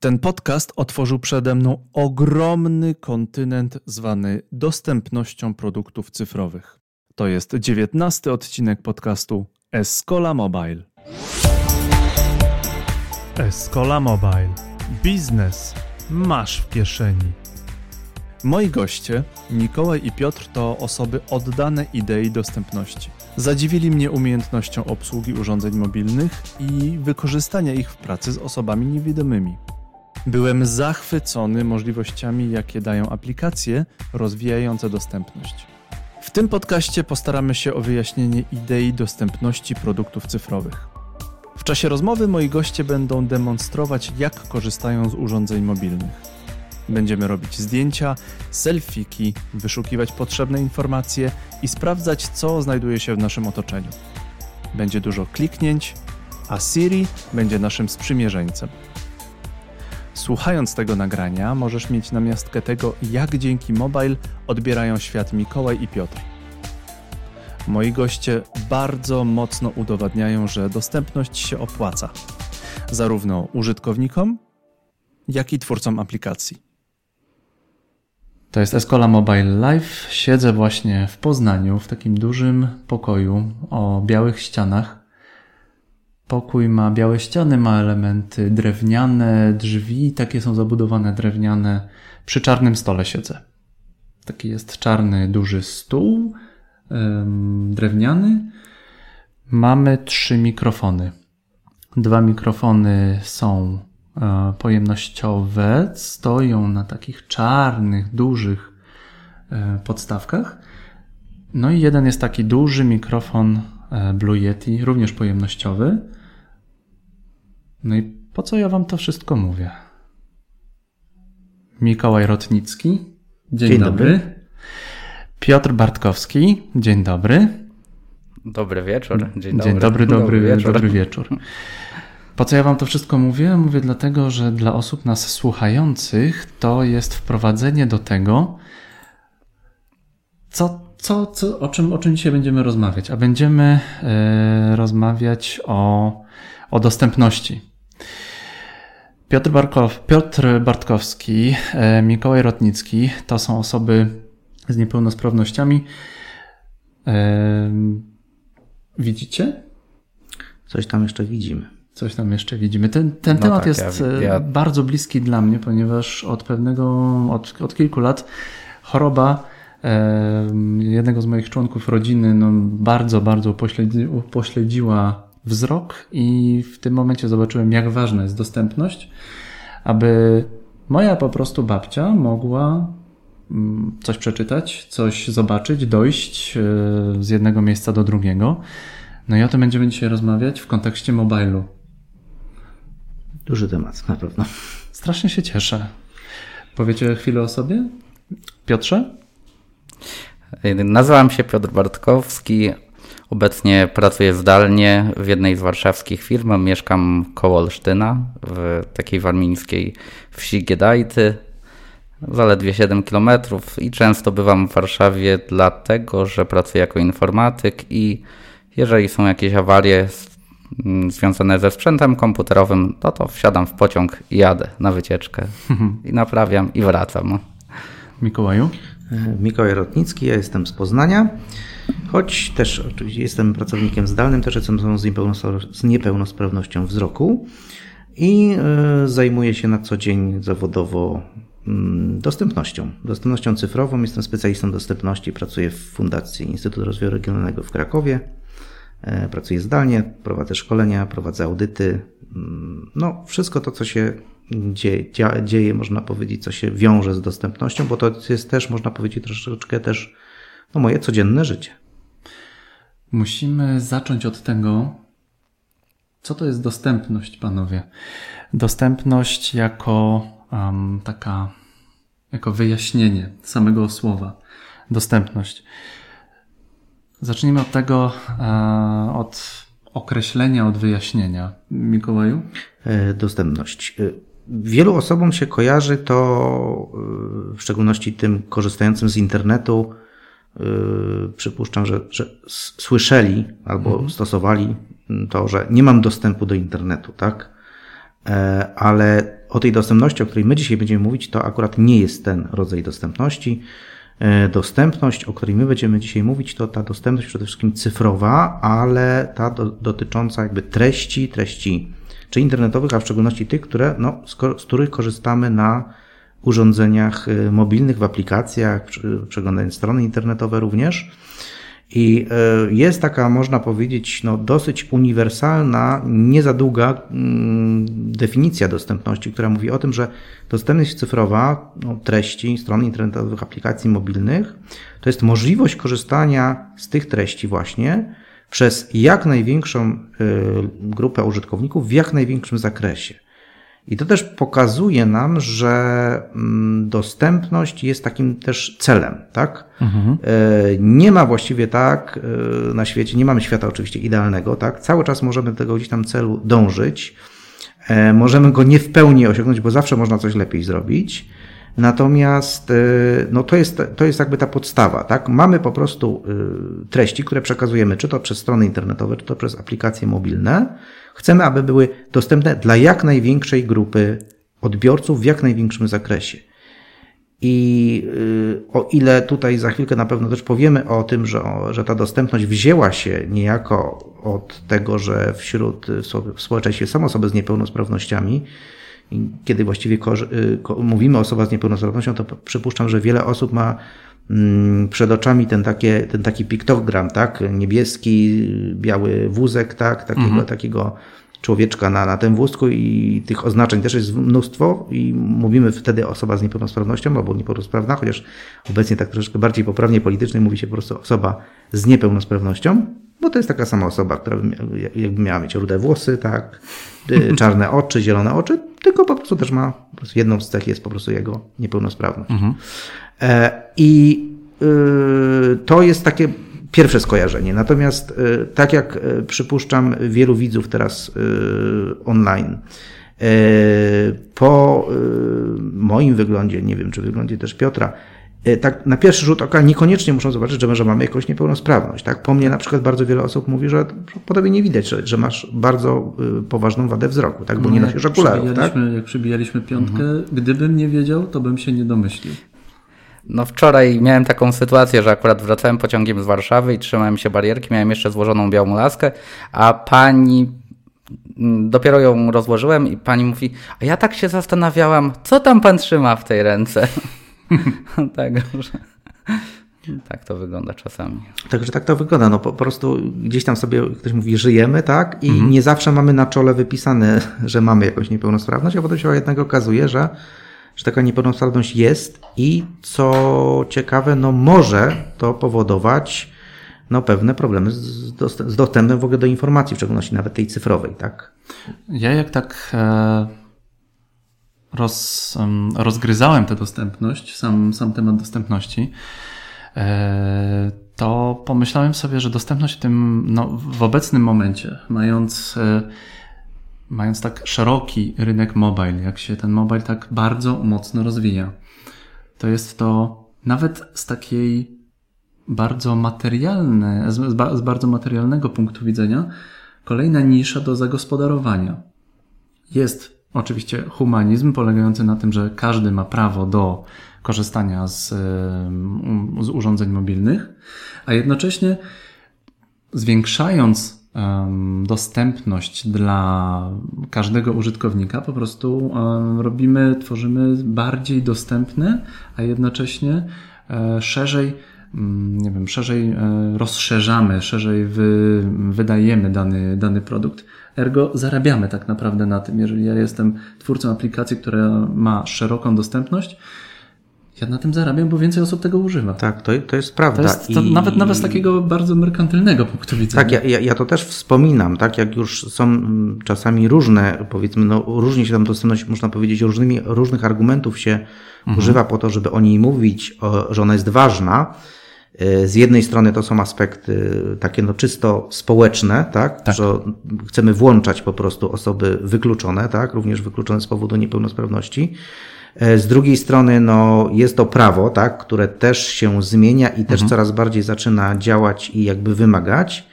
Ten podcast otworzył przede mną ogromny kontynent zwany dostępnością produktów cyfrowych. To jest dziewiętnasty odcinek podcastu Escola Mobile. Escola Mobile. Biznes masz w kieszeni. Moi goście, Mikołaj i Piotr, to osoby oddane idei dostępności. Zadziwili mnie umiejętnością obsługi urządzeń mobilnych i wykorzystania ich w pracy z osobami niewidomymi. Byłem zachwycony możliwościami, jakie dają aplikacje rozwijające dostępność. W tym podcaście postaramy się o wyjaśnienie idei dostępności produktów cyfrowych. W czasie rozmowy moi goście będą demonstrować, jak korzystają z urządzeń mobilnych. Będziemy robić zdjęcia, selfiki, wyszukiwać potrzebne informacje i sprawdzać, co znajduje się w naszym otoczeniu. Będzie dużo kliknięć, a Siri będzie naszym sprzymierzeńcem. Słuchając tego nagrania, możesz mieć namiastkę tego, jak dzięki mobile odbierają świat Mikołaj i Piotr. Moi goście bardzo mocno udowadniają, że dostępność się opłaca, zarówno użytkownikom, jak i twórcom aplikacji. To jest Escola Mobile Live. Siedzę właśnie w Poznaniu, w takim dużym pokoju o białych ścianach. Pokój ma białe ściany, ma elementy drewniane, drzwi takie są zabudowane drewniane. Przy czarnym stole siedzę. Taki jest czarny, duży stół, drewniany. Mamy trzy mikrofony. Dwa mikrofony są E, pojemnościowe stoją na takich czarnych, dużych e, podstawkach. No i jeden jest taki duży mikrofon e, Blue Yeti, również pojemnościowy. No i po co ja wam to wszystko mówię? Mikołaj Rotnicki. Dzień, dzień dobry. dobry. Piotr Bartkowski. Dzień dobry. Dobry wieczór. Dzień dobry. Dzień dobry, dobry, dobry wieczór. Dobry wieczór. Po co ja Wam to wszystko mówię? Mówię dlatego, że dla osób nas słuchających to jest wprowadzenie do tego, co, co, co, o, czym, o czym dzisiaj będziemy rozmawiać. A będziemy e, rozmawiać o, o dostępności. Piotr, Barkow, Piotr Bartkowski, e, Mikołaj Rotnicki to są osoby z niepełnosprawnościami. E, widzicie? Coś tam jeszcze widzimy. Coś tam jeszcze widzimy. Ten, ten no temat tak, jest ja, ja... bardzo bliski dla mnie, ponieważ od pewnego, od, od kilku lat choroba e, jednego z moich członków rodziny no, bardzo, bardzo upośledzi, upośledziła wzrok i w tym momencie zobaczyłem, jak ważna jest dostępność, aby moja po prostu babcia mogła mm, coś przeczytać, coś zobaczyć, dojść e, z jednego miejsca do drugiego. No i o tym będziemy dzisiaj rozmawiać w kontekście mobilu. Duży temat, na pewno. Strasznie się cieszę. Powiecie chwilę o sobie? Piotrze? Nazywam się Piotr Bartkowski. Obecnie pracuję zdalnie w jednej z warszawskich firm. Mieszkam koło Olsztyna, w takiej warmińskiej wsi Giedajty. Zaledwie 7 km i często bywam w Warszawie dlatego, że pracuję jako informatyk i jeżeli są jakieś awarie Mm, związane ze sprzętem komputerowym, no to wsiadam w pociąg i jadę na wycieczkę i naprawiam i wracam. Mikołaju? E, Mikołaj Rotnicki, ja jestem z Poznania, choć też oczywiście jestem pracownikiem zdalnym, też jestem z niepełnosprawnością wzroku i e, zajmuję się na co dzień zawodowo mm, dostępnością, dostępnością cyfrową. Jestem specjalistą dostępności, pracuję w Fundacji Instytutu Rozwoju Regionalnego w Krakowie. E, pracuję zdalnie, prowadzę szkolenia, prowadzę audyty. Mm, no, wszystko to, co się dzieje, dzieje, można powiedzieć, co się wiąże z dostępnością, bo to jest też, można powiedzieć, troszeczkę też no, moje codzienne życie. Musimy zacząć od tego, co to jest dostępność, panowie. Dostępność jako um, taka, jako wyjaśnienie samego słowa. Dostępność. Zacznijmy od tego, e, od określenia, od wyjaśnienia. Mikołaju? E, dostępność. E, wielu osobom się kojarzy to, w szczególności tym korzystającym z internetu, przypuszczam, że, że słyszeli albo mhm. stosowali to, że nie mam dostępu do internetu, tak? Ale o tej dostępności, o której my dzisiaj będziemy mówić, to akurat nie jest ten rodzaj dostępności. E, dostępność, o której my będziemy dzisiaj mówić, to ta dostępność przede wszystkim cyfrowa, ale ta do, dotycząca jakby treści, treści czy internetowych, a w szczególności tych, które, no, z, z których korzystamy na urządzeniach e, mobilnych, w aplikacjach, przeglądając strony internetowe również. I e, jest taka, można powiedzieć, no, dosyć uniwersalna, nie za długa mm, definicja dostępności, która mówi o tym, że dostępność cyfrowa no, treści, stron internetowych, aplikacji mobilnych to jest możliwość korzystania z tych treści właśnie przez jak największą y, grupę użytkowników w jak największym zakresie. I to też pokazuje nam, że mm, dostępność jest takim też celem, tak? Mhm. E, nie ma właściwie tak e, na świecie, nie mamy świata oczywiście idealnego, tak? Cały czas możemy do tego gdzieś tam celu dążyć. E, możemy go nie w pełni osiągnąć, bo zawsze można coś lepiej zrobić. Natomiast no to, jest, to jest jakby ta podstawa, tak? Mamy po prostu treści, które przekazujemy, czy to przez strony internetowe, czy to przez aplikacje mobilne Chcemy, aby były dostępne dla jak największej grupy odbiorców w jak największym zakresie. I y, o ile tutaj za chwilkę na pewno też powiemy o tym, że, że ta dostępność wzięła się niejako od tego, że wśród w społeczeństwie są osoby z niepełnosprawnościami, kiedy właściwie y, mówimy o osobach z niepełnosprawnością, to przypuszczam, że wiele osób ma przed oczami ten, takie, ten taki piktogram, tak? Niebieski, biały wózek, tak? Takiego, mhm. takiego człowieczka na, na tym wózku i tych oznaczeń też jest mnóstwo i mówimy wtedy osoba z niepełnosprawnością albo niepełnosprawna, chociaż obecnie tak troszeczkę bardziej poprawnie politycznie mówi się po prostu osoba z niepełnosprawnością, bo to jest taka sama osoba, która jakby miała mieć rude włosy, tak, y, czarne oczy, zielone oczy, tylko po prostu też ma, po prostu jedną z cech jest po prostu jego niepełnosprawność. Mhm. E, I y, to jest takie pierwsze skojarzenie. Natomiast y, tak jak y, przypuszczam wielu widzów teraz online, po moim wyglądzie, nie wiem czy wyglądzie też Piotra, tak na pierwszy rzut oka niekoniecznie muszą zobaczyć, że może mamy jakąś niepełnosprawność. Tak? Po mnie na przykład bardzo wiele osób mówi, że po tobie nie widać, że, że masz bardzo poważną wadę wzroku, tak? bo no, nie nosisz okularów. Tak? Jak przybijaliśmy piątkę, mhm. gdybym nie wiedział, to bym się nie domyślił. No wczoraj miałem taką sytuację, że akurat wracałem pociągiem z Warszawy i trzymałem się barierki, miałem jeszcze złożoną białą laskę, a pani mm, dopiero ją rozłożyłem i pani mówi, a ja tak się zastanawiałam, co tam pan trzyma w tej ręce? Także tak to wygląda czasami. Także tak to wygląda. No po, po prostu gdzieś tam sobie ktoś mówi, żyjemy, tak? I mhm. nie zawsze mamy na czole wypisane, że mamy jakąś niepełnosprawność, a potem się jednak okazuje, że że taka niepełnosprawność jest i co ciekawe, no może to powodować no, pewne problemy z, z dostępem w ogóle do informacji, w szczególności nawet tej cyfrowej, tak? Ja jak tak e, roz, rozgryzałem tę dostępność, sam, sam temat dostępności, e, to pomyślałem sobie, że dostępność w tym, no, w obecnym momencie, mając e, mając tak szeroki rynek mobile, jak się ten mobile tak bardzo mocno rozwija, to jest to nawet z takiej bardzo materialnej, z, z bardzo materialnego punktu widzenia, kolejna nisza do zagospodarowania. Jest oczywiście humanizm polegający na tym, że każdy ma prawo do korzystania z, z urządzeń mobilnych, a jednocześnie zwiększając dostępność dla każdego użytkownika, po prostu robimy, tworzymy bardziej dostępny, a jednocześnie e, szerzej, nie wiem, szerzej e, rozszerzamy, szerzej wy, wydajemy dany, dany produkt. Ergo zarabiamy tak naprawdę na tym. Jeżeli ja jestem twórcą aplikacji, która ma szeroką dostępność, ja na tym zarabiam, bo więcej osób tego używa. Tak, to, to jest prawda. To jest to I... nawet, nawet z takiego bardzo merkantylnego punktu widzenia. Tak, ja, ja, to też wspominam, tak, jak już są mm, czasami różne, powiedzmy, no, różnie się tam dostępność, można powiedzieć, różnymi, różnych argumentów się mhm. używa po to, żeby o niej mówić, o, że ona jest ważna. Y, z jednej strony to są aspekty takie no czysto społeczne, tak? tak? Że chcemy włączać po prostu osoby wykluczone, tak? Również wykluczone z powodu niepełnosprawności. E, z drugiej strony, no, jest to prawo, tak, które też się zmienia i też mhm. coraz bardziej zaczyna działać i jakby wymagać.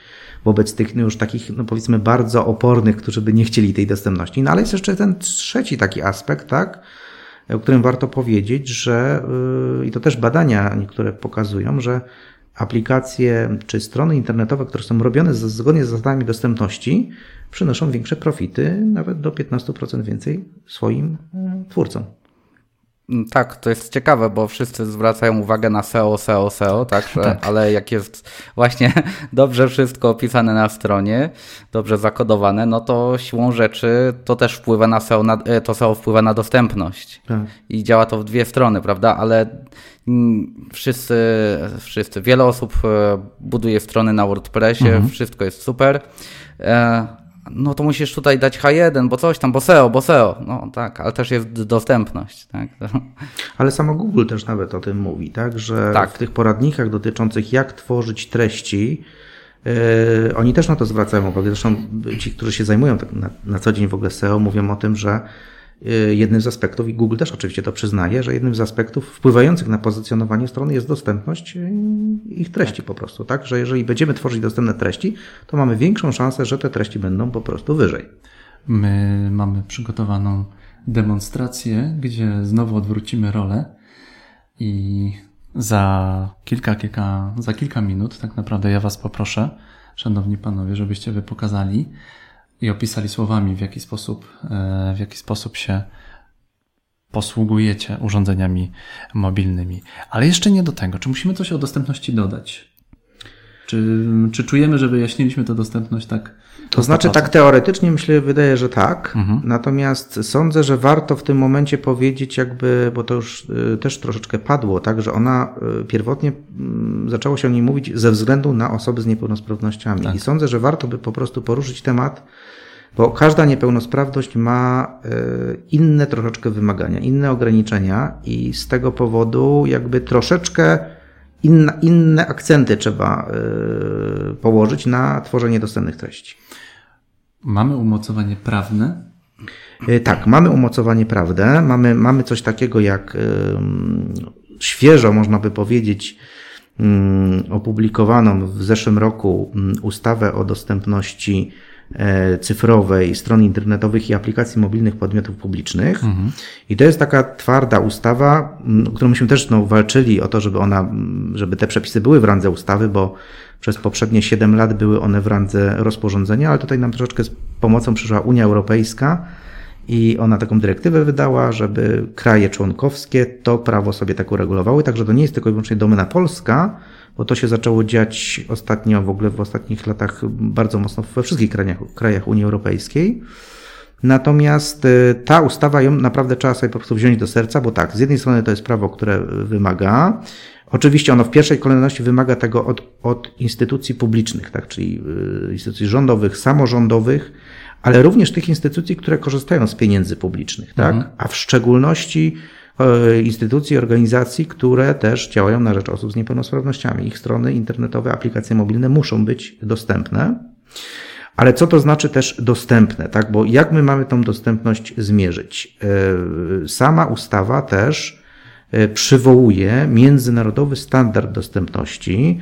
wobec tych no już takich, no powiedzmy, bardzo opornych, którzy by nie chcieli tej dostępności. No ale jest jeszcze ten trzeci taki aspekt, tak, o którym warto powiedzieć, że yy, i to też badania niektóre pokazują, że aplikacje czy strony internetowe, które są robione zgodnie z zasadami dostępności, przynoszą większe profity, nawet do 15% więcej swoim yy, twórcom. Mm, tak, to jest ciekawe, bo wszyscy zwracają uwagę na SEO, SEO, SEO, tak, tak. ale jak jest właśnie dobrze wszystko opisane na stronie, dobrze zakodowane, no to siłą rzeczy to też wpływa na SEO, na, e, to SEO wpływa na dostępność. Tak. I działa to w dwie strony, prawda? Ale mm, wszyscy, wszyscy, wiele osób e, buduje strony na WordPressie, mhm. wszystko jest super e, no to musisz tutaj dać H1, bo coś tam, bo SEO, bo SEO. No tak, ale też jest dostępność. Tak? Ale samo Google też nawet o tym mówi, tak? że tak. w tych poradnikach dotyczących jak tworzyć treści, Yy, oni też na to zwracają uwagę. Zresztą ci, którzy się zajmują tak na, na co dzień w ogóle SEO, mówią o tym, że jednym z aspektów, i Google też oczywiście to przyznaje, że jednym z aspektów wpływających na pozycjonowanie strony jest dostępność y, ich treści tak. po prostu, tak? Że jeżeli będziemy tworzyć dostępne treści, to mamy większą szansę, że te treści będą po prostu wyżej. My mamy przygotowaną demonstrację, gdzie znowu odwrócimy rolę i za kilka, kilka, za kilka minut tak naprawdę ja Was poproszę, szanowni panowie, żebyście wy pokazali, i opisali słowami, w jaki sposób, e, w jaki sposób się posługujecie urządzeniami mobilnymi. Ale jeszcze nie do tego. Czy musimy coś o dostępności dodać? Czy, czy czujemy, że wyjaśniliśmy tę dostępność tak? To znaczy, tak teoretycznie myślę, wydaje, że tak. Mhm. Natomiast sądzę, że warto w tym momencie powiedzieć, jakby, bo to już y, też troszeczkę padło, tak, że ona y, pierwotnie mm, zaczęło się o niej mówić ze względu na osoby z niepełnosprawnościami. Tak. I sądzę, że warto by po prostu poruszyć temat, bo każda niepełnosprawność ma y, inne troszeczkę wymagania, inne ograniczenia, i z tego powodu jakby troszeczkę inna, inne akcenty trzeba y, położyć na tworzenie dostępnych treści. Mamy umocowanie prawne? Y, tak, mamy umocowanie prawne. Mamy, mamy coś takiego jak świeżo, można by powiedzieć, opublikowaną w zeszłym roku ustawę o dostępności cyfrowej, stron internetowych i aplikacji mobilnych podmiotów publicznych. Mhm. I to jest taka twarda ustawa, którą myśmy też no, walczyli o to, żeby ona, żeby te przepisy były w randze ustawy, bo przez poprzednie 7 lat były one w randze rozporządzenia, ale tutaj nam troszeczkę z pomocą przyszła Unia Europejska i ona taką dyrektywę wydała, żeby kraje członkowskie to prawo sobie tak uregulowały, także to nie jest tylko i wyłącznie domena polska, bo to się zaczęło dziać ostatnio, w ogóle w ostatnich latach bardzo mocno we wszystkich krajach, krajach Unii Europejskiej. Natomiast y, ta ustawa ją naprawdę trzeba sobie po prostu wziąć do serca, bo tak, z jednej strony to jest prawo, które wymaga. Oczywiście ono w pierwszej kolejności wymaga tego od, od instytucji publicznych, tak, czyli y, instytucji rządowych, samorządowych, ale również tych instytucji, które korzystają z pieniędzy publicznych, tak, mhm. a w szczególności instytucji, organizacji, które też działają na rzecz osób z niepełnosprawnościami. Ich strony internetowe, aplikacje mobilne muszą być dostępne. Ale co to znaczy też dostępne, tak? Bo jak my mamy tą dostępność zmierzyć? E, sama ustawa też e, przywołuje międzynarodowy standard dostępności,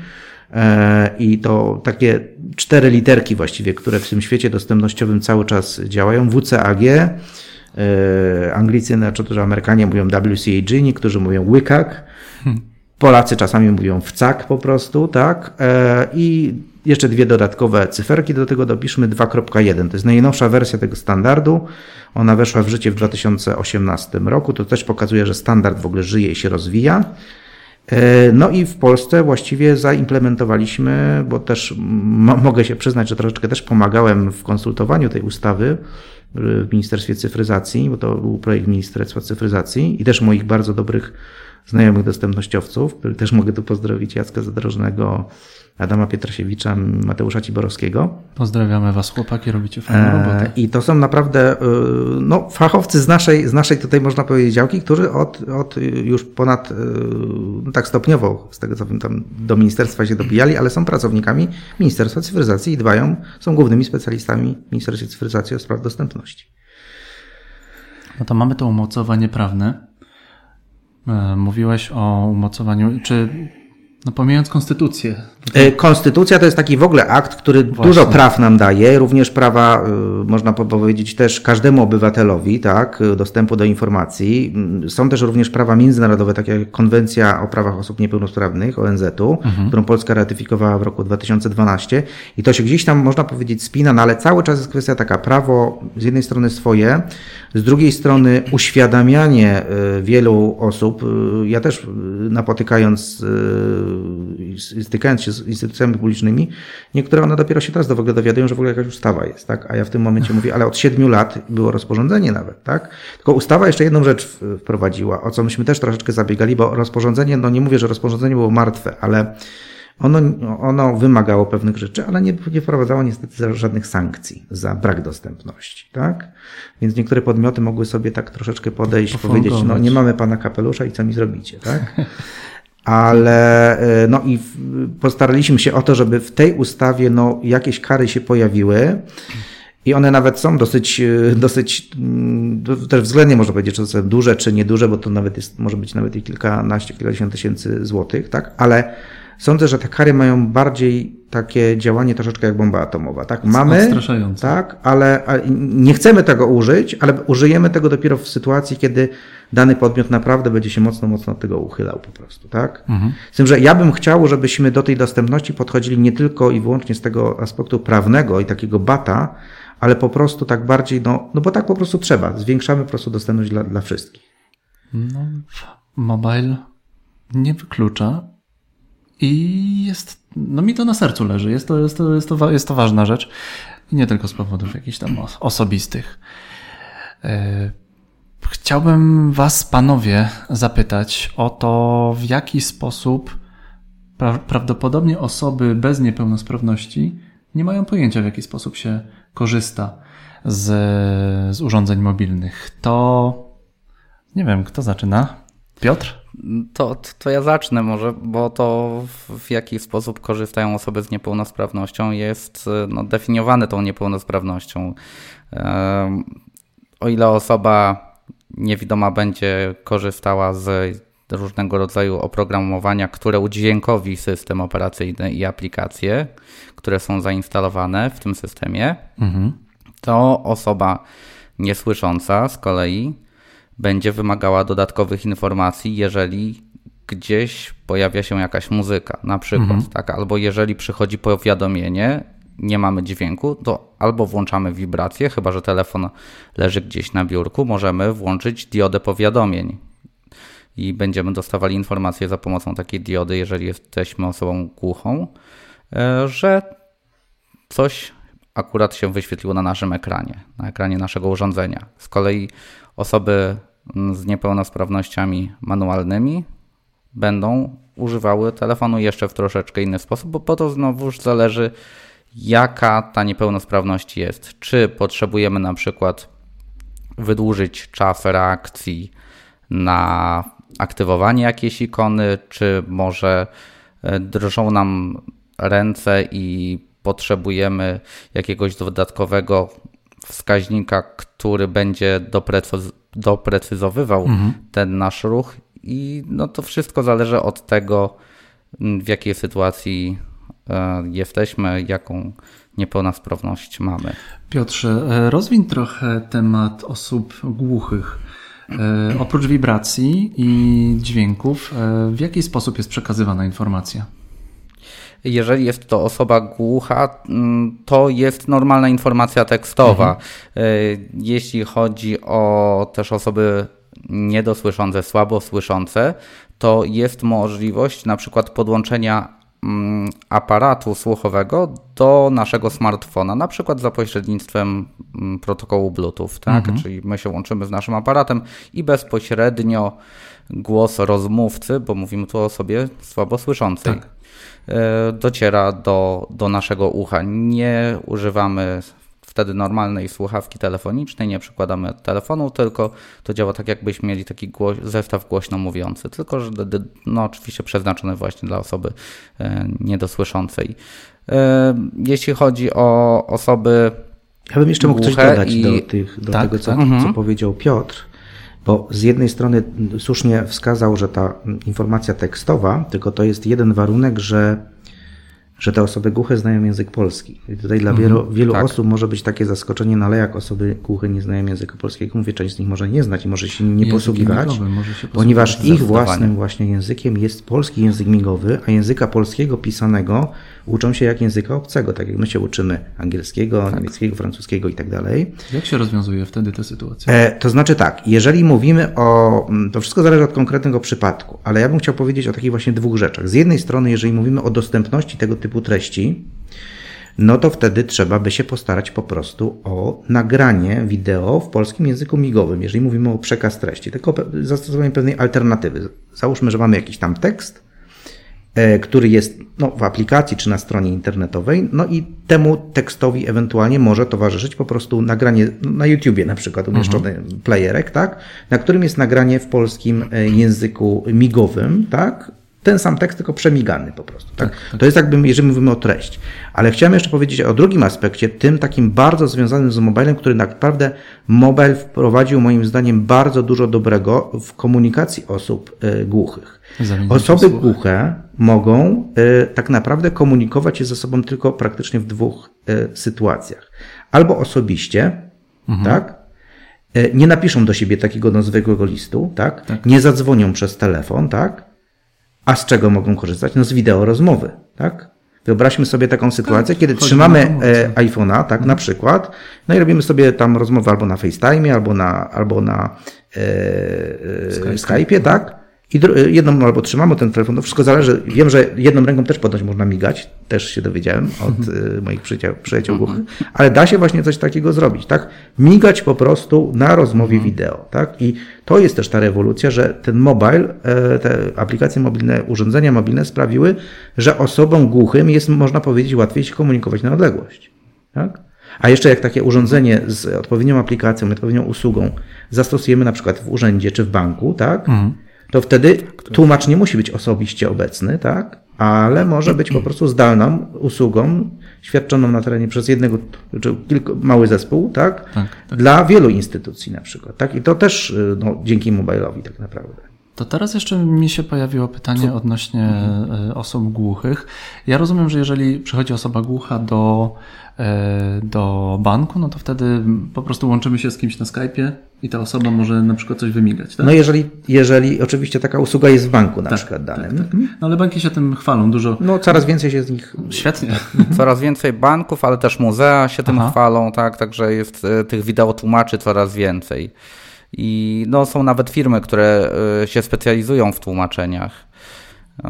i to takie cztery literki właściwie, które w tym świecie dostępnościowym cały czas działają. WCAG, E, Anglicy, znaczy też Amerykanie mówią WCAG, niektórzy mówią WCAG, Polacy czasami mówią WCAG po prostu, tak? E, I jeszcze dwie dodatkowe cyferki do tego dopiszmy 2.1. To jest najnowsza wersja tego standardu. Ona weszła w życie w 2018 roku. To też pokazuje, że standard w ogóle żyje i się rozwija. E, no i w Polsce właściwie zaimplementowaliśmy, bo też mogę się przyznać, że troszeczkę też pomagałem w konsultowaniu tej ustawy w Ministerstwie Cyfryzacji, bo to był projekt Ministerstwa Cyfryzacji i też moich bardzo dobrych znajomych dostępnościowców, też mogę tu pozdrowić, Jacka Zadrożnego, Adama Pietrasiewicza, Mateusza Ciborowskiego. Pozdrawiamy Was, chłopaki, robicie fajną e, robotę. I to są naprawdę e, no, fachowcy z naszej, z naszej tutaj można powiedzieć działki, którzy od, od już ponad, e, no, tak stopniowo, z tego co wiem, tam do ministerstwa się dobijali, ale są pracownikami Ministerstwa Cyfryzacji i dbają, są głównymi specjalistami Ministerstwa Cyfryzacji o spraw dostępności. No to mamy to umocowanie prawne. Mówiłeś o umocowaniu, czy No pomijając konstytucję. E, konstytucja to jest taki w ogóle akt, który Właśnie. dużo praw nam daje, również prawa, y, można powiedzieć, też każdemu obywatelowi, tak, dostępu do informacji. Mm, są też również prawa międzynarodowe, takie jak Konwencja o prawach osób niepełnosprawnych ONZ-u, mhm. którą Polska ratyfikowała w roku 2012 i to się gdzieś tam, można powiedzieć, spina, no ale cały czas jest kwestia taka, prawo z jednej strony swoje, z drugiej strony uświadamianie y, wielu osób, y, ja też napotykając stykając się z instytucjami publicznymi, niektóre one dopiero się teraz do w ogóle dowiadują, że w ogóle jakaś ustawa jest, tak? A ja w tym momencie mówię, ale od siedmiu lat było rozporządzenie nawet, tak? Tylko ustawa jeszcze jedną rzecz wprowadziła, o co myśmy też troszeczkę zabiegali, bo rozporządzenie, no nie mówię, że rozporządzenie było martwe, ale ono, ono wymagało pewnych rzeczy, ale nie, nie wprowadzało niestety żadnych sankcji za brak dostępności, tak? Więc niektóre podmioty mogły sobie tak troszeczkę podejść, powiedzieć, no nie mamy pana kapelusza i co mi zrobicie, tak? ale e, no i postaraliśmy się o to, żeby w tej ustawie no, jakieś kary się pojawiły. I one nawet są dosyć, e, dosyć mm, też względnie można powiedzieć, czy są duże, czy nieduże, bo to nawet jest, może być nawet i kilkanaście, kilkadziesiąt tysięcy złotych, tak? Ale sądzę, że te kary mają bardziej takie działanie troszeczkę jak bomba atomowa. Tak, mamy, tak, ale, ale nie chcemy tego użyć, ale użyjemy tego dopiero w sytuacji, kiedy dany podmiot naprawdę będzie się mocno, mocno od tego uchylał po prostu, tak? Mhm. Z tym, że ja bym chciał, żebyśmy do tej dostępności podchodzili nie tylko i wyłącznie z tego aspektu prawnego i takiego bata, ale po prostu tak bardziej, no, no bo tak po prostu trzeba. Zwiększamy po prostu dostępność dla, dla wszystkich. No, mobile nie wyklucza i jest, no mi to na sercu leży. Jest to, jest to, jest to, jest to ważna rzecz. I nie tylko z powodów jakichś tam osobistych. E, chciałbym Was, panowie, zapytać o to, w jaki sposób pra prawdopodobnie osoby bez niepełnosprawności nie mają pojęcia, w jaki sposób się korzysta z, z urządzeń mobilnych. To nie wiem, kto zaczyna? Piotr? To, to ja zacznę może, bo to w jaki sposób korzystają osoby z niepełnosprawnością jest no, definiowane tą niepełnosprawnością. O ile osoba niewidoma będzie korzystała z różnego rodzaju oprogramowania, które udźwiękowi system operacyjny i aplikacje, które są zainstalowane w tym systemie, mhm. to osoba niesłysząca z kolei będzie wymagała dodatkowych informacji, jeżeli gdzieś pojawia się jakaś muzyka, na przykład, mhm. tak, albo jeżeli przychodzi powiadomienie, nie mamy dźwięku, to albo włączamy wibrację, chyba że telefon leży gdzieś na biurku, możemy włączyć diodę powiadomień i będziemy dostawali informacje za pomocą takiej diody, jeżeli jesteśmy osobą głuchą, e, że coś akurat się wyświetliło na naszym ekranie, na ekranie naszego urządzenia. Z kolei osoby z niepełnosprawnościami manualnymi będą używały telefonu jeszcze w troszeczkę inny sposób, bo to znowuż zależy, jaka ta niepełnosprawność jest. Czy potrzebujemy na przykład wydłużyć czas reakcji na aktywowanie jakiejś ikony, czy może e, drżą nam ręce i potrzebujemy jakiegoś dodatkowego wskaźnika, który będzie doprecyz doprecyzowywał mhm. ten nasz ruch i no to wszystko zależy od tego, w jakiej sytuacji jesteśmy, jaką niepełnosprawność mamy. Piotrze, e, rozwiń trochę temat osób głuchych. E, oprócz wibracji i dźwięków, w jaki sposób jest przekazywana informacja? jeżeli jest to osoba głucha, mm, to jest normalna informacja tekstowa. Mhm. E, jeśli chodzi o też osoby niedosłyszące, słabo słyszące, to jest możliwość na przykład podłączenia aparatu słuchowego do naszego smartfona, na przykład za pośrednictwem mm, protokołu Bluetooth, tak? Mhm. Czyli my się łączymy z naszym aparatem i bezpośrednio głos rozmówcy, bo mówimy tu o osobie słabo słyszącej. Tak. E, dociera do, do naszego ucha. Nie używamy wtedy normalnej słuchawki telefonicznej, nie przykładamy telefonu, tylko to działa tak, jakbyśmy mieli taki głoś, zestaw głośno mówiący, tylko że no, oczywiście przeznaczony właśnie dla osoby e, niedosłyszącej. E, jeśli chodzi o osoby. Ja bym jeszcze mógł coś dodać i... do, tych, do tak, tego, co, tak. co mhm. powiedział Piotr Bo z jednej strony słusznie wskazał, że ta informacja tekstowa, tylko to jest jeden warunek, że że te osoby głuche znają język polski. I tutaj dla wielu, wielu tak. osób może być takie zaskoczenie, no ale jak osoby głuche nie znają języka polskiego, mówię, część z nich może nie znać i może się nim nie posługiwać, migowym może się ponieważ ich własnym właśnie językiem jest polski język migowy, a języka polskiego pisanego uczą się jak języka obcego, tak jak my się uczymy angielskiego, niemieckiego, francuskiego i tak dalej. Jak się rozwiązuje wtedy tę sytuację? E, to znaczy tak, jeżeli mówimy o. mm, To wszystko zależy od konkretnego przypadku, ale ja bym chciał powiedzieć o takich właśnie dwóch rzeczach. Z jednej strony, jeżeli mówimy o dostępności tego typu treści, no to wtedy trzeba by się postarać po prostu o nagranie wideo w polskim języku migowym, jeżeli mówimy o przekaz treści, tylko zastosowanie pewnej alternatywy. Załóżmy, że mamy jakiś tam tekst, który jest no, w aplikacji czy na stronie internetowej, no i temu tekstowi ewentualnie może towarzyszyć po prostu nagranie no, na YouTubie na przykład umieszczony playerek, tak, na którym jest nagranie w polskim e, języku migowym, tak, ten sam tekst, tylko przemigany po prostu. Tak? To jest jakby, jeżeli mówimy o treść. Ale chciałem jeszcze powiedzieć o drugim aspekcie, tym takim bardzo związanym z mobilem, który naprawdę mobile wprowadził moim zdaniem bardzo dużo dobrego w komunikacji osób e, głuchych. Osoby głuche mogą e, tak naprawdę komunikować się ze sobą tylko praktycznie w dwóch e, sytuacjach. Albo osobiście, tak? E, Nie napiszą do siebie takiego no, zwykłego listu, tak? Nie zadzwonią przez telefon, tak? A z czego mogą korzystać? No z wideo rozmowy, tak? Wyobraźmy sobie taką sytuację, kiedy chodzi trzymamy e, iPhone'a, tak, na przykład, no i robimy sobie tam rozmowę albo na FaceTime, albo na, albo na e, e, Skype'ie, tak? I dru- jedną albo trzymamy ten telefon, to wszystko zależy. Wiem, że jedną ręką też ponoć można migać, też się dowiedziałem od e, moich przyjaciół, przyjaciół głuchych, ale da się właśnie coś takiego zrobić, tak? Migać po prostu na rozmowie wideo, tak? I to jest też ta rewolucja, że ten mobile, e, te aplikacje mobilne, urządzenia mobilne sprawiły, że osobom głuchym jest, można powiedzieć, łatwiej się komunikować na odległość, tak? A jeszcze jak takie urządzenie z odpowiednią aplikacją, odpowiednią usługą zastosujemy na przykład w urzędzie czy w banku, tak? To wtedy tłumacz nie musi być osobiście obecny, tak? Ale może być po prostu zdalną usługą świadczoną na terenie przez jednego czy kilku, mały zespół, tak? Tak, Dla wielu instytucji na przykład, tak? I to też y, no, dzięki mobilowi tak naprawdę. To teraz jeszcze mi się pojawiło pytanie odnośnie e, osób głuchych. Ja rozumiem, że jeżeli przychodzi osoba głucha do, e, do banku, no to wtedy po prostu łączymy się z kimś na Skype'ie i ta osoba może na przykład coś wymigać, tak? No jeżeli, jeżeli oczywiście taka usługa jest w banku na przykład tak, danym. tak. No ale banki się tym chwalą dużo. No coraz więcej się z nich Świetnie. Coraz więcej banków, ale też muzea się tym Aha. chwalą, tak, także jest e, tych wideotłumaczy coraz więcej. I no, są nawet firmy, które e, się specjalizują w tłumaczeniach e,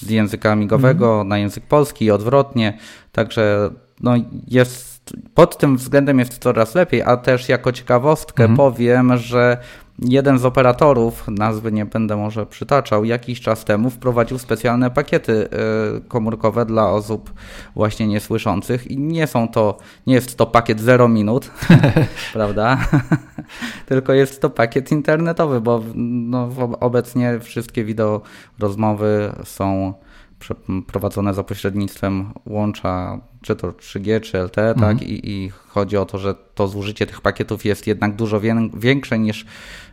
z języka migowego na język polski i odwrotnie. Także no, jest, pod tym względem jest coraz lepiej, a też jako ciekawostkę powiem, że jeden z operatorów, nazwy nie będę może przytaczał, jakiś czas temu wprowadził specjalne pakiety e, komórkowe dla osób właśnie niesłyszących i nie są to, nie jest to pakiet 0 minut, prawda? Tylko jest to pakiet internetowy, bo no, obecnie wszystkie wideo rozmowy są prowadzone za pośrednictwem łącza, czy to 3G, czy LTE, tak? I, I chodzi o to, że to zużycie tych pakietów jest jednak dużo wię- większe niż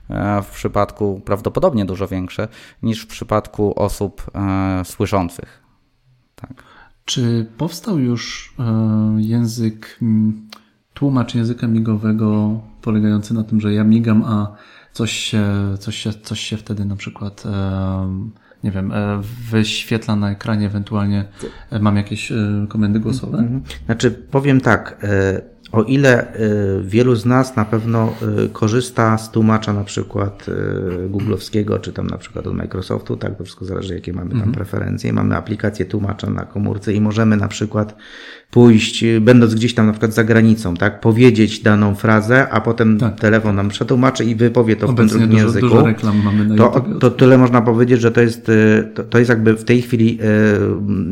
e, w przypadku, prawdopodobnie dużo większe niż w przypadku osób e, słyszących. Tak. Czy powstał już e, język, tłumacz języka migowego polegający na tym, że ja migam, a coś się, coś się, coś się wtedy na przykład, nie wiem, e, wyświetla na ekranie, ewentualnie e, mam jakieś e, komendy głosowe? Mhm. Znaczy, powiem tak, o ile wielu z nas na pewno korzysta z tłumacza na przykład googlowskiego, czy tam na przykład od Microsoftu, tak, to wszystko zależy jakie mamy tam preferencje. Mamy aplikację tłumacza na komórce i możemy na przykład pójść, e, będąc gdzieś tam na przykład za granicą, tak, powiedzieć daną frazę, a potem Tak. telefon nam przetłumaczy i wypowie to w tym Obecnie drugim dużo, języku. dużo reklam mamy na To, to tyle można powiedzieć, że to jest, y, to, to jest jakby w tej chwili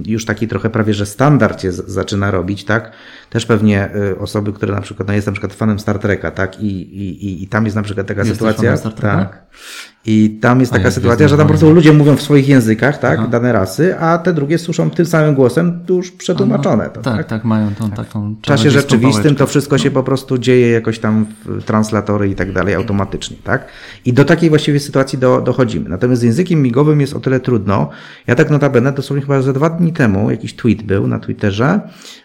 y, już taki trochę prawie, że standard się zaczyna robić, tak? Też pewnie y, osoby, które na przykład, no jestem na przykład fanem Star Treka, tak? I, i, i- i tam jest na przykład taka Jesteś sytuacja. fanem Star Treka? tak. I tam jest taka sytuacja, że tam po prostu ludzie mówią w swoich językach, tak, Aha. dane rasy, a te drugie słyszą tym samym głosem już przetłumaczone. To, tak, tak, mają tą taką w czasie rzeczywistym pałeczkę. to wszystko się po prostu dzieje jakoś tam w translatory i tak dalej automatycznie, tak? I do takiej właściwie sytuacji do, dochodzimy. Natomiast z językiem migowym jest o tyle trudno. Ja tak notabene dosłownie chyba ze dwa dni temu jakiś tweet był na Twitterze,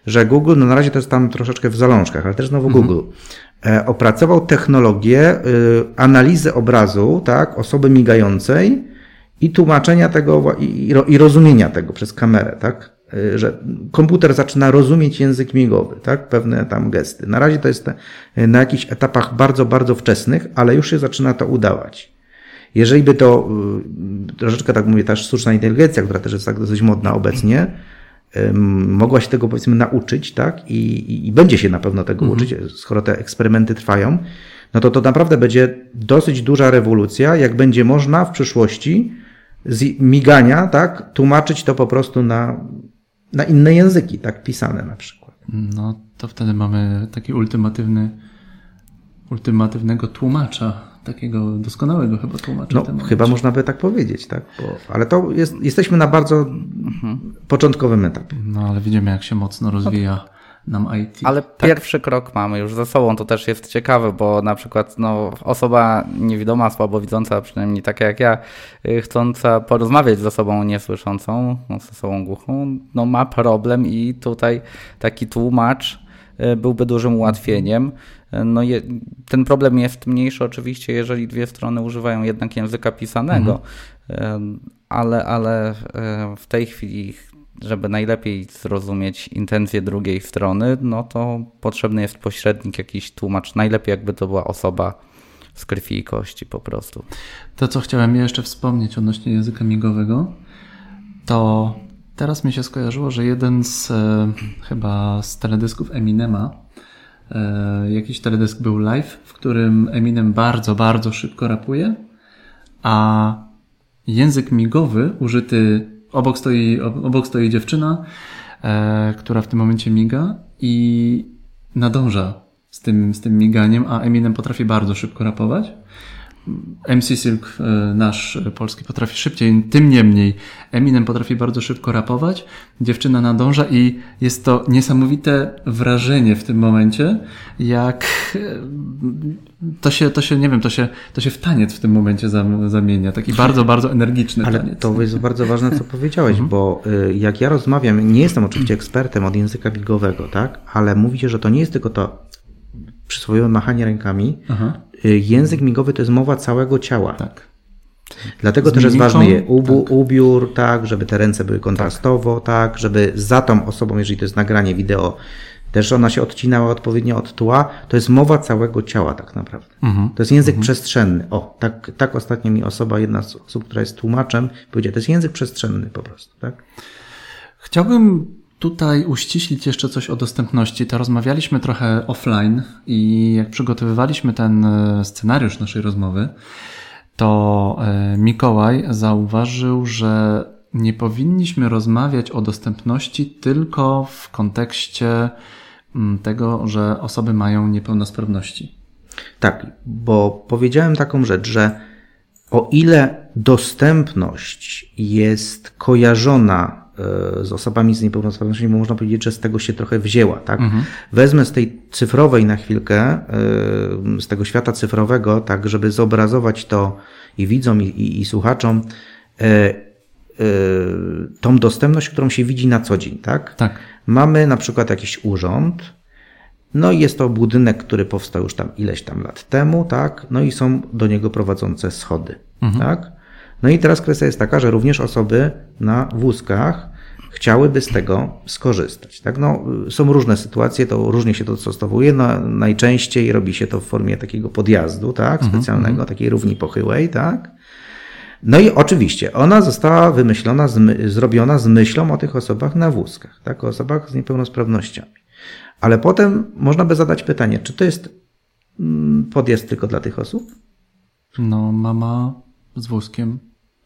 że Google, no na razie to jest tam troszeczkę w zalążkach, ale też znowu Google, e, opracował technologię y, analizy obrazu, tak, osoby migającej i tłumaczenia tego i, i ro- i rozumienia tego przez kamerę, tak? Y, Że komputer zaczyna rozumieć język migowy, tak? Pewne tam gesty. Na razie to jest y, na jakichś etapach bardzo, bardzo wczesnych, ale już się zaczyna to udawać. Jeżeli by to, troszeczkę tak mówię, ta sztuczna inteligencja, która też jest tak dosyć modna obecnie, mogła się tego powiedzmy nauczyć, tak? I, i, i będzie się na pewno tego uczyć, skoro te eksperymenty trwają, no to to naprawdę będzie dosyć duża rewolucja, jak będzie można w przyszłości z migania, tak, tłumaczyć to po prostu na, na inne języki, tak, pisane na przykład. No to wtedy mamy taki ultimatywny, ultimatywnego tłumacza, takiego doskonałego chyba tłumacza. No, chyba można by tak powiedzieć, tak, bo, ale to jest, jesteśmy na bardzo początkowym etapie. No ale widzimy jak się mocno rozwija nam IT. Ale pierwszy krok mamy już za sobą, to też jest ciekawe, bo na przykład no, osoba niewidoma, słabowidząca, przynajmniej taka jak ja, y, chcąca porozmawiać z osobą niesłyszącą, no, z osobą głuchą, no ma problem i tutaj taki tłumacz y, byłby dużym ułatwieniem. Y, No, je, ten problem jest mniejszy oczywiście, jeżeli dwie strony używają jednak języka pisanego, Y, ale, ale y, w tej chwili żeby najlepiej zrozumieć intencje drugiej strony, no to potrzebny jest pośrednik, jakiś tłumacz. Najlepiej jakby to była osoba z krwi i kości po prostu. To, co chciałem jeszcze wspomnieć odnośnie języka migowego, to teraz mi się skojarzyło, że jeden z e, chyba z teledysków Eminema, e, jakiś teledysk był live, w którym Eminem bardzo, bardzo szybko rapuje, a język migowy użyty, obok stoi, obok stoi dziewczyna, e, która w tym momencie miga i nadąża z tym, z tym miganiem, a Eminem potrafi bardzo szybko rapować. MC Silk, e, nasz e, polski, potrafi szybciej, tym niemniej Eminem potrafi bardzo szybko rapować, dziewczyna nadąża i jest to niesamowite wrażenie w tym momencie, jak e, to się, to się, nie wiem, to się, to się w taniec w tym momencie zam- zamienia, taki bardzo, bardzo energiczny Ale taniec. to jest bardzo ważne, co powiedziałeś, bo y, jak ja rozmawiam, nie jestem oczywiście ekspertem od języka migowego, tak? Ale mówi się, że to nie jest tylko to przysłowiowe machanie rękami. Aha, Język migowy to jest mowa całego ciała. tak. Dlatego też jest ważny je ubu, ubiór, tak, żeby te ręce były kontrastowo, tak. żeby za tą osobą, jeżeli to jest nagranie wideo, też ona się odcinała odpowiednio od tła. To jest mowa całego ciała tak naprawdę. Mhm. To jest język przestrzenny. O, tak, tak ostatnio mi osoba, jedna z osób, która jest tłumaczem, powiedziała, to jest język przestrzenny po prostu, tak? Chciałbym tutaj uściślić jeszcze coś o dostępności. To rozmawialiśmy trochę offline i jak przygotowywaliśmy ten e, scenariusz naszej rozmowy, to e, Mikołaj zauważył, że nie powinniśmy rozmawiać o dostępności tylko w kontekście mm, tego, że osoby mają niepełnosprawności. Tak, bo powiedziałem taką rzecz, że o ile dostępność jest kojarzona z osobami z niepełnosprawnością, bo można powiedzieć, że z tego się trochę wzięła, tak? Wezmę z tej cyfrowej na chwilkę, e, z tego świata cyfrowego, tak, żeby zobrazować to i widzom, i, i, i słuchaczom, e, e, tą dostępność, którą się widzi na co dzień, tak? Tak. Mamy na przykład jakiś urząd, no i jest to budynek, który powstał już tam ileś tam lat temu, tak? No i są do niego prowadzące schody, tak? No i teraz kwestia jest taka, że również osoby na wózkach chciałyby z tego skorzystać, tak? No, są różne sytuacje, to różnie się to dostosowuje, no, najczęściej robi się to w formie takiego podjazdu, tak? Specjalnego, takiej równi pochyłej, tak? No i oczywiście ona została wymyślona, zrobiona z myślą o tych osobach na wózkach, tak? O osobach z niepełnosprawnościami. Ale potem można by zadać pytanie, czy to jest mm, podjazd tylko dla tych osób? No, mama z wózkiem,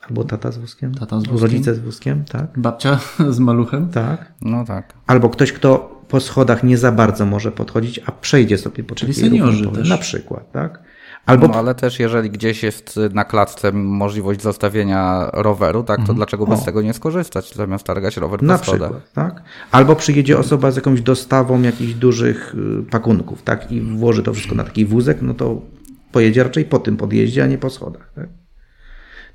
Albo tata z wózkiem? Tata z wózkiem. Rodzice z wózkiem, tak? babcia z maluchem. Tak. No tak. Albo ktoś, kto po schodach nie za bardzo może podchodzić, a przejdzie sobie po Czyli seniorzy równi też. Na przykład, tak? Albo... No, ale też jeżeli gdzieś jest na klatce możliwość zostawienia roweru, tak, to mhm. dlaczego bez tego nie skorzystać, zamiast targać rower na po schodach? Przykład, tak? Albo przyjedzie osoba z jakąś dostawą jakichś dużych y, pakunków, tak, i włoży to wszystko na taki wózek, no to pojedzie raczej po tym podjeździe, a nie po schodach. Tak?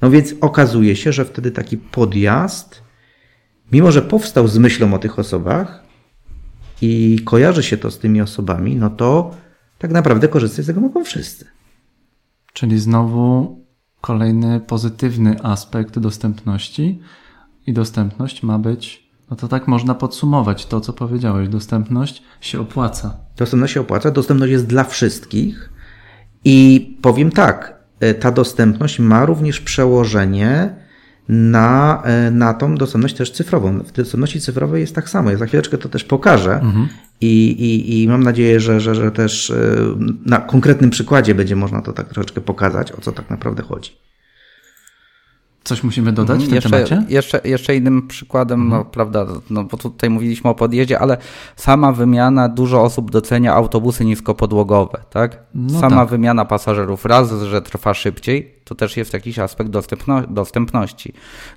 No więc okazuje się, że wtedy taki podjazd, mimo że powstał z myślą o tych osobach i kojarzy się to z tymi osobami, no to tak naprawdę korzystać z tego mogą wszyscy. Czyli znowu kolejny pozytywny aspekt dostępności i dostępność ma być, no to tak można podsumować to, co powiedziałeś. Dostępność się opłaca. Dostępność się opłaca, dostępność jest dla wszystkich i powiem tak, ta dostępność ma również przełożenie na, e, na tą dostępność też cyfrową. W dostępności cyfrowej jest tak samo. Ja za chwileczkę to też pokażę mhm. i, i, i mam nadzieję, że, że, że też e, na konkretnym przykładzie będzie można to tak troszeczkę pokazać, o co tak naprawdę chodzi. Coś musimy dodać w tym jeszcze, temacie? Jeszcze, jeszcze innym przykładem, no, mhm. no, prawda, no, bo tutaj mówiliśmy o podjeździe, ale sama wymiana, dużo osób docenia autobusy niskopodłogowe, tak? No sama tak. wymiana pasażerów raz, że trwa szybciej, to też jest jakiś aspekt dostępno, dostępności.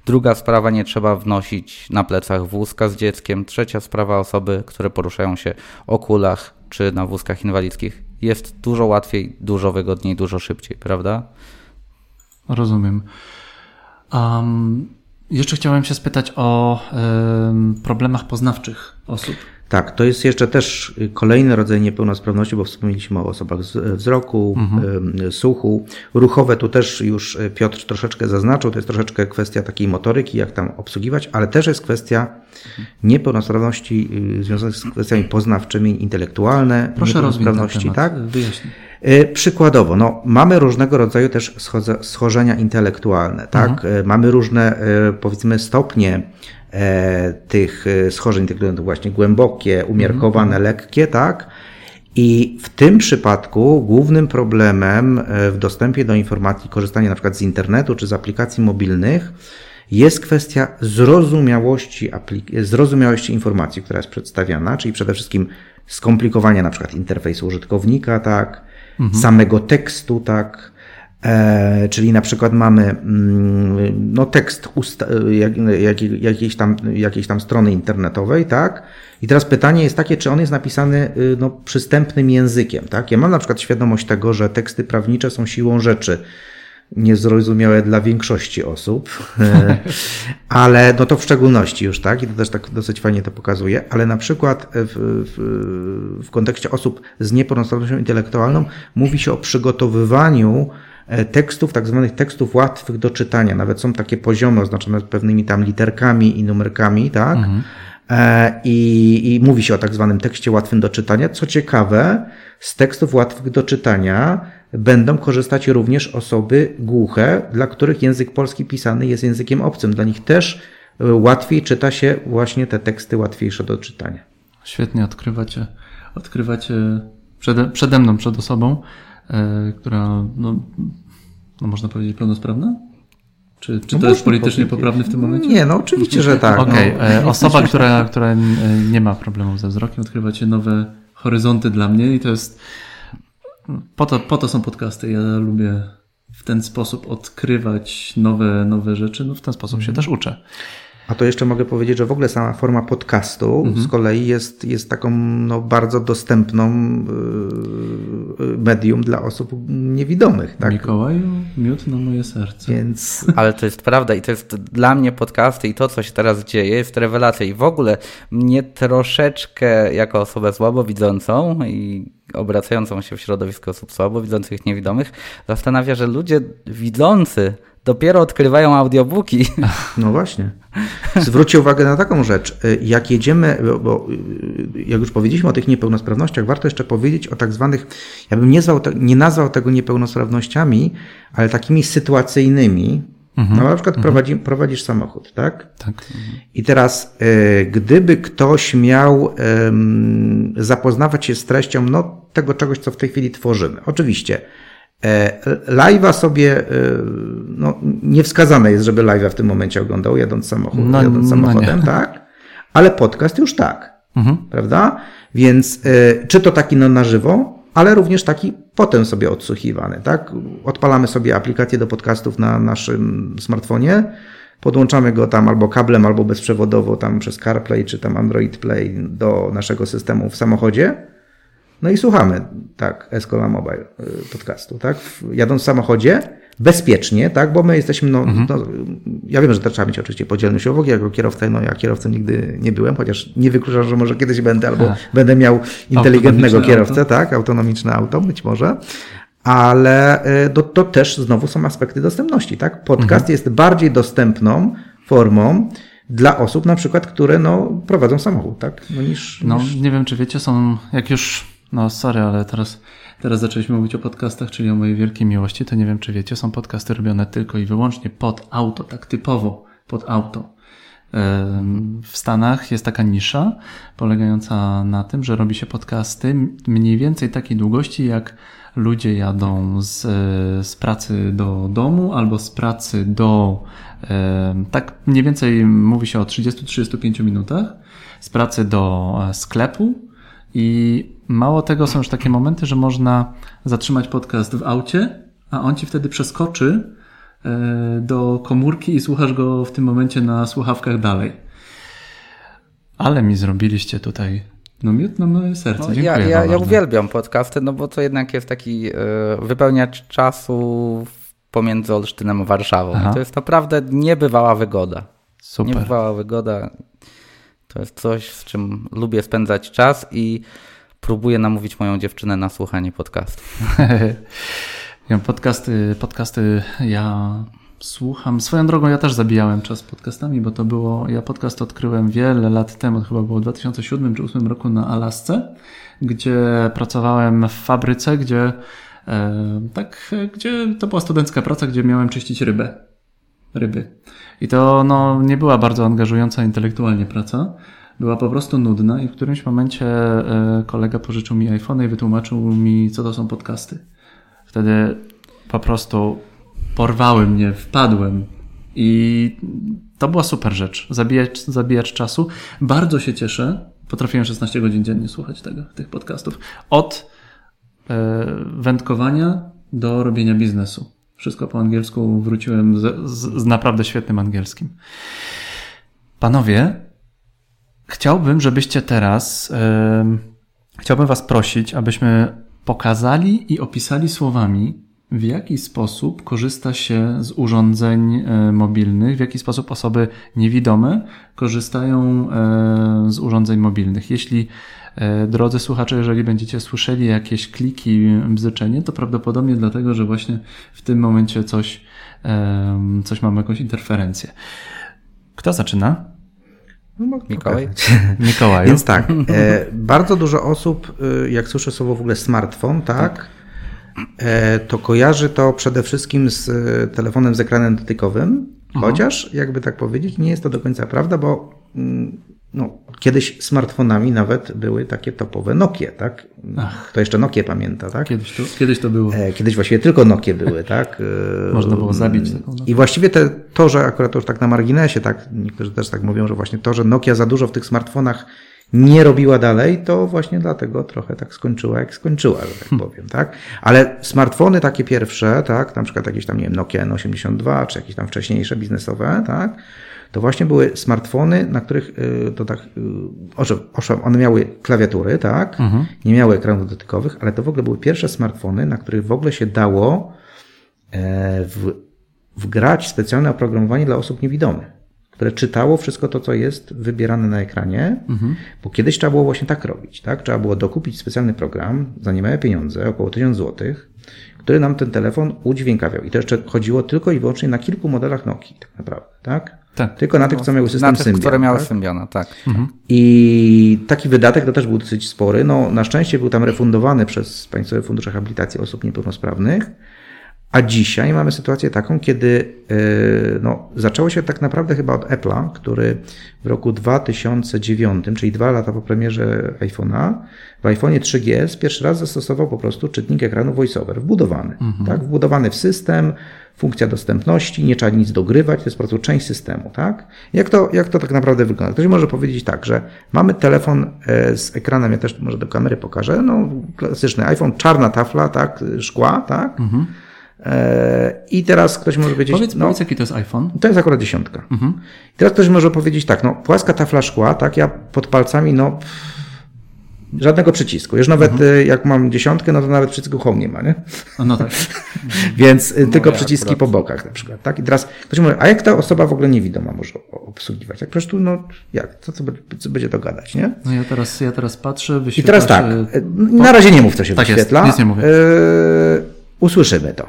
Druga sprawa, nie trzeba wnosić na plecach wózka z dzieckiem. Trzecia sprawa, osoby, które poruszają się o kulach czy na wózkach inwalidzkich. Jest dużo łatwiej, dużo wygodniej, dużo szybciej, prawda? Rozumiem. Um, jeszcze chciałem się spytać o problemach poznawczych osób. Tak, to jest jeszcze też kolejny rodzaj niepełnosprawności, bo wspomnieliśmy o osobach wzroku, mhm. słuchu. Ruchowe tu też już Piotr troszeczkę zaznaczył, to jest troszeczkę kwestia takiej motoryki, jak tam obsługiwać, ale też jest kwestia niepełnosprawności y, związanych z kwestiami poznawczymi, intelektualne, Proszę niepełnosprawności, tak? Wyjaśnij. E, przykładowo, no, mamy różnego rodzaju też schorzenia intelektualne, tak? Mhm. E, mamy różne, e, powiedzmy, stopnie tych schorzeń intelektualnych, właśnie głębokie, umiarkowane, mhm. lekkie, tak? I w tym przypadku głównym problemem w dostępie do informacji, korzystania na przykład z internetu czy z aplikacji mobilnych, jest kwestia zrozumiałości, zrozumiałości informacji, która jest przedstawiana, czyli przede wszystkim skomplikowania na przykład interfejsu użytkownika, tak, mhm. samego tekstu, tak, e, czyli na przykład mamy mm, no, tekst jak, jak, jakiejś, tam, jakiejś tam strony internetowej, tak, i teraz pytanie jest takie, czy on jest napisany y, no, przystępnym językiem, tak? Ja mam na przykład świadomość tego, że teksty prawnicze są siłą rzeczy niezrozumiałe dla większości osób, ale no to w szczególności już, tak? I to też tak dosyć fajnie to pokazuje, ale na przykład w, w, w kontekście osób z niepełnosprawnością intelektualną mówi się o przygotowywaniu e, tekstów, tak zwanych tekstów łatwych do czytania. Nawet są takie poziomy oznaczone pewnymi tam literkami i numerkami, tak? Mhm. E, I, I mówi się o tak zwanym tekście łatwym do czytania. Co ciekawe, z tekstów łatwych do czytania będą korzystać również osoby głuche, dla których język polski pisany jest językiem obcym. Dla nich też e, łatwiej czyta się właśnie te teksty łatwiejsze do czytania. Świetnie odkrywacie, odkrywacie przede, przede mną, przed osobą, e, która, no, no można powiedzieć, pełnosprawna? Czy, czy no to jest politycznie powiedzieć. poprawne w tym momencie? Nie, no oczywiście, że tak. Okej, okay. no. osoba, która, która nie ma problemów ze wzrokiem, odkrywacie nowe horyzonty dla mnie i to jest po to, po to są podcasty. Ja lubię w ten sposób odkrywać nowe, nowe rzeczy. No w ten sposób się mhm. też uczę. A to jeszcze mogę powiedzieć, że w ogóle sama forma podcastu mhm. z kolei jest, jest taką no, bardzo dostępną yy, medium dla osób niewidomych. Tak? Mikołaju, miód na moje serce. Więc... Ale to jest prawda i to jest dla mnie podcasty i to, co się teraz dzieje, jest rewelacja. I w ogóle mnie troszeczkę jako osobę słabowidzącą i obracającą się w środowisku osób słabowidzących, niewidomych, zastanawia, że ludzie widzący dopiero odkrywają audiobooki. No właśnie. Zwróćcie uwagę na taką rzecz. Jak jedziemy, bo jak już powiedzieliśmy o tych niepełnosprawnościach, warto jeszcze powiedzieć o tak zwanych, ja bym nie, zwał, nie nazwał tego niepełnosprawnościami, ale takimi sytuacyjnymi. Mhm. No na przykład mhm. prowadzi, prowadzisz samochód, tak? Tak. I teraz, e, gdyby ktoś miał zapoznawać się z treścią no, tego czegoś, co w tej chwili tworzymy. Oczywiście, live'a sobie, e, no, niewskazane jest, żeby live'a w tym momencie oglądał, jadąc, samochód, no, jadąc samochodem, no tak? Ale podcast już tak, mhm. prawda? Więc e, czy to taki no, na żywo, ale również taki potem sobie odsłuchiwany, tak? Odpalamy sobie aplikację do podcastów na naszym smartfonie, podłączamy go tam albo kablem, albo bezprzewodowo tam przez CarPlay czy tam Android Play do naszego systemu w samochodzie. No i słuchamy, tak, Escola Mobile y, podcastu, tak? Jadąc w samochodzie, bezpiecznie, tak? Bo my jesteśmy, no, mhm. no ja wiem, że to trzeba mieć oczywiście podzielny siłowogi, jako kierowca, no ja kierowcą nigdy nie byłem, chociaż nie wykluczam, że może kiedyś będę, albo A. będę miał inteligentnego kierowcę, auto. tak? Autonomiczne auto, być może. Ale y, to, to też znowu są aspekty dostępności, tak? Podcast mhm. jest bardziej dostępną formą dla osób na przykład, które no, prowadzą samochód, tak? No, niż, no niż... nie wiem, czy wiecie, są, jak już, no sorry, ale teraz Teraz zaczęliśmy mówić o podcastach, czyli o mojej wielkiej miłości. To nie wiem, czy wiecie, są podcasty robione tylko i wyłącznie pod auto, tak typowo pod auto. W Stanach jest taka nisza polegająca na tym, że robi się podcasty mniej więcej takiej długości, jak ludzie jadą z, z pracy do domu albo z pracy do. Tak mniej więcej mówi się o 30-35 minutach, z pracy do e, sklepu i mało tego, są już takie momenty, że można zatrzymać podcast w aucie, a on ci wtedy przeskoczy e, do komórki i słuchasz go w tym momencie na słuchawkach dalej. Ale mi zrobiliście tutaj no miód na moje serce. No, Dziękuję ja, ja, ja uwielbiam podcasty, no bo to jednak jest taki y, wypełniacz czasu pomiędzy Olsztynem a Warszawą. To jest naprawdę niebywała wygoda. Super. Niebywała wygoda. To jest coś, z czym lubię spędzać czas i próbuję namówić moją dziewczynę na słuchanie podcastu. podcasty, podcasty ja słucham. Swoją drogą ja też zabijałem czas podcastami, bo to było, ja podcast odkryłem wiele lat temu, chyba było w 2007 czy 2008 roku na Alasce, gdzie pracowałem w fabryce, gdzie e, tak, gdzie to była studencka praca, gdzie miałem czyścić rybę. Ryby. I to no, nie była bardzo angażująca intelektualnie praca. Była po prostu nudna i w którymś momencie e, kolega pożyczył mi iPhone i wytłumaczył mi, co to są podcasty. Wtedy po prostu porwały mnie, wpadłem i to była super rzecz. Zabijać, zabijać czasu. Bardzo się cieszę. Potrafiłem 16 godzin dziennie słuchać tego, tych podcastów. Od e, wędkowania do robienia biznesu. Wszystko po angielsku wróciłem z, z, z naprawdę świetnym angielskim. Panowie, chciałbym, żebyście teraz, yy, chciałbym Was prosić, abyśmy pokazali i opisali słowami, w jaki sposób korzysta się z urządzeń e, mobilnych, w jaki sposób osoby niewidome korzystają e, z urządzeń mobilnych. Jeśli, drodzy słuchacze, jeżeli będziecie słyszeli jakieś kliki, bzyczenie, to prawdopodobnie dlatego, że właśnie w tym momencie coś, coś mamy, jakąś interferencję. Kto zaczyna? No, Mikołaj. Mikołaj. Więc tak, e, bardzo dużo osób, jak słyszę słowo w ogóle smartfon, tak, tak E, to kojarzy to przede wszystkim z e, telefonem z ekranem dotykowym, mhm. chociaż jakby tak powiedzieć, nie jest to do końca prawda, bo mm, no, kiedyś smartfonami nawet były takie topowe Nokie, tak? Ach. To jeszcze Nokie pamięta, tak? Kiedyś to, kiedyś to było. E, kiedyś właściwie tylko Nokie były, tak? Można było zabić taką I właściwie te, to, że akurat to już tak na marginesie, tak, niektórzy też tak mówią, że właśnie to, że Nokia za dużo w tych smartfonach nie robiła dalej, to właśnie dlatego trochę tak skończyła, jak skończyła, że tak hmm. powiem, tak? Ale smartfony takie pierwsze, tak, na przykład jakieś tam, nie wiem, Nokia N82, czy jakieś tam wcześniejsze biznesowe, tak, to właśnie były smartfony, na których y, to tak, y, one miały klawiatury, tak, mhm. nie miały ekranów dotykowych, ale to w ogóle były pierwsze smartfony, na których w ogóle się dało e, w, wgrać specjalne oprogramowanie dla osób niewidomych które czytało wszystko to, co jest wybierane na ekranie, mhm. bo kiedyś trzeba było właśnie tak robić, tak? Trzeba było dokupić specjalny program za niemałe pieniądze, około 1000 zł, który nam ten telefon udźwiękawiał. I to jeszcze chodziło tylko i wyłącznie na kilku modelach Nokii, tak naprawdę, tak? Tak. Tylko na tych, co miały system na tych, które miały tak? Symbiana, tak. Mhm. I taki wydatek to też był dosyć spory. No, na szczęście był tam refundowany przez Państwowe Fundusze Habilitacji Osób Niepełnosprawnych, a dzisiaj mamy sytuację taką, kiedy e, no, zaczęło się tak naprawdę chyba od Apple'a, który w roku 2009, czyli dwa lata po premierze iPhone'a, w iPhone'ie 3GS pierwszy raz zastosował po prostu czytnik ekranu VoiceOver, wbudowany. Mhm. Tak, wbudowany w system, funkcja dostępności, nie trzeba nic dogrywać, to jest po prostu część systemu, tak? Jak to, jak to tak naprawdę wygląda? Ktoś może powiedzieć tak, że mamy telefon e, z ekranem, ja też może do kamery pokażę, no klasyczny iPhone, czarna tafla, tak, szkła, tak? E, I teraz ktoś może powiedzieć, Powiedz, no, powiedz, jaki to jest iPhone. to jest akurat dziesiątka. I teraz ktoś może powiedzieć tak, no płaska tafla szkła, tak, ja pod palcami, no żadnego przycisku. Już nawet y, jak mam dziesiątkę, no to nawet przycisku home nie ma, nie? No tak. Więc y, tylko ja przyciski akurat- po bokach na przykład, tak? I teraz ktoś mówi, a jak ta osoba w ogóle niewidoma może obsługiwać? Jak przecież tu, no jak, co, co, co będzie to gadać, nie? No ja teraz, ja teraz patrzę, I wyświetla teraz tak, y, na razie nie mów, co się Tak jest, wyświetla. nic nie mówię. Usłyszymy to.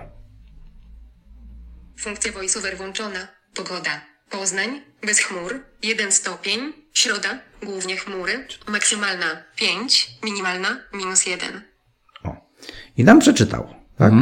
Funkcja voiceover włączona. Pogoda. Poznań. Bez chmur. 1 stopień. Środa. Głównie chmury. Maksymalna 5. Minimalna minus 1. O. I nam przeczytał. Tak?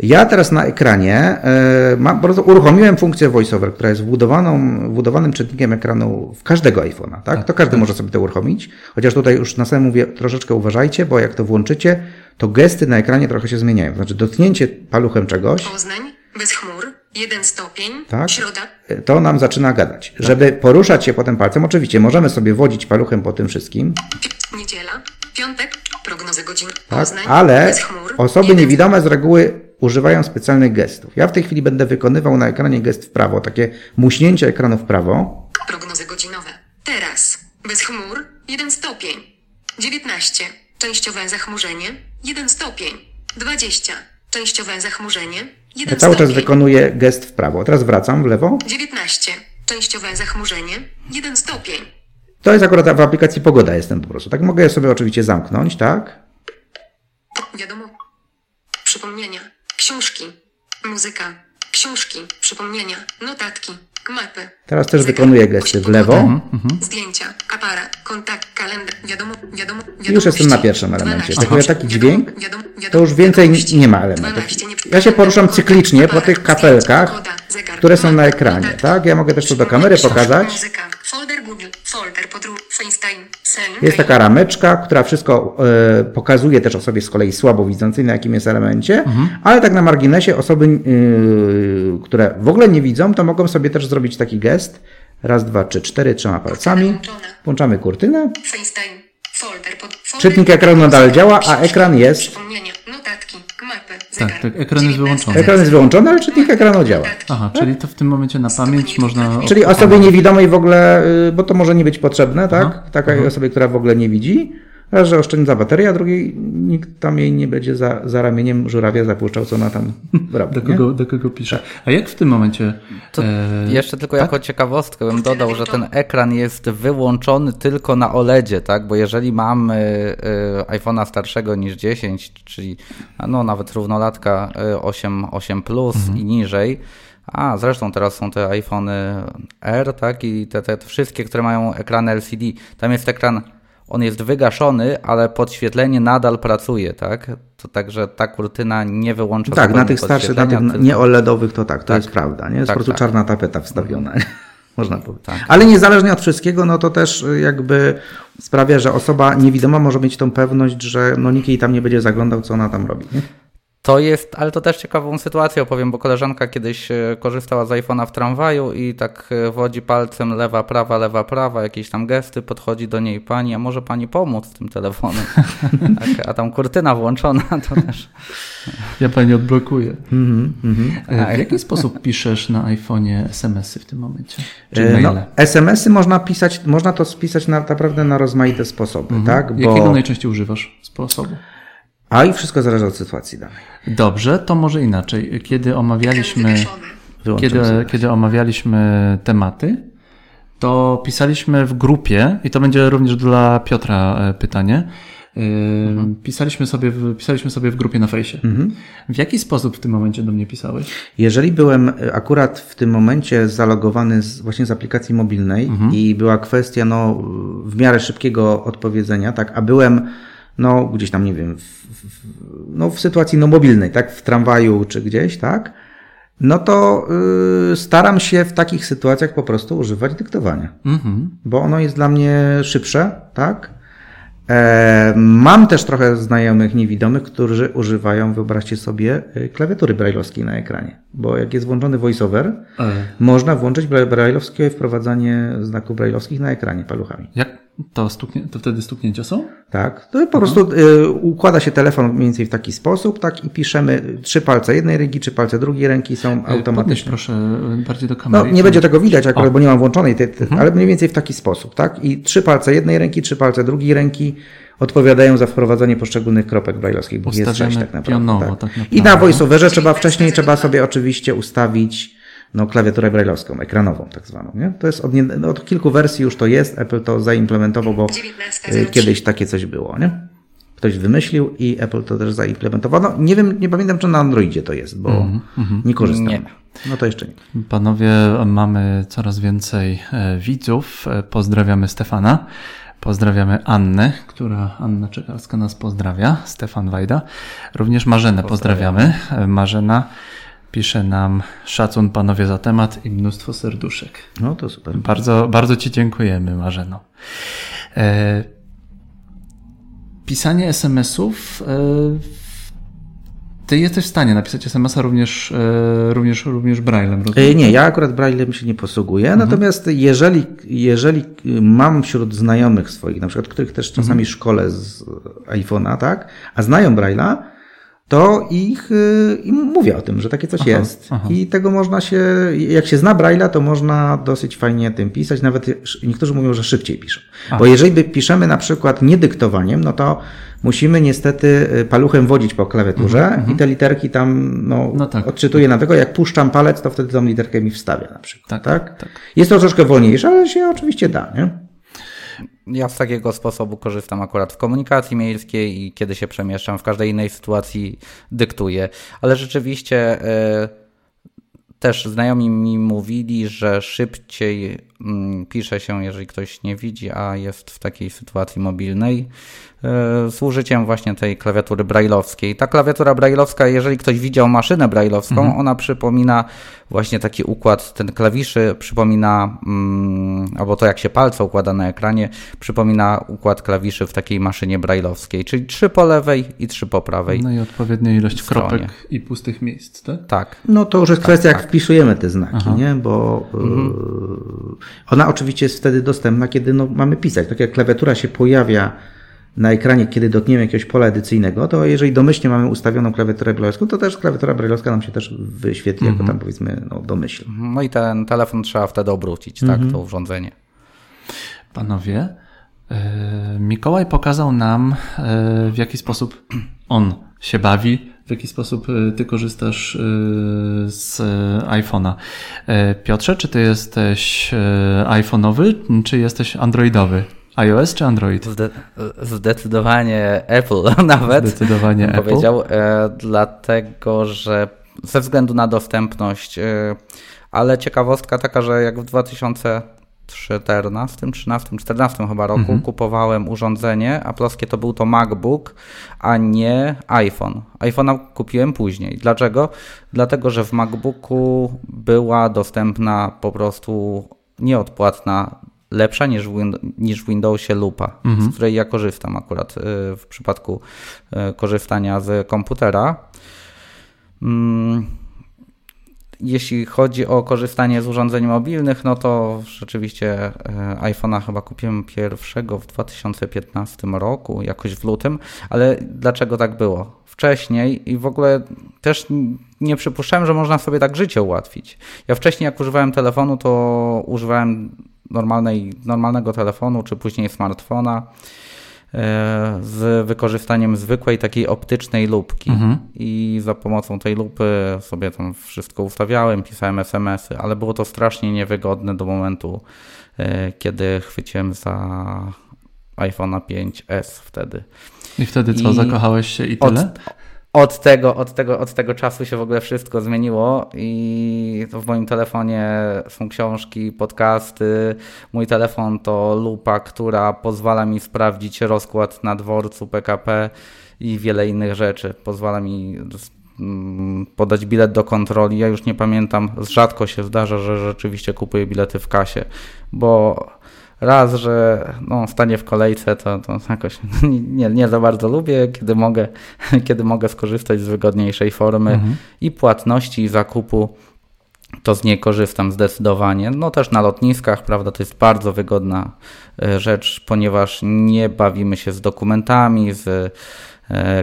Ja teraz na ekranie e, mam, po prostu uruchomiłem funkcję VoiceOver, która jest wbudowaną, wbudowanym czytnikiem ekranu w każdego iPhone'a. Tak? To każdy może sobie to uruchomić. Chociaż tutaj już na samym mówię, troszeczkę uważajcie, bo jak to włączycie, to gesty na ekranie trochę się zmieniają. Znaczy dotknięcie paluchem czegoś, Poznań. Bez chmur. 1 stopień. Tak. Środa. e, to nam zaczyna gadać. Żeby poruszać się potem palcem, oczywiście możemy sobie wodzić paluchem po tym wszystkim, Niedziela. Piątek. Prognozy godzin. Tak, Poznań. ale chmur. osoby 1 niewidome z reguły używają specjalnych gestów. Ja w tej chwili będę wykonywał na ekranie gest w prawo, takie muśnięcie ekranu w prawo. Prognozy godzinowe. Teraz. Bez chmur. 1 stopień. 19. Częściowe zachmurzenie. 1 stopień. 20. Częściowe zachmurzenie. 1 Ja cały czas wykonuję gest w prawo. Teraz wracam w lewo. 19. Częściowe zachmurzenie. 1 stopień. To jest akurat w aplikacji pogoda jestem po prostu. Tak mogę sobie oczywiście zamknąć, tak? Wiadomo. Przypomnienia. Książki. Muzyka. Książki. Przypomnienia. Notatki. Mapy. Teraz też wykonuję gesty w lewo. pogoda, Mhm. Zdjęcia. Aparat. Kontakt. Kalendarz. Wiadomo. Wiadomo. Już jestem na pierwszym elemencie. Jak czuję taki dźwięk, to już więcej nie ma elementów. Ja się poruszam cyklicznie po tych kapelkach, które są na ekranie, tak? Ja mogę też tu do kamery pokazać. Folder Google. Folder podróż. FaceTime. Sen. Jest taka rameczka, która wszystko e, pokazuje też osobie z kolei słabowidzącej, na jakim jest elemencie, ale tak na marginesie osoby, y, które w ogóle nie widzą, to mogą sobie też zrobić taki gest. Raz, dwa, trzy, cztery, trzema palcami. Włączamy kurtynę. FaceTime. Folder pod. Folder Czytnik ekranu nadal działa, a ekran jest-. Tak, tak, ekran jest wyłączony. Ekran jest wyłączony, ale czytnik ekranu działa. Aha, czyli to w tym momencie na pamięć można... Czyli osobie niewidomej w ogóle, y, bo to może nie być potrzebne, tak? Takiej osobie, która w ogóle nie widzi. Raz, że oszczędza baterię, a drugiej nikt tam jej nie będzie za, za ramieniem żurawia zapuszczał, co ona tam robi. Do nie? kogo, do kogo pisze. A jak w tym momenie... To e, jeszcze tylko tak? jako ciekawostkę bym dodał, że ten ekran jest wyłączony tylko na OLEDzie, tak? Bo jeżeli mamy y, iPhone'a starszego niż 10, czyli no nawet równolatka y, 8, 8 Plus Mhm. i niżej, a zresztą teraz są te iPhony R, tak? I te, te, te wszystkie, które mają ekrany LCD, tam jest ekran, on jest wygaszony, ale podświetlenie nadal pracuje, tak? To także ta kurtyna nie wyłącza Tak, na tych starszych, na tych nie OLEDowych to tak, to Tak. jest prawda. Nie? Jest Tak, po prostu tak. czarna tapeta wstawiona. Można powiedzieć. Tak. Ale niezależnie od wszystkiego, no to też y, jakby sprawia, że osoba niewidoma może mieć tą pewność, że no nikt jej tam nie będzie zaglądał, co ona tam robi. Nie? To jest, ale to też ciekawą sytuację opowiem, bo koleżanka kiedyś e, korzystała z iPhone'a w tramwaju i tak e, wodzi palcem lewa, prawa, lewa, prawa, jakieś tam gesty, podchodzi do niej pani, a może pani pomóc tym telefonem? tak, a tam kurtyna włączona, to też. Ja pani odblokuję. Mhm, E, W jaki sposób piszesz na iPhone'ie SMS-y w tym momencie? Czy? No, SMS-y można pisać, można to spisać na, naprawdę na rozmaite sposoby, tak? Bo... Jakiego najczęściej używasz sposobu? A i wszystko zależy od sytuacji danej. Dobrze, to może inaczej. Kiedy omawialiśmy, kiedy, kiedy omawialiśmy tematy, to pisaliśmy w grupie, i to będzie również dla Piotra e, pytanie. Yy, Pisaliśmy, sobie w, pisaliśmy sobie w grupie na fejsie. W jaki sposób w tym momencie do mnie pisałeś? Jeżeli byłem e, akurat w tym momencie zalogowany z, właśnie z aplikacji mobilnej i była kwestia no, w miarę szybkiego odpowiedzenia, tak, a byłem no, gdzieś tam, nie wiem, w, w, no, w sytuacji no, mobilnej, tak, w tramwaju czy gdzieś, tak, no to y, staram się w takich sytuacjach po prostu używać dyktowania, Mhm. bo ono jest dla mnie szybsze, tak, E, mam też trochę znajomych niewidomych, którzy używają, wyobraźcie sobie, e, klawiatury brajlowskiej na ekranie. Bo jak jest włączony voiceover, E, można włączyć bra- brajlowskie wprowadzanie znaków brajlowskich na ekranie paluchami. jak to, stuknie, to wtedy stuknięcia są? Tak, to po prostu y, układa się telefon mniej więcej w taki sposób, tak, i piszemy trzy palce jednej ręki, trzy palce drugiej ręki są E, Podnieś automatycznie. proszę e, bardziej do No, kamery. nie będzie tego widać akurat, O. Mhm. bo nie mam włączonej, tej, tej, ale mniej więcej w taki sposób, tak? I trzy palce jednej ręki, trzy palce drugiej ręki odpowiadają za wprowadzanie poszczególnych kropek brajlowskich, bo jest sześć tak naprawdę. pionowo, tak. tak I na naprawdę. voiceoverze trzeba wcześniej, trzeba sobie oczywiście ustawić no, klawiaturę brajlowską, ekranową tak zwaną, nie? To jest od, nie, no, od kilku wersji już to jest, Apple to zaimplementował, bo 19.03. y, kiedyś takie coś było, nie? Ktoś wymyślił i Apple to też zaimplementował. No, nie wiem, nie pamiętam, czy na Androidzie to jest, bo Mhm, nie korzystam. Nie. No to jeszcze nie. Panowie, mamy coraz więcej e, widzów. E, Pozdrawiamy Stefana. Pozdrawiamy Annę, która Anna Czekalska nas pozdrawia. Stefan Wajda. Również Marzenę pozdrawiamy. E, Marzena pisze nam szacun panowie za temat i mnóstwo serduszek. No to super. Bardzo, bardzo Ci dziękujemy, Marzeno. E, pisanie SMS-ów. E, ty jesteś w stanie napisać SMS-a również, e, również, również Braillem, rozumiem? E, Nie, ja akurat Braillem się nie posługuję, natomiast jeżeli, jeżeli mam wśród znajomych swoich, na przykład, których też czasami szkole z iPhone'a, tak, a znają Braille'a, to ich, y, im mówię o tym, że takie coś Aha, jest. aha. I tego można się, jak się zna Braille'a, to można dosyć fajnie tym pisać, nawet niektórzy mówią, że szybciej piszą. A. Bo jeżeli by piszemy na przykład nie dyktowaniem, no to musimy niestety y, paluchem wodzić po klawiaturze i te literki tam, no, Mhm, No tak. odczytuję na tego, jak puszczam palec, to wtedy tą literkę mi wstawia na przykład. Tak, Tak, tak. Jest to troszkę wolniejsze, ale się oczywiście da, nie? Ja z takiego sposobu korzystam akurat w komunikacji miejskiej i kiedy się przemieszczam, w każdej innej sytuacji dyktuję. Ale rzeczywiście e, też znajomi mi mówili, że szybciej pisze się, jeżeli ktoś nie widzi, a jest w takiej sytuacji mobilnej, e, z użyciem właśnie tej klawiatury brailleowskiej. Ta klawiatura brailleowska, jeżeli ktoś widział maszynę brailleowską, ona przypomina właśnie taki układ, ten klawiszy przypomina, mm, albo to jak się palce układa na ekranie, przypomina układ klawiszy w takiej maszynie brailleowskiej, czyli trzy po lewej i trzy po prawej. No i odpowiednia ilość stronie. kropek i pustych miejsc, tak? Tak. No to już jest kwestia, jak wpisujemy te znaki, Aha. nie? Bo y, ona oczywiście jest wtedy dostępna, kiedy no, mamy pisać. Tak jak klawiatura się pojawia na ekranie, kiedy dotkniemy jakiegoś pola edycyjnego, to jeżeli domyślnie mamy ustawioną klawiaturę brajlowską, to też klawiatura brajlowska nam się też wyświetli jako tam powiedzmy no, domyślny. No i ten telefon trzeba wtedy obrócić, tak, to urządzenie. Panowie, e, Mikołaj pokazał nam, e, w jaki sposób on się bawi, w jaki sposób e, ty korzystasz e, z e, iPhone'a. Piotrze, czy ty jesteś iPhone'owy, czy jesteś androidowy? iOS czy Android? Zde- zdecydowanie Apple nawet. Zdecydowanie Apple. Powiedział, dlatego że ze względu na dostępność, ale ciekawostka taka, że jak w 2014, 13, 14 chyba roku Mhm. kupowałem urządzenie, a ploskie to był to MacBook, a nie iPhone. iPhone'a kupiłem później. Dlaczego? Dlatego, że w MacBooku była dostępna po prostu nieodpłatna lepsza niż w, Win- niż w Windowsie lupa, z której ja korzystam akurat y, w przypadku y, korzystania z komputera. Mm, Jeśli chodzi o korzystanie z urządzeń mobilnych, no to rzeczywiście e, iPhone'a chyba kupiłem pierwszego w 2015 roku, jakoś w lutym, ale dlaczego tak było? Wcześniej i w ogóle też nie przypuszczałem, że można sobie tak życie ułatwić. Ja wcześniej jak używałem telefonu, to używałem normalnej, normalnego telefonu, czy później smartfona z wykorzystaniem zwykłej takiej optycznej lupki i za pomocą tej lupy sobie tam wszystko ustawiałem, pisałem SMS-y, ale było to strasznie niewygodne do momentu, e, kiedy chwyciłem za iPhone'a 5S wtedy. I wtedy co, I zakochałeś się i tyle? od, tego, od, tego, od tego czasu się w ogóle wszystko zmieniło i w moim telefonie są książki, podcasty. Mój telefon to lupa, która pozwala mi sprawdzić rozkład na dworcu PKP i wiele innych rzeczy. Pozwala mi mm, podać bilet do kontroli. Ja już nie pamiętam, rzadko się zdarza, że rzeczywiście kupuję bilety w kasie, bo raz, że no, stanie w kolejce, to, to jakoś nie, nie za bardzo lubię, kiedy mogę, kiedy mogę skorzystać z wygodniejszej formy Mhm. i płatności, i zakupu to z niej korzystam zdecydowanie. No też na lotniskach, prawda, to jest bardzo wygodna e, rzecz, ponieważ nie bawimy się z dokumentami, z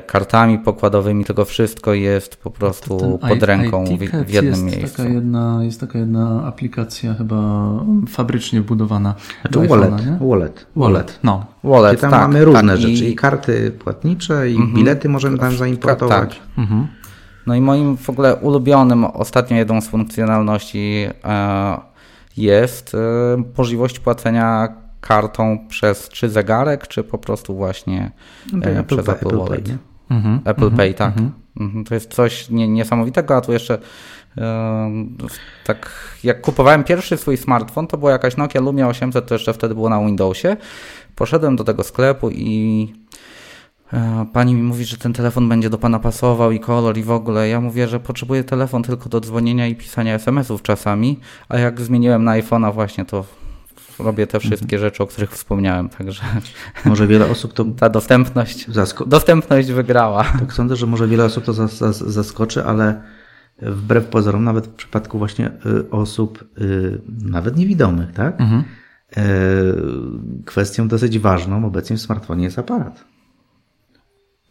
kartami pokładowymi, tylko wszystko jest po prostu Ten pod ręką w, w jednym jest miejscu. Taka jedna, jest taka jedna aplikacja chyba fabrycznie budowana. Znaczy wallet, iPhone'a, wallet, Wallet, no. Wallet, Gdzie tam tak, mamy różne tak, rzeczy, i... I, karty płatnicze, i bilety możemy tam zaimportować. tak. Mhm. no i moim w ogóle ulubionym, ostatnio jedną z funkcjonalności e, jest e, możliwość płacenia kartą przez czy zegarek, czy po prostu właśnie No e, Apple przez Apple, Apple Pay, Wallet. Mhm. Apple Pay, tak. Mhm. To jest coś nie, niesamowitego, a tu jeszcze tak jak kupowałem pierwszy swój smartfon, to była jakaś Nokia Lumia 800, to jeszcze wtedy było na Windowsie. Poszedłem do tego sklepu i e, pani mi mówi, że ten telefon będzie do pana pasował i kolor i w ogóle. Ja mówię, że potrzebuję telefon tylko do dzwonienia i pisania SMS-ów czasami, a jak zmieniłem na iPhone'a właśnie, to robię te wszystkie rzeczy, o których wspomniałem, także Może wiele osób to ta dostępność, zaskoczy. dostępność wygrała. Tak sądzę, że może wiele osób to zas- zas- zaskoczy, ale wbrew pozorom, nawet w przypadku właśnie y, osób y, nawet niewidomych, tak? Mhm. E, Kwestią dosyć ważną obecnie w smartfonie jest aparat.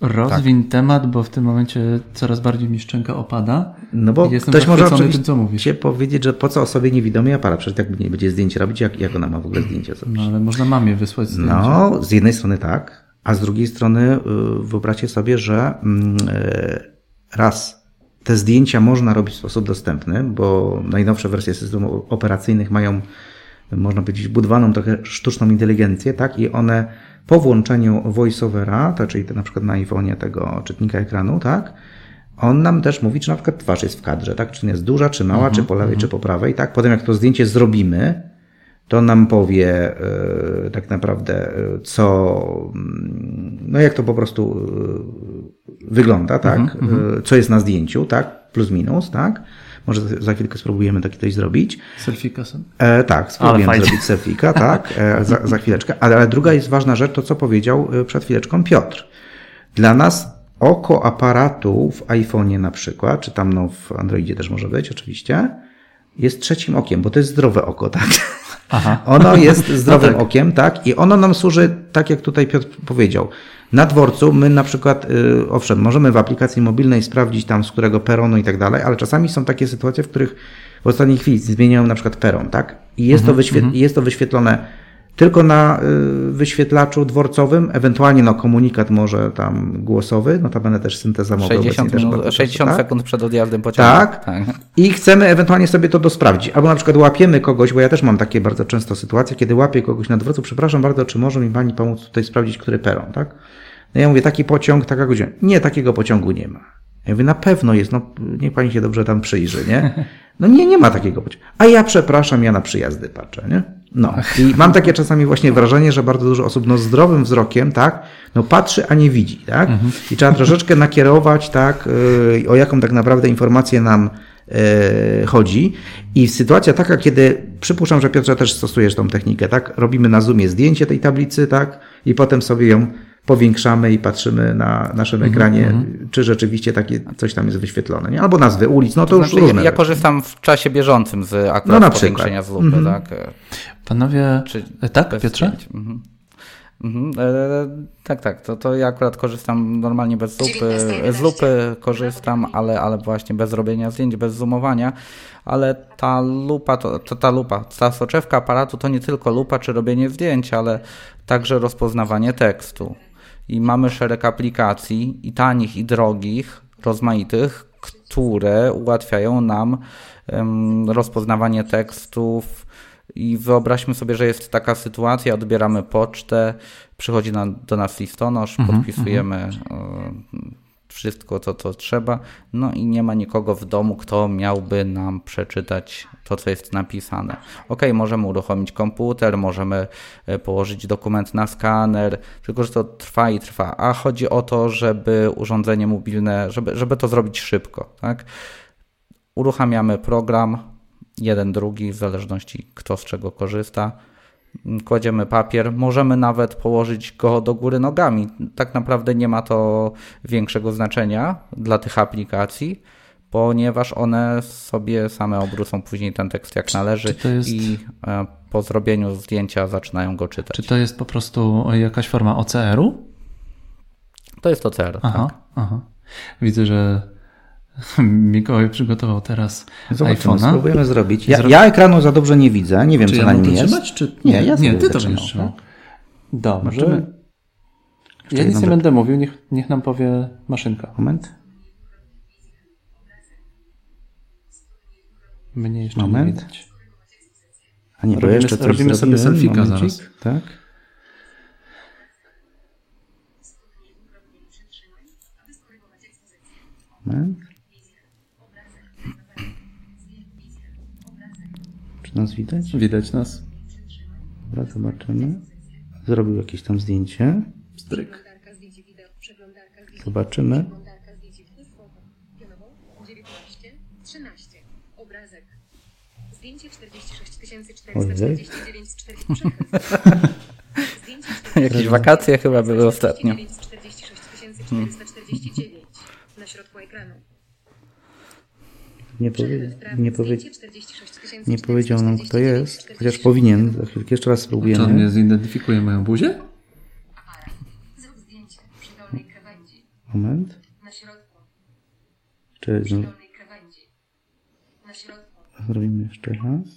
Rozwiń temat, bo w tym momencie coraz bardziej mi szczęka opada. No bo Jestem ktoś może zachwycony tym, co mówisz. oczywiście powiedzieć, że po co osobie niewidomej aparat? Przecież jak nie będzie zdjęcie robić, jak, jak ona ma w ogóle zdjęcie zrobić? No ale można mamie wysłać zdjęcie. No, z jednej strony tak, a z drugiej strony y, wyobraźcie sobie, że mm, y, raz te zdjęcia można robić w sposób dostępny, bo najnowsze wersje systemów operacyjnych mają, można powiedzieć, budowaną trochę sztuczną inteligencję, tak? I one po włączeniu voiceovera, to czyli na przykład na iPhone'ie tego czytnika ekranu, tak? On nam też mówi, czy na przykład twarz jest w kadrze, tak? Czy jest duża, czy mała, czy po lewej, czy po prawej, tak? Potem jak to zdjęcie zrobimy, to nam powie e, tak naprawdę, e, co, no jak to po prostu e, wygląda, tak? E, Co jest na zdjęciu, tak? Plus minus, tak? Może za- chwilkę spróbujemy taki coś zrobić. Selfika sobie. E, tak, spróbujemy zrobić selfika, tak, e, za, za chwileczkę. Ale, ale druga jest ważna rzecz, to co powiedział e, przed chwileczką Piotr. Dla nas oko aparatu w iPhone'ie na przykład, czy tam no w Androidzie też może być oczywiście, jest trzecim okiem, bo to jest zdrowe oko, tak? Aha. Ono jest zdrowym No tak. okiem, tak? I ono nam służy, tak jak tutaj Piotr powiedział. Na dworcu my na przykład, y, owszem, możemy w aplikacji mobilnej sprawdzić tam z którego peronu i tak dalej, ale czasami są takie sytuacje, w których w ostatniej chwili zmieniają na przykład peron, tak? I jest, Mhm, to, wyświet- jest to wyświetlone tylko na y, wyświetlaczu dworcowym, ewentualnie no komunikat może tam głosowy, notabene też synteza mowy 60, obecnie też minut, bardzo 60 często, tak? sekund przed odjazdem pociągu. Tak. I chcemy ewentualnie sobie to dosprawdzić. Albo na przykład łapiemy kogoś, bo ja też mam takie bardzo często sytuacje, kiedy łapię kogoś na dworcu, przepraszam bardzo, czy może mi pani pomóc tutaj sprawdzić, który peron, tak? No ja mówię, taki pociąg, taka godzina. Nie, takiego pociągu nie ma. Ja mówię, na pewno jest, no niech pani się dobrze tam przyjrzy, nie? No nie, nie ma takiego pociągu. A ja przepraszam, ja na przyjazdy patrzę, nie? No. I mam takie czasami właśnie wrażenie, że bardzo dużo osób no zdrowym wzrokiem, tak, no patrzy, a nie widzi, tak? I trzeba troszeczkę nakierować, tak, yy, o jaką tak naprawdę informację nam yy, chodzi. I sytuacja taka, kiedy przypuszczam, że Piotrze też stosujesz tą technikę, tak? Robimy na Zoomie zdjęcie tej tablicy, tak? I potem sobie ją powiększamy i patrzymy na naszym ekranie, czy rzeczywiście takie coś tam jest wyświetlone, nie? Albo nazwy ulic, no to, To już znaczy, różne. ja, ja korzystam w czasie bieżącym z akurat No powiększenia z lupy, Mhm. tak? Panowie, Czy tak, Piotrze? Mhm. Mhm. E, tak, tak. To, to ja akurat korzystam normalnie bez lupy. 19:11. Z lupy korzystam, ale, ale właśnie bez robienia zdjęć, bez zoomowania. Ale ta lupa, to, to ta lupa, ta soczewka aparatu to nie tylko lupa czy robienie zdjęć, ale także rozpoznawanie tekstu. I mamy szereg aplikacji i tanich, i drogich, rozmaitych, które ułatwiają nam em, rozpoznawanie tekstów. I wyobraźmy sobie, że jest taka sytuacja, odbieramy pocztę, przychodzi na, do nas listonosz, podpisujemy e, wszystko to, co trzeba, no i nie ma nikogo w domu, kto miałby nam przeczytać to, co jest napisane. Ok, możemy uruchomić komputer, możemy e, położyć dokument na skaner, tylko że to trwa i trwa. A chodzi o to, żeby urządzenie mobilne, żeby, żeby to zrobić szybko, tak? Uruchamiamy program, jeden, drugi, w zależności kto z czego korzysta. kładziemy papier, możemy nawet położyć go do góry nogami. Tak naprawdę nie ma to większego znaczenia dla tych aplikacji, ponieważ one sobie same obrócą później ten tekst jak należy jest... i e, po zrobieniu zdjęcia zaczynają go czytać. Czy to jest po prostu jakaś forma OCR-u? To jest OCR, aha, tak. Aha. Widzę, że Mikołaj przygotował teraz Zobaczymy, iPhone'a. spróbujemy zrobić. Ja, ja, ekranu za dobrze nie widzę, nie wiem Czy co ja na nim jest. trzymać, czy... Nie, ja nie ty to będziesz trzymał. tak. Dobrze. Możemy- Ja nic nie będę mówił, niech, niech nam powie maszynka. Moment. Mnie jeszcze Moment. nie widać. A nie, Robimy- jeszcze robimy sobie Momencik. zaraz. Tak. Moment. Czy nas widać? Widać nas. Dobra, zobaczymy. Zrobił jakieś tam zdjęcie. Stryk. Zobaczymy. Przeglądarka zdjęć wideo. Foto. Pionową. 19. 13. Obrazek. Zdjęcie 46 449 z 4 przechyl. Zdjęcie 46 Jakieś wakacje chyba były ostatnio. 46 449 na środku ekranu. Nie, powie, Przechyl w prawo. nie, powie, Zdjęcie 46 nie powiedział nam kto 449 jest, chociaż powinien. Za chwilkę jeszcze raz Czy on spróbujemy. mnie zidentyfikuje moją buzię? Zrób zdjęcie przy dolnej krawędzi. Moment. Na środku. Czy Przy dolnej krawędzi. Na środku. zrobimy jeszcze raz.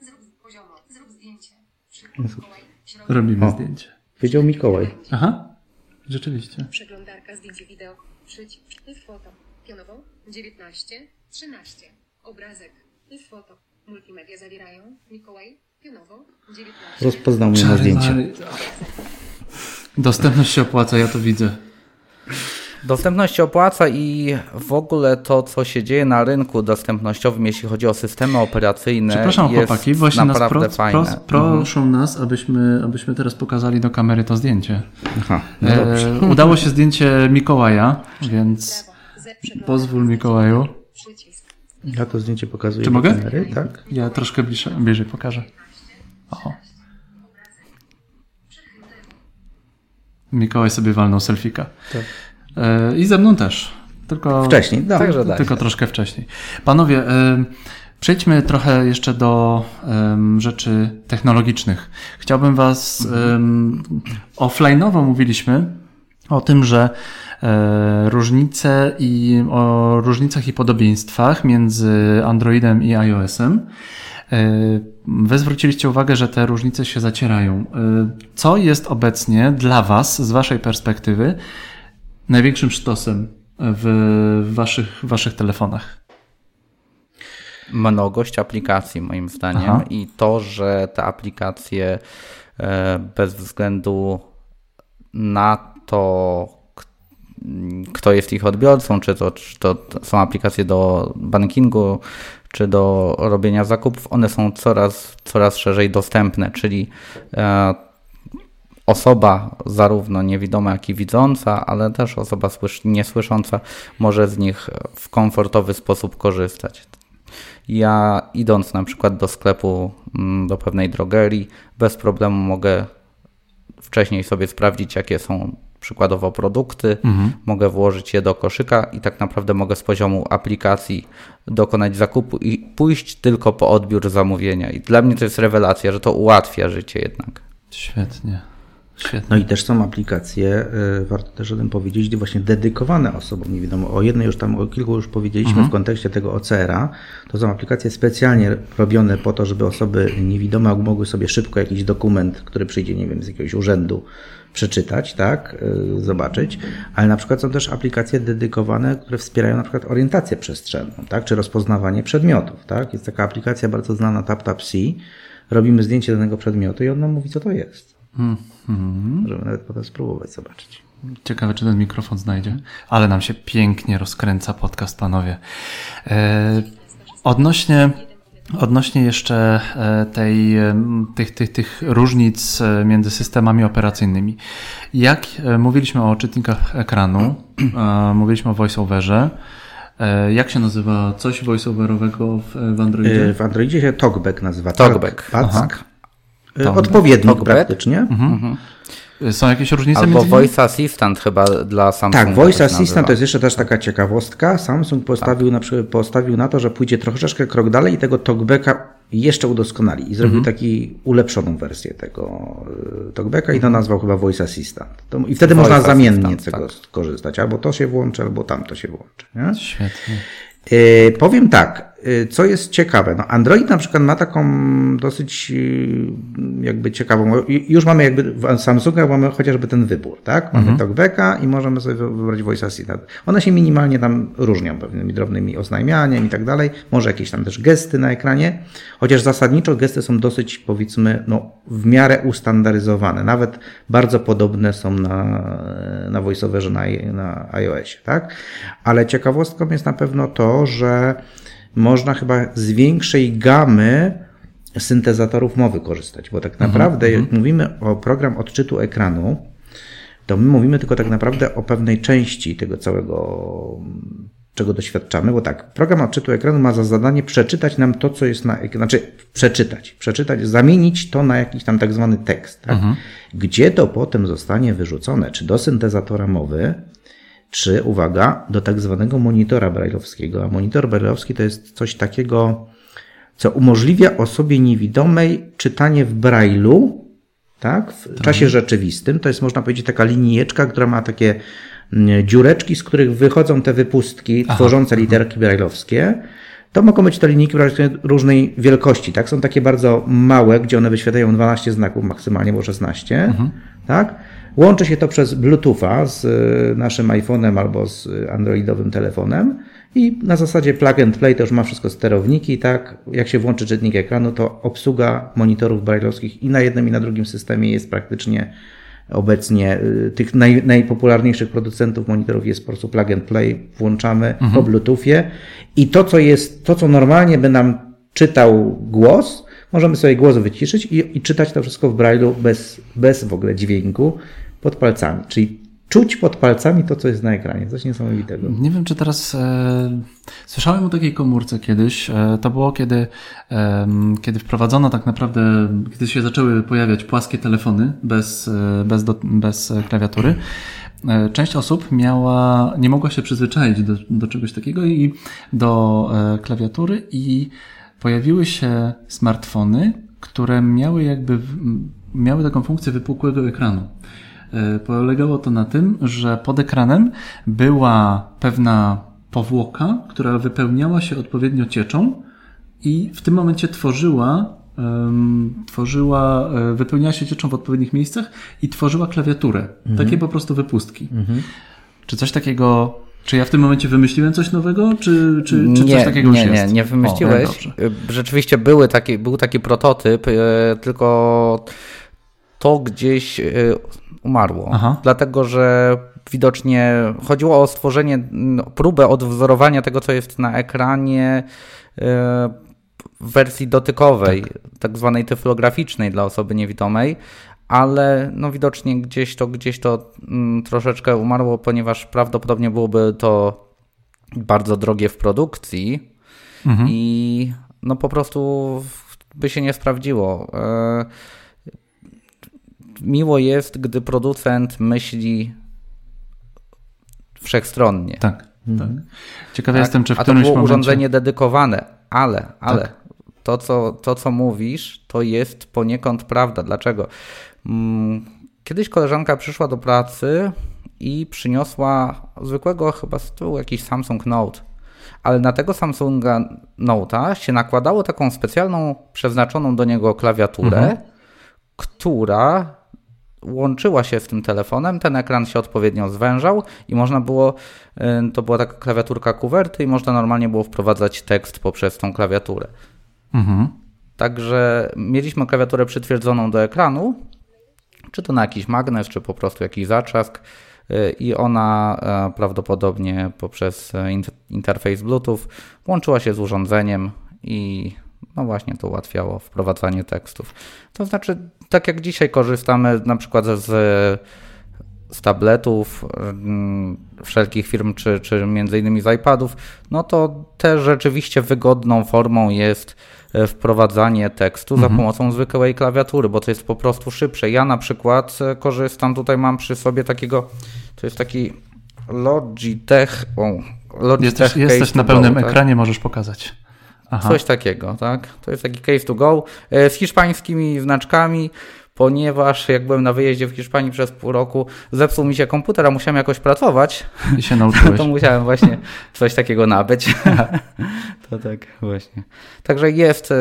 Zrób poziomo. Zrób zdjęcie. Przy Jezu. Mikołaj. Środku. Robimy O. zdjęcie. Wiedział Mikołaj. Aha, rzeczywiście. Przeglądarka zdjęcie wideo. Przycisk. I foto. Pionową. 19. 13. Obrazek. Foto. Multimedia zawierają. Mikołaj. Pionową. 19. Rozpoznał mnie na zdjęcie. Dostępność się opłaca, ja to widzę. Dostępność się opłaca i w ogóle to, co się dzieje na rynku dostępnościowym, jeśli chodzi o systemy operacyjne, Przepraszam jest chłopaki, właśnie nas naprawdę pro, fajne. pro, proszą nas, abyśmy, abyśmy teraz pokazali do kamery to zdjęcie. Aha, no. E, udało się zdjęcie Mikołaja, więc pozwól Mikołaju. Ja to zdjęcie pokazuję Czy mogę? kamery, tak? Ja troszkę bliżej, bliżej pokażę. O. Mikołaj sobie walnął selfika. E, I ze mną też. Tylko, Wcześniej, no. Także tak. tylko troszkę wcześniej. Panowie, e, przejdźmy trochę jeszcze do rzeczy technologicznych. Chciałbym Was em, offline'owo mówiliśmy o tym, że e, różnice i o różnicach i podobieństwach między Androidem i iOS-em. E, Wy zwróciliście uwagę, że te różnice się zacierają. E, Co jest obecnie dla Was, z Waszej perspektywy, największym sztosem w waszych, waszych telefonach? mnogość aplikacji, moim zdaniem, Aha. i to, że te aplikacje bez względu na to, kto jest ich odbiorcą, czy to, czy to są aplikacje do bankingu, czy do robienia zakupów, one są coraz, coraz szerzej dostępne, czyli e, osoba zarówno niewidoma, jak i widząca, ale też osoba słysz- niesłysząca może z nich w komfortowy sposób korzystać. Ja idąc na przykład do sklepu, mm, do pewnej drogerii, bez problemu mogę wcześniej sobie sprawdzić, jakie są przykładowo produkty, mogę włożyć je do koszyka i tak naprawdę mogę z poziomu aplikacji dokonać zakupu i pójść tylko po odbiór zamówienia. I dla mnie to jest rewelacja, że to ułatwia życie jednak. Świetnie. Świetnie. No i też są aplikacje, y, warto też o tym powiedzieć, właśnie dedykowane osobom. Nie wiadomo, o jednej już tam, o kilku już powiedzieliśmy w kontekście tego OCR-a. To są aplikacje specjalnie robione po to, żeby osoby niewidome mogły sobie szybko jakiś dokument, który przyjdzie, nie wiem, z jakiegoś urzędu, przeczytać, tak, y, zobaczyć, ale na przykład są też aplikacje dedykowane, które wspierają na przykład orientację przestrzenną, tak, czy rozpoznawanie przedmiotów, tak. Jest taka aplikacja bardzo znana TapTapSee, robimy zdjęcie danego przedmiotu i on nam mówi, co to jest. Możemy nawet potem spróbować zobaczyć. Ciekawe, czy ten mikrofon znajdzie. Ale nam się pięknie rozkręca podcast, panowie. E, odnośnie, odnośnie jeszcze e, tej, em, tych, tych, tych różnic e, między systemami operacyjnymi. Jak e, mówiliśmy o czytnikach ekranu, e, mówiliśmy o voiceoverze. E, jak się nazywa coś voiceoverowego w, w Androidzie? W Androidzie się TalkBack nazywa. TalkBack. Pack. Y, Odpowiednik Talkback? praktycznie. Mhm. Są jakieś różnice Albo między nimi? Voice Assistant chyba dla Samsunga. Tak, Voice się Assistant nazywa. to jest jeszcze też taka ciekawostka. Samsung postawił, na, przykład, postawił na to, że pójdzie troszeczkę krok dalej i tego talkbacka jeszcze udoskonali i zrobił taki ulepszoną wersję tego y, talkbacka i to nazwał chyba Voice Assistant. To, I wtedy Voice można zamiennie z Assistant, tego tak. skorzystać. Albo to się włączy, albo tamto się włączy. Nie? Świetnie. Yy, powiem tak, co jest ciekawe. No Android na przykład ma taką dosyć yy, jakby ciekawą. Już mamy jakby w Samsunga mamy chociażby ten wybór, tak? Mamy talkbacka i możemy sobie wy- wybrać voice assistant. One się minimalnie tam różnią pewnymi drobnymi oznajmianiem i tak dalej. Może jakieś tam też gesty na ekranie, chociaż zasadniczo gesty są dosyć powiedzmy no, w miarę ustandaryzowane. Nawet bardzo podobne są na, na voiceoverze na, na iOSie, tak? Ale ciekawostką jest na pewno to, że można chyba z większej gamy syntezatorów mowy korzystać, bo tak naprawdę jak mówimy o program odczytu ekranu, to my mówimy tylko tak naprawdę o pewnej części tego całego, czego doświadczamy, bo tak, program odczytu ekranu ma za zadanie przeczytać nam to, co jest na ekranie, znaczy przeczytać, przeczytać, zamienić to na jakiś tam tak zwany tekst, tak? gdzie to potem zostanie wyrzucone, czy do syntezatora mowy, czy, uwaga, do tak zwanego monitora brajlowskiego. A monitor brajlowski to jest coś takiego, co umożliwia osobie niewidomej czytanie w brajlu, tak, w czasie rzeczywistym. To jest, można powiedzieć, taka linijeczka, która ma takie mm, dziureczki, z których wychodzą te wypustki tworzące literki brajlowskie. To mogą być to linijki różnej wielkości, tak? Są takie bardzo małe, gdzie one wyświetlają 12 znaków, maksymalnie bo 16, tak? Łączy się to przez Bluetootha z y, naszym iPhone'em albo z androidowym telefonem i na zasadzie plug and play to już ma wszystko sterowniki, tak? Jak się włączy czytnik ekranu, to obsługa monitorów brajlowskich i na jednym i na drugim systemie jest praktycznie obecnie y, tych naj, najpopularniejszych producentów monitorów jest po prostu plug and play, włączamy po Bluetoothie i to, co jest, to, co normalnie by nam czytał głos, możemy sobie głos wyciszyć i, i czytać to wszystko w brailu bez, bez w ogóle dźwięku pod palcami, czyli czuć pod palcami to, co jest na ekranie. Coś niesamowitego. Nie wiem, czy teraz. E, słyszałem o takiej komórce kiedyś. E, to było, kiedy, em, kiedy wprowadzono tak naprawdę, kiedy się zaczęły pojawiać płaskie telefony bez, e, bez, do, bez e, klawiatury. E, Część osób miała, nie mogła się przyzwyczaić do, do czegoś takiego i do e, klawiatury i pojawiły się smartfony, które miały jakby, miały taką funkcję wypukłego ekranu. E, Polegało to na tym, że pod ekranem była pewna powłoka, która wypełniała się odpowiednio cieczą i w tym momencie tworzyła, tworzyła, e, wypełniała się cieczą w odpowiednich miejscach i tworzyła klawiaturę. Takie po prostu wypustki. Czy coś takiego, czy ja w tym momencie wymyśliłem coś nowego, czy, czy, czy nie, coś takiego nie, już nie, jest? nie wymyśliłeś. O, Rzeczywiście były taki, był taki prototyp, y, tylko to gdzieś y, umarło. Aha. Dlatego, że widocznie chodziło o stworzenie, no, próbę odwzorowania tego, co jest na ekranie w wersji dotykowej, tak. zwanej tyflograficznej dla osoby niewidomej, ale no widocznie gdzieś to, gdzieś to troszeczkę umarło, ponieważ prawdopodobnie byłoby to bardzo drogie w produkcji i no po prostu by się nie sprawdziło. E, Miło jest, gdy producent myśli wszechstronnie. Tak, tak. Ciekawy Tak? jestem, czy w A to którymś było momencie... urządzenie dedykowane, ale, ale Tak. to, co, to, co mówisz, to jest poniekąd prawda. Dlaczego? Mm, Kiedyś koleżanka przyszła do pracy i przyniosła zwykłego chyba z tyłu jakiś Samsung Note. Ale na tego Samsunga Note'a się nakładało taką specjalną, przeznaczoną do niego klawiaturę, Mhm. która łączyła się z tym telefonem, ten ekran się odpowiednio zwężał i można było, y, to była taka klawiaturka kuwerty i można normalnie było wprowadzać tekst poprzez tą klawiaturę. Mhm. Także mieliśmy klawiaturę przytwierdzoną do ekranu, czy to na jakiś magnes, czy po prostu jakiś zatrzask y, i ona e, prawdopodobnie poprzez e, int- interfejs Bluetooth łączyła się z urządzeniem i no właśnie to ułatwiało wprowadzanie tekstów. To znaczy, tak jak dzisiaj korzystamy na przykład z z tabletów mm, wszelkich firm, czy, czy między innymi z iPadów, no to też rzeczywiście wygodną formą jest e, wprowadzanie tekstu za pomocą zwykłej klawiatury, bo to jest po prostu szybsze. Ja na przykład e, korzystam, tutaj mam przy sobie takiego, to jest taki Logitech, o, Logitech Jesteś, jesteś na pełnym tak? ekranie, możesz pokazać. Aha. Coś takiego, tak? To jest taki case to go e, z hiszpańskimi znaczkami, ponieważ jak byłem na wyjeździe w Hiszpanii przez pół roku, zepsuł mi się komputer, a musiałem jakoś pracować, I się nauczyłeś. to musiałem właśnie coś takiego nabyć. to tak właśnie. Także jest, e,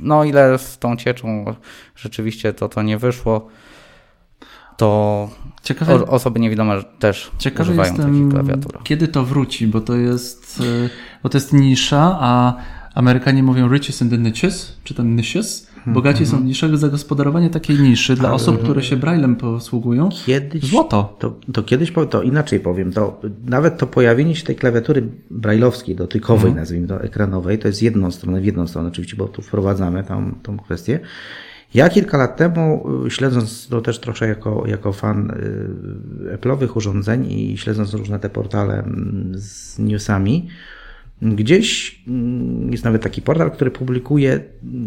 no ile z tą cieczą rzeczywiście to, to nie wyszło, to Ciekawe, o, osoby niewidome też ciekawy używają jestem, takich klawiatur. kiedy to wróci, bo to jest, e, bo to jest nisza, a Amerykanie mówią riches and the niches, czy tam niches. Bogaci są w niszach, zagospodarowanie takiej niszy dla osób, które się braillem posługują. Kiedyś, Złoto. To, to kiedyś, to inaczej powiem, to nawet to pojawienie się tej klawiatury brajlowskiej, dotykowej, nazwijmy to, ekranowej, to jest jedną stronę, w jedną stronę oczywiście, bo tu wprowadzamy tam tą kwestię. Ja kilka lat temu, y, śledząc to też trochę jako, jako fan y, Apple'owych urządzeń i śledząc różne te portale mm, z newsami, Gdzieś mm, jest nawet taki portal, który publikuje,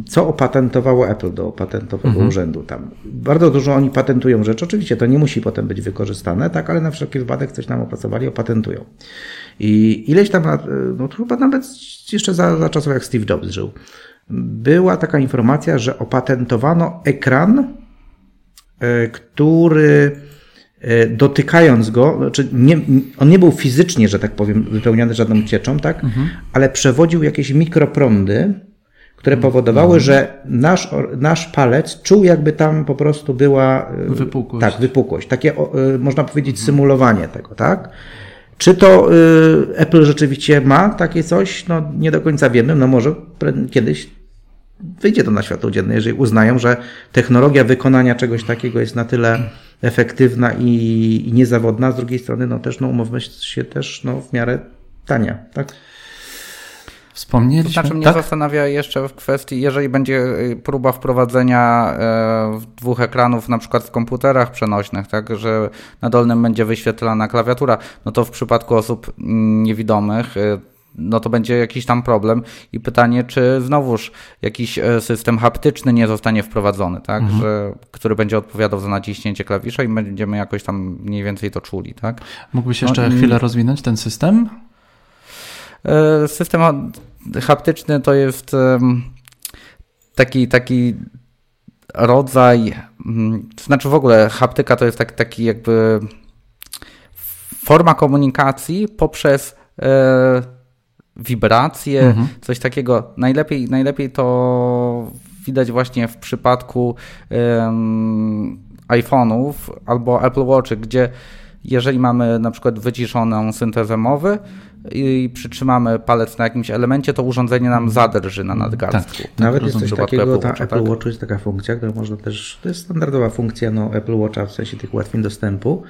co opatentowało Apple do patentowego urzędu. Tam bardzo dużo oni patentują rzeczy. Oczywiście to nie musi potem być wykorzystane, tak, ale na wszelki wypadek coś nam opracowali, opatentują. I ileś tam lat, no to chyba nawet jeszcze za, za czasów jak Steve Jobs żył, była taka informacja, że opatentowano ekran, e, który e, dotykając go, znaczy nie, on nie był fizycznie, że tak powiem, wypełniony żadną cieczą, tak, ale przewodził jakieś mikroprądy, które powodowały, że nasz, nasz palec czuł jakby tam po prostu była e, Wypukłość. Tak, wypukłość. Takie można powiedzieć symulowanie tego, tak? Czy to Apple rzeczywiście ma takie coś? No nie do końca wiemy. No może kiedyś wyjdzie to na światło dzienne, jeżeli uznają, że technologia wykonania czegoś takiego jest na tyle efektywna i, i niezawodna, z drugiej strony no też no umówmy się też no w miarę tania, tak? Wspomnieliśmy. To znaczy mnie tak? zastanawia jeszcze w kwestii, jeżeli będzie y, próba wprowadzenia e, dwóch ekranów na przykład w komputerach przenośnych, tak, że na dolnym będzie wyświetlana klawiatura, no to w przypadku osób mm, niewidomych y, no to będzie jakiś tam problem i pytanie, czy znowuż jakiś e, system haptyczny nie zostanie wprowadzony, tak, że, który będzie odpowiadał za naciśnięcie klawisza i będziemy jakoś tam mniej więcej to czuli, tak. Mógłbyś No jeszcze i- chwilę rozwinąć ten system? E, System ha- haptyczny to jest taki, taki rodzaj, mm, to znaczy w ogóle haptyka to jest tak, taki jakby forma komunikacji poprzez e, wibracje, Mhm. coś takiego. Najlepiej, najlepiej to widać właśnie w przypadku em, iPhone'ów albo Apple Watchy, gdzie jeżeli mamy na przykład wyciszoną syntezę mowy i przytrzymamy palec na jakimś elemencie, to urządzenie nam zadrży na nadgarstku. Tak, Nawet jest coś takiego, Apple ta Watcha, Apple tak? Watchu jest taka funkcja, która można też, to jest standardowa funkcja no, Apple Watcha w sensie tych ułatwień dostępu,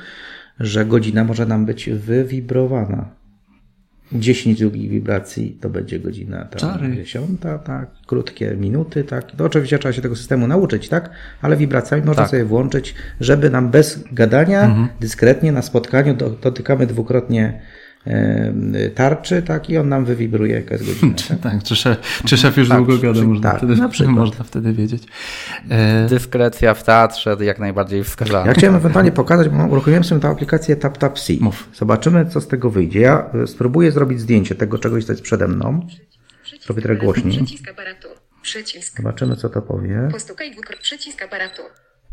że godzina może nam być wywibrowana. 10 długich wibracji to będzie godzina tam Czary. 10, tak, krótkie minuty, tak. To oczywiście trzeba się tego systemu nauczyć, tak, ale wibracjami można Tak. sobie włączyć, żeby nam bez gadania, Mhm. dyskretnie na spotkaniu do, dotykamy dwukrotnie tarczy, tak, i on nam wywibruje jaka jest godzina. Czy, tak, czy, szef, czy szef już Tak, długo gada, czy- można, tak, wtedy, można wtedy wiedzieć. E, Dyskrecja w teatrze jak najbardziej wskazana. Ja chciałem ewentualnie pokazać, bo uruchomiłem sobie tę aplikację TapTapSee. Zobaczymy, co z tego wyjdzie. Ja y, spróbuję zrobić zdjęcie tego czegoś, co jest przede mną. Zrobię trochę głośniej. Przycisk aparatu. Przycisk. Zobaczymy, co to powie. Postukaj dwukrotnie. Przycisk aparatu.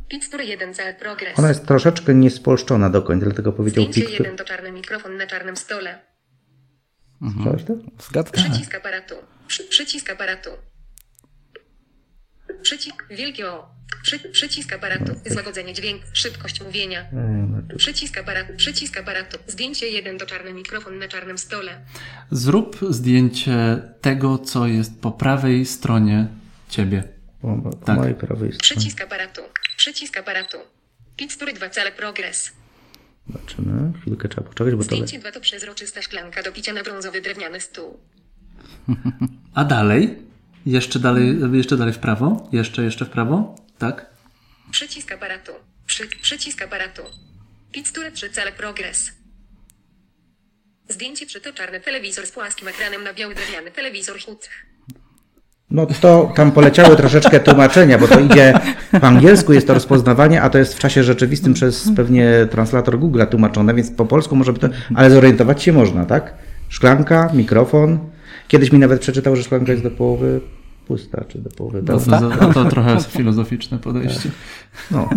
Picture 1 cel progress. Ona jest troszeczkę niespolszczona do końca, dlatego powiedział Zdjęcie Picture. 1 to czarny mikrofon na czarnym stole. Słyszałeś to? Zgadza Przycisk aparatu. Przy, przycisk aparatu. Przycisk wielkie O. Przy, przycisk aparatu. Złagodzenie dźwięku. Szybkość mówienia. Przycisk aparatu. Przycisk aparatu. Zdjęcie 1 to czarny mikrofon na czarnym stole. zrób zdjęcie tego, co jest po prawej stronie ciebie. Po, po Tak. mojej prawej stronie. Przycisk aparatu. Przycisk aparatu. Picture 2 cel progress. Zobaczymy. Chwilkę trzeba poczekać, bo to... Zdjęcie 2 to przezroczysta szklanka do picia na brązowy drewniany stół. A dalej? Jeszcze dalej, jeszcze dalej w prawo? Jeszcze, jeszcze w prawo? Tak? Przycisk aparatu. Przy, przycisk aparatu. Picture 3 cele progres. Zdjęcie przytoczarny telewizor z płaskim ekranem na biały drewniany telewizor HUD. No to tam poleciały troszeczkę tłumaczenia, bo to idzie po angielsku, jest to rozpoznawanie, a to jest w czasie rzeczywistym przez pewnie translator Google tłumaczone, więc po polsku może by to, ale zorientować się można, tak? Szklanka, mikrofon. Kiedyś mi nawet przeczytał, że szklanka jest do połowy pusta, czy do połowy pełna. To, to trochę filozoficzne podejście. No.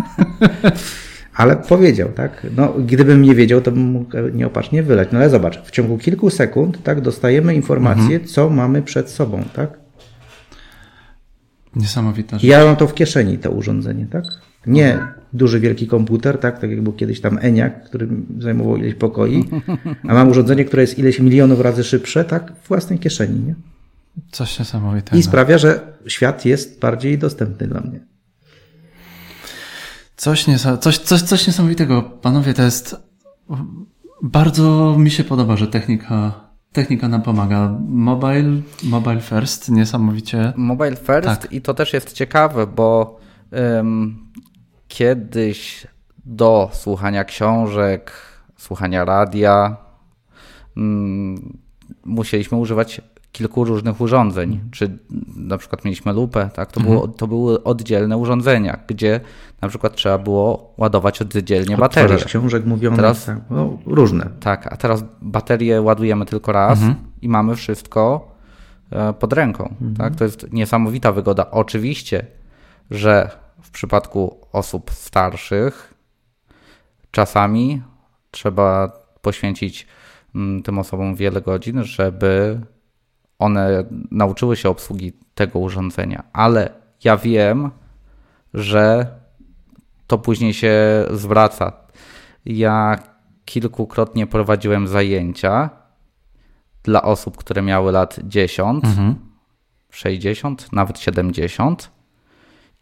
Ale powiedział, tak? No, gdybym nie wiedział, to bym mógł nieopatrznie wylać. No ale zobacz, w ciągu kilku sekund, tak, dostajemy informację, Mhm. co mamy przed sobą, tak? Niesamowita rzecz. Ja mam to w kieszeni, to urządzenie, tak? Nie duży, wielki komputer, tak? Tak jak był kiedyś tam Eniak, który zajmował ileś pokoi, a mam urządzenie, które jest ileś milionów razy szybsze, tak? W własnej kieszeni, nie? Coś niesamowitego. I sprawia, że świat jest bardziej dostępny dla mnie. Coś, niesa- coś, coś, coś niesamowitego. Panowie, to jest. Bardzo mi się podoba, że technika, technika nam pomaga. Mobile, mobile first, niesamowicie. Mobile first Tak. i to też jest ciekawe, bo ym, kiedyś do słuchania książek, słuchania radia ym, musieliśmy używać kilku różnych urządzeń. Czy na przykład mieliśmy lupę, tak? To, było, to były oddzielne urządzenia, gdzie na przykład trzeba było ładować oddzielnie baterie. Odtwarzacz książek mówionych, Teraz- tak? no, różne. Tak, a teraz baterię ładujemy tylko raz i mamy wszystko e, pod ręką. Tak? To jest niesamowita wygoda. Oczywiście, że w przypadku osób starszych czasami trzeba poświęcić mm, tym osobom wiele godzin, żeby one nauczyły się obsługi tego urządzenia. Ale ja wiem, że to później się zwraca. Ja kilkukrotnie prowadziłem zajęcia dla osób, które miały lat 10, 60, nawet 70.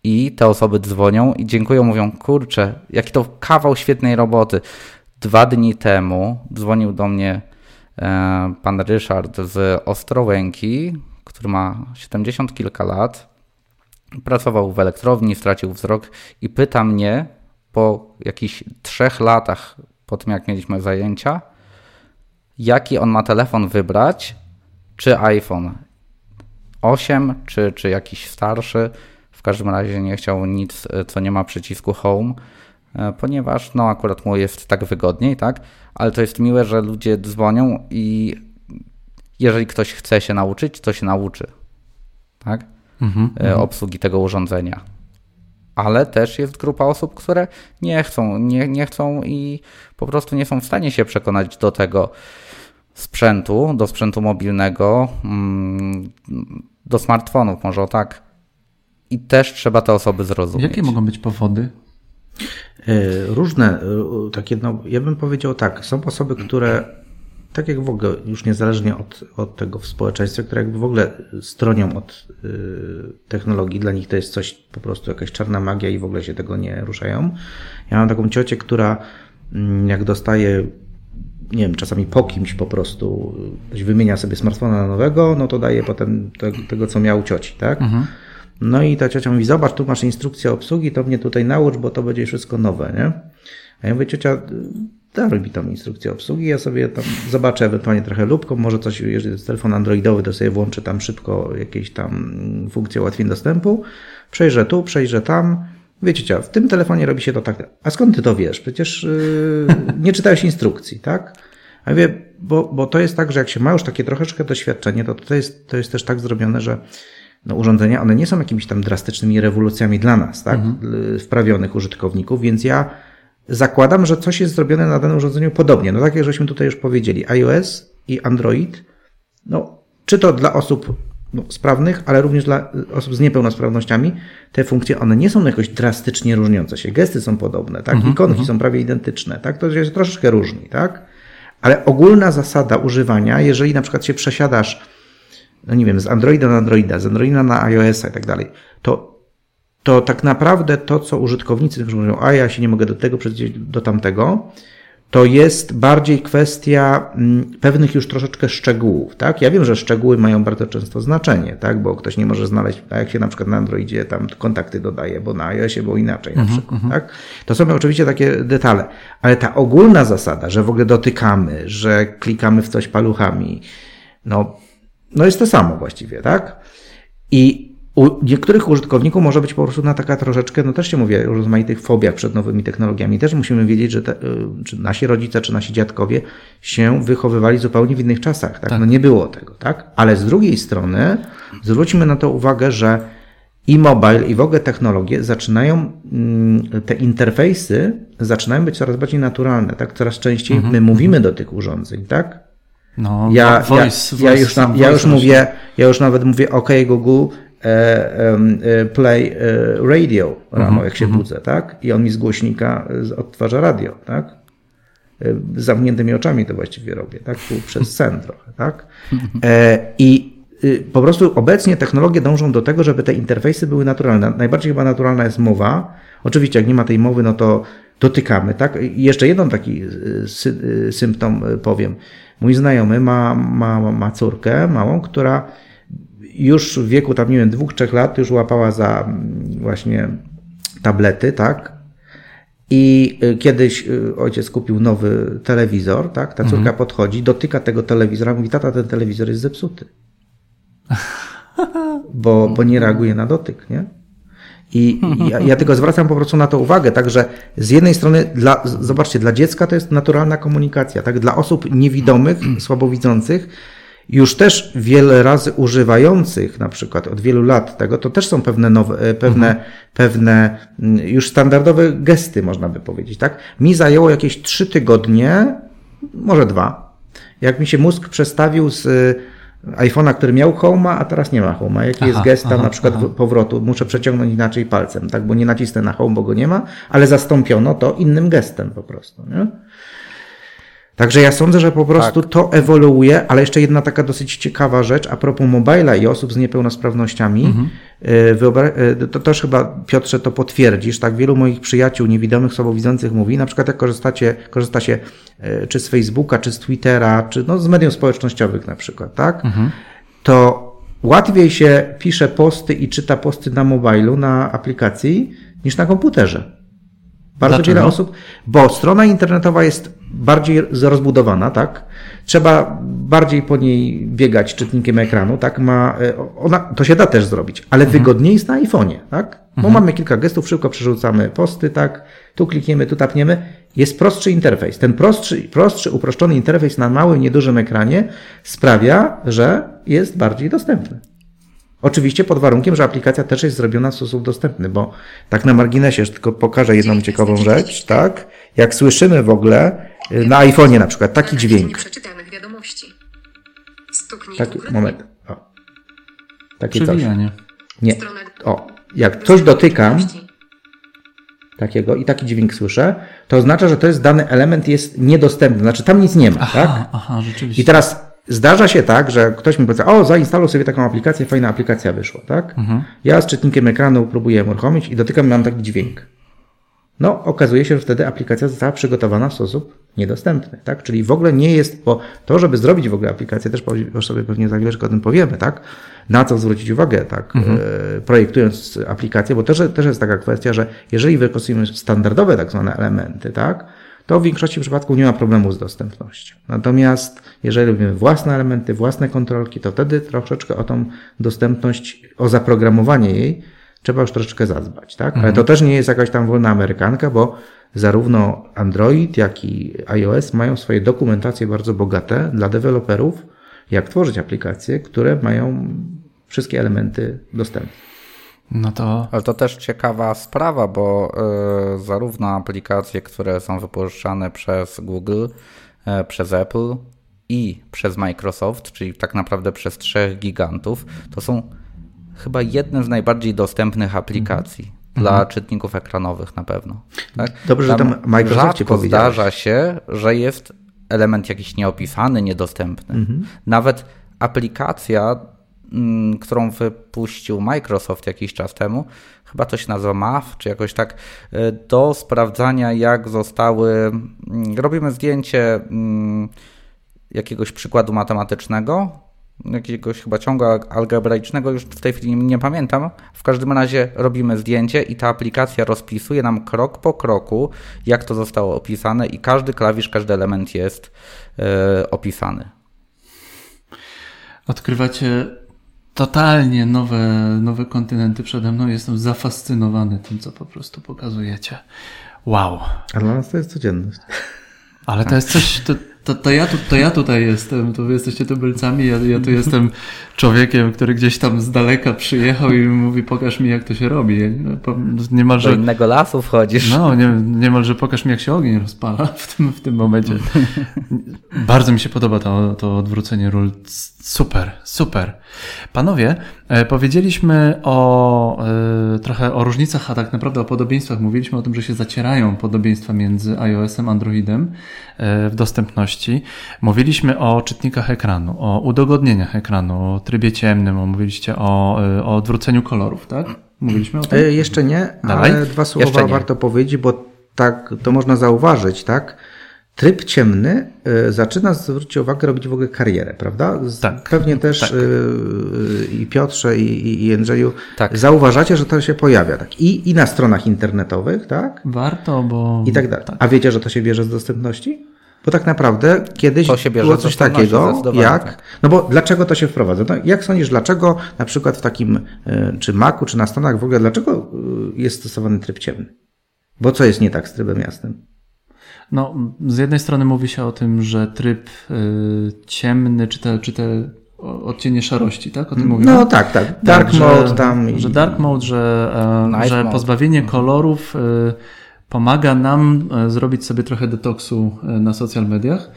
I te osoby dzwonią i dziękują, mówią: Kurczę, jaki to kawał świetnej roboty. Dwa dni temu dzwonił do mnie pan Ryszard z Ostrołęki, który ma 70 kilka lat. Pracował w elektrowni, stracił wzrok i pyta mnie po jakichś trzech latach po tym, jak mieliśmy zajęcia, jaki on ma telefon wybrać, czy iPhone 8, czy, czy jakiś starszy. W każdym razie nie chciał nic, e, co nie ma przycisku Home, e, ponieważ no akurat mu jest tak wygodniej, tak? Ale to jest miłe, że ludzie dzwonią i jeżeli ktoś chce się nauczyć, to się nauczy, tak? E, Obsługi tego urządzenia. Ale też jest grupa osób, które nie chcą, nie, nie chcą i po prostu nie są w stanie się przekonać do tego sprzętu, do sprzętu mobilnego, mm, do smartfonów, może o tak. I też trzeba te osoby zrozumieć. Jakie mogą być powody? E, Różne, e, takie, no, ja bym powiedział tak, są osoby, które tak jak w ogóle, już niezależnie od, od tego w społeczeństwie, które jakby w ogóle stronią od y, technologii, dla nich to jest coś, po prostu jakaś czarna magia i w ogóle się tego nie ruszają. Ja mam taką ciocię, która mm, jak dostaje, nie wiem, czasami po kimś po prostu, ktoś wymienia sobie smartfona na nowego, no to daje potem te, tego, co miał cioci, tak? No i ta ciocia mówi, zobacz, tu masz instrukcję obsługi, to mnie tutaj naucz, bo to będzie wszystko nowe, nie? A ja mówię, ciocia, daruj mi tą instrukcję obsługi, ja sobie tam zobaczę ewentualnie trochę lubką, może coś, jeżeli jest telefon androidowy, to sobie włączę tam szybko jakieś tam funkcje ułatwień dostępu, przejrzę tu, przejrzę tam, Wiecie, ciocia, w tym telefonie robi się to tak. A skąd ty to wiesz? Przecież yy, nie czytałeś instrukcji, tak? A ja mówię, bo, bo to jest tak, że jak się ma już takie troszeczkę doświadczenie, to to jest, to jest też tak zrobione, że no, urządzenia, one nie są jakimiś tam drastycznymi rewolucjami dla nas, tak? L- Wprawionych użytkowników, więc ja zakładam, że coś jest zrobione na danym urządzeniu podobnie. No tak jak żeśmy tutaj już powiedzieli, iOS i Android, no, czy to dla osób no, sprawnych, ale również dla osób z niepełnosprawnościami, te funkcje, one nie są jakoś drastycznie różniące się. Gesty są podobne, tak? Ikonki są prawie identyczne, tak? To jest troszeczkę różni, tak? Ale ogólna zasada używania, jeżeli na przykład się przesiadasz, no nie wiem, z Androida na Androida, z Androida na iOS-a i tak dalej, to, to tak naprawdę to, co użytkownicy mówią, a ja się nie mogę do tego przejść do tamtego, to jest bardziej kwestia mm, pewnych już troszeczkę szczegółów, tak? Ja wiem, że szczegóły mają bardzo często znaczenie, tak? Bo ktoś nie może znaleźć, a jak się na przykład na Androidzie tam kontakty dodaje, bo na iOSie było inaczej na przykład, tak? To są oczywiście takie detale, ale ta ogólna zasada, że w ogóle dotykamy, że klikamy w coś paluchami, no, no jest to samo właściwie, tak? I u niektórych użytkowników może być po prostu na taka troszeczkę, no też się mówię o rozmaitych fobiach przed nowymi technologiami. Też musimy wiedzieć, że te, y, czy nasi rodzice, czy nasi dziadkowie się wychowywali zupełnie w innych czasach. Tak? Tak. No nie było tego, tak? Ale z drugiej strony zwróćmy na to uwagę, że i mobile, i w ogóle technologie zaczynają, mm, te interfejsy zaczynają być coraz bardziej naturalne, tak? Coraz częściej my mówimy do tych urządzeń, tak? No, Ja, voice, ja, ja, voice- już, na, ja już właśnie. mówię, ja już nawet mówię, OK Google, e, e, play e, radio rano, Mhm, jak się budzę, tak? I on mi z głośnika odtwarza radio, tak? Z zamkniętymi oczami to właściwie robię, tak? Tu Przez sen trochę, tak? I y, po prostu obecnie technologie dążą do tego, żeby te interfejsy były naturalne. Najbardziej chyba naturalna jest mowa. Oczywiście, jak nie ma tej mowy, no to dotykamy, tak? I jeszcze jeden taki y, sy, y, symptom powiem. Mój znajomy ma, ma, ma córkę małą, która już w wieku tam, nie wiem, dwóch, trzech lat już łapała za mm, właśnie tablety, tak? I y, kiedyś y, ojciec kupił nowy telewizor, tak? Ta córka podchodzi, dotyka tego telewizora, mówi, tata, ten telewizor jest zepsuty. Bo, bo nie reaguje na dotyk, nie? I ja, ja tylko zwracam po prostu na to uwagę, także z jednej strony, dla, zobaczcie, dla dziecka to jest naturalna komunikacja, tak? Dla osób niewidomych, słabowidzących, już też wiele razy używających, na przykład od wielu lat tego, to też są pewne nowe, e, pewne, pewne mm, już standardowe gesty, można by powiedzieć, tak? Mi zajęło jakieś trzy tygodnie, może dwa, jak mi się mózg przestawił z iPhone'a, który miał Home'a, a teraz nie ma Home'a. Jaki jest Aha, gest tam aha, na przykład aha. powrotu? Muszę przeciągnąć inaczej palcem, tak? Bo nie nacisnę na Home, bo go nie ma, ale zastąpiono to innym gestem po prostu, nie? Także ja sądzę, że po prostu to ewoluuje, ale jeszcze jedna taka dosyć ciekawa rzecz a propos mobila i osób z niepełnosprawnościami. Y, Wyobra- y, to też chyba, Piotrze, to potwierdzisz. Tak wielu moich przyjaciół niewidomych, słabowidzących mówi, na przykład jak korzystacie, korzysta się y, czy z Facebooka, czy z Twittera, czy no, z mediów społecznościowych na przykład, tak? To łatwiej się pisze posty i czyta posty na mobilu, na aplikacji, niż na komputerze. Bardzo Dlaczego? wiele osób, bo strona internetowa jest bardziej rozbudowana, tak? Trzeba bardziej po niej biegać czytnikiem ekranu, tak? Ma, e, ona, to się da też zrobić, ale Mhm. wygodniej jest na iPhone'ie, tak? Bo mamy kilka gestów, szybko przerzucamy posty, tak? Tu klikniemy, tu tapniemy. Jest prostszy interfejs. Ten prostszy, prostszy, uproszczony interfejs na małym, niedużym ekranie sprawia, że jest bardziej dostępny. Oczywiście pod warunkiem, że aplikacja też jest zrobiona w sposób dostępny, bo tak na marginesie jeszcze tylko pokażę jedną ciekawą rzecz, tak? Jak słyszymy w ogóle na iPhone'ie na przykład taki dźwięk. Przeczytanych wiadomości. Stuknij Taki, moment. O. Takie coś. Nie. O, jak coś dotykam takiego i taki dźwięk słyszę, to oznacza, że to jest dany element jest niedostępny, znaczy tam nic nie ma, tak? Aha, aha, rzeczywiście. I teraz zdarza się tak, że ktoś mi powie, o, zainstaluj sobie taką aplikację, fajna aplikacja wyszła, tak? Ja z czytnikiem ekranu próbuję uruchomić i dotykam, mam taki dźwięk. No, okazuje się, że wtedy aplikacja została przygotowana w sposób niedostępny, tak? Czyli w ogóle nie jest, bo to, żeby zrobić w ogóle aplikację, też sobie pewnie za chwileczkę o tym powiemy, tak? Na co zwrócić uwagę, tak? E, projektując aplikację, bo też, też jest taka kwestia, że jeżeli wykorzystujemy standardowe tak zwane elementy, tak? To w większości przypadków nie ma problemu z dostępnością. Natomiast jeżeli robimy własne elementy, własne kontrolki, to wtedy troszeczkę o tą dostępność, o zaprogramowanie jej trzeba już troszeczkę zadbać, tak? Ale to też nie jest jakaś tam wolna amerykanka, bo zarówno Android, jak i iOS mają swoje dokumentacje bardzo bogate dla deweloperów, jak tworzyć aplikacje, które mają wszystkie elementy dostępne. No to Ale to też ciekawa sprawa, bo y, zarówno aplikacje, które są wypuszczane przez Google, y, przez Apple i przez Microsoft, czyli tak naprawdę przez trzech gigantów, to są chyba jedne z najbardziej dostępnych aplikacji dla czytników ekranowych na pewno. Tak? Dobrze, że tam Microsoft powiedziałeś. zdarza się, że jest element jakiś nieopisany, niedostępny. Nawet aplikacja mm, którą wypuścił Microsoft jakiś czas temu, chyba to się nazywa MAF, czy jakoś tak, y, do sprawdzania, jak zostały. mm, Robimy zdjęcie mm, jakiegoś przykładu matematycznego, jakiegoś chyba ciągu al- algebraicznego, już w tej chwili nie pamiętam. W każdym razie robimy zdjęcie i ta aplikacja rozpisuje nam krok po kroku, jak to zostało opisane, i każdy klawisz, każdy element jest y, opisany. Odkrywacie totalnie nowe, nowe kontynenty przede mną. Jestem zafascynowany tym, co po prostu pokazujecie. Wow. A dla nas to jest codzienność. Ale to jest coś, to, to, to, ja, tu, to ja tutaj jestem, to wy jesteście tubylcami, ja, ja tu jestem człowiekiem, który gdzieś tam z daleka przyjechał i mówi, pokaż mi jak to się robi. Ja nie- po- Do Niemalże, innego lasu wchodzisz. no, nie, niemalże pokaż mi jak się ogień rozpala w tym, w tym momencie. Bardzo mi się podoba to, to odwrócenie ról. Super, super. Panowie, e, powiedzieliśmy o e, trochę o różnicach, a tak naprawdę o podobieństwach. Mówiliśmy o tym, że się zacierają podobieństwa między iOS-em, Androidem e, w dostępności. Mówiliśmy o czytnikach ekranu, o udogodnieniach ekranu, o trybie ciemnym, o, mówiliście o, e, o odwróceniu kolorów, tak? Mówiliśmy o tym? Jeszcze nie, Dalej? ale dwa słowa warto powiedzieć, bo tak to można zauważyć, tak? Tryb ciemny e, zaczyna, zwróćcie uwagę, robić w ogóle karierę, prawda? Tak. Pewnie też Tak. e, i Piotrze, i, i- Jędrzeju Tak. zauważacie, że to się pojawia. Tak? I, I na stronach internetowych, tak? Warto, bo... I tak dalej. A wiecie, że to się bierze z dostępności? Bo tak naprawdę kiedyś To się bierze było coś takiego, jak. tak. No bo dlaczego to się wprowadza? No, jak sądzisz, dlaczego na przykład w takim, y, czy Macu, czy na Stanach w ogóle, dlaczego jest stosowany tryb ciemny? Bo co jest nie tak z trybem jasnym? No, z jednej strony mówi się o tym, że tryb y, ciemny, czy te, czy te odcienie szarości, tak? O tym mówimy? No tak, tak. Dark że, mode tam. i- Że dark mode, że, e, Night że mode. pozbawienie kolorów e, pomaga nam e, zrobić sobie trochę detoksu e, na social mediach.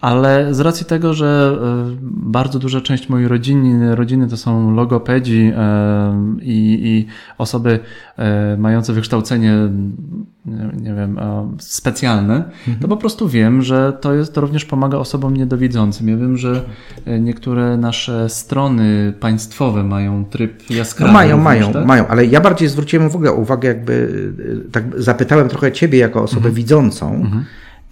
Ale z racji tego, że e, bardzo duża część mojej rodziny, rodziny to są logopedzi e, i, i osoby e, mające wykształcenie, nie, wiem, specjalne, to po prostu wiem, że to, jest, to również pomaga osobom niedowidzącym. Ja wiem, że niektóre nasze strony państwowe mają tryb jaskrawy. No mają, również, mają, tak? mają, ale ja bardziej zwróciłem w ogóle uwagę, jakby tak zapytałem trochę ciebie jako osobę Mhm. widzącą.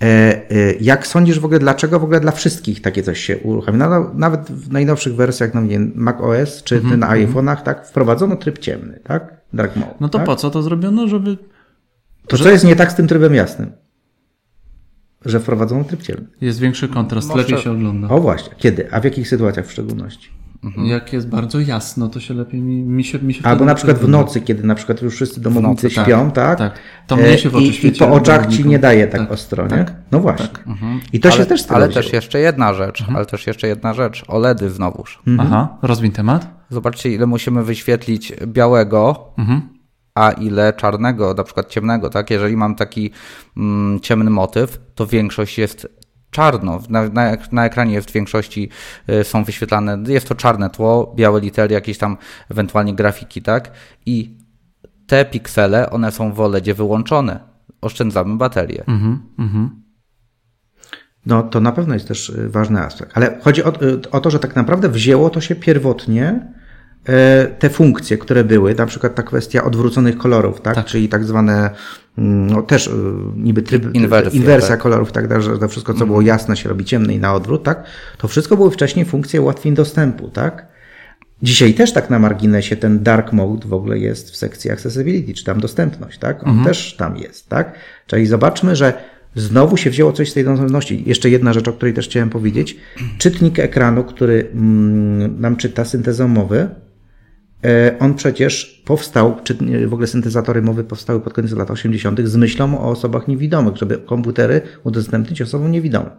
E, Jak sądzisz w ogóle, dlaczego w ogóle dla wszystkich takie coś się uruchamia? No, nawet w najnowszych wersjach, no nie Mac OS czy na iPhone'ach, tak, wprowadzono tryb ciemny, tak? Dark mode. Mhm, No to tak? po co to zrobiono, żeby To co jest nie tak z tym trybem jasnym? Że wprowadzono tryb ciemny. jest większy kontrast, Może- lepiej się ogląda. O właśnie, kiedy? A w jakich sytuacjach w szczególności? Jak jest bardzo jasno, to się lepiej mi, mi się mi się Albo na przykład w nocy, kiedy na przykład już wszyscy domownicy tak, śpią, tak? tak. To mnie się w E, oczy I, I po oczach ci nie daje tak, Tak, ostro, nie? tak, No właśnie. I to się ale, też z tego ale też jeszcze jedna rzecz, ale też jeszcze jedna rzecz. OLEDy znowuż. Aha, rozwiń temat. Zobaczcie, ile musimy wyświetlić białego, a ile czarnego, na przykład ciemnego, tak? Jeżeli mam taki mm, ciemny motyw, to większość jest czarno. Na, na, na ekranie jest w większości y, są wyświetlane, jest to czarne tło, białe litery, jakieś tam ewentualnie grafiki, tak? I te piksele, one są w OLEDzie wyłączone. Oszczędzamy baterię. No to na pewno jest też y, ważny aspekt. Ale chodzi o, y, o to, że tak naprawdę wzięło to się pierwotnie te funkcje, które były, na przykład ta kwestia odwróconych kolorów, tak? Czyli tak zwane mm, no, też y, niby tryb, Inwersje, inwersja tak. kolorów, tak że to wszystko, co było jasne, się robi ciemne i na odwrót, tak? To wszystko były wcześniej funkcje ułatwień dostępu, tak? Dzisiaj też tak na marginesie ten dark mode w ogóle jest w sekcji accessibility, czy tam dostępność, tak? On też tam jest, tak? Czyli zobaczmy, że znowu się wzięło coś z tej dostępności. Jeszcze jedna rzecz, o której też chciałem powiedzieć. Czytnik ekranu, który mm, nam czyta syntezą mowy, e, on przecież powstał, czy w ogóle syntezatory mowy powstały pod koniec lat 80. z myślą o osobach niewidomych, żeby komputery udostępnić osobom niewidomym.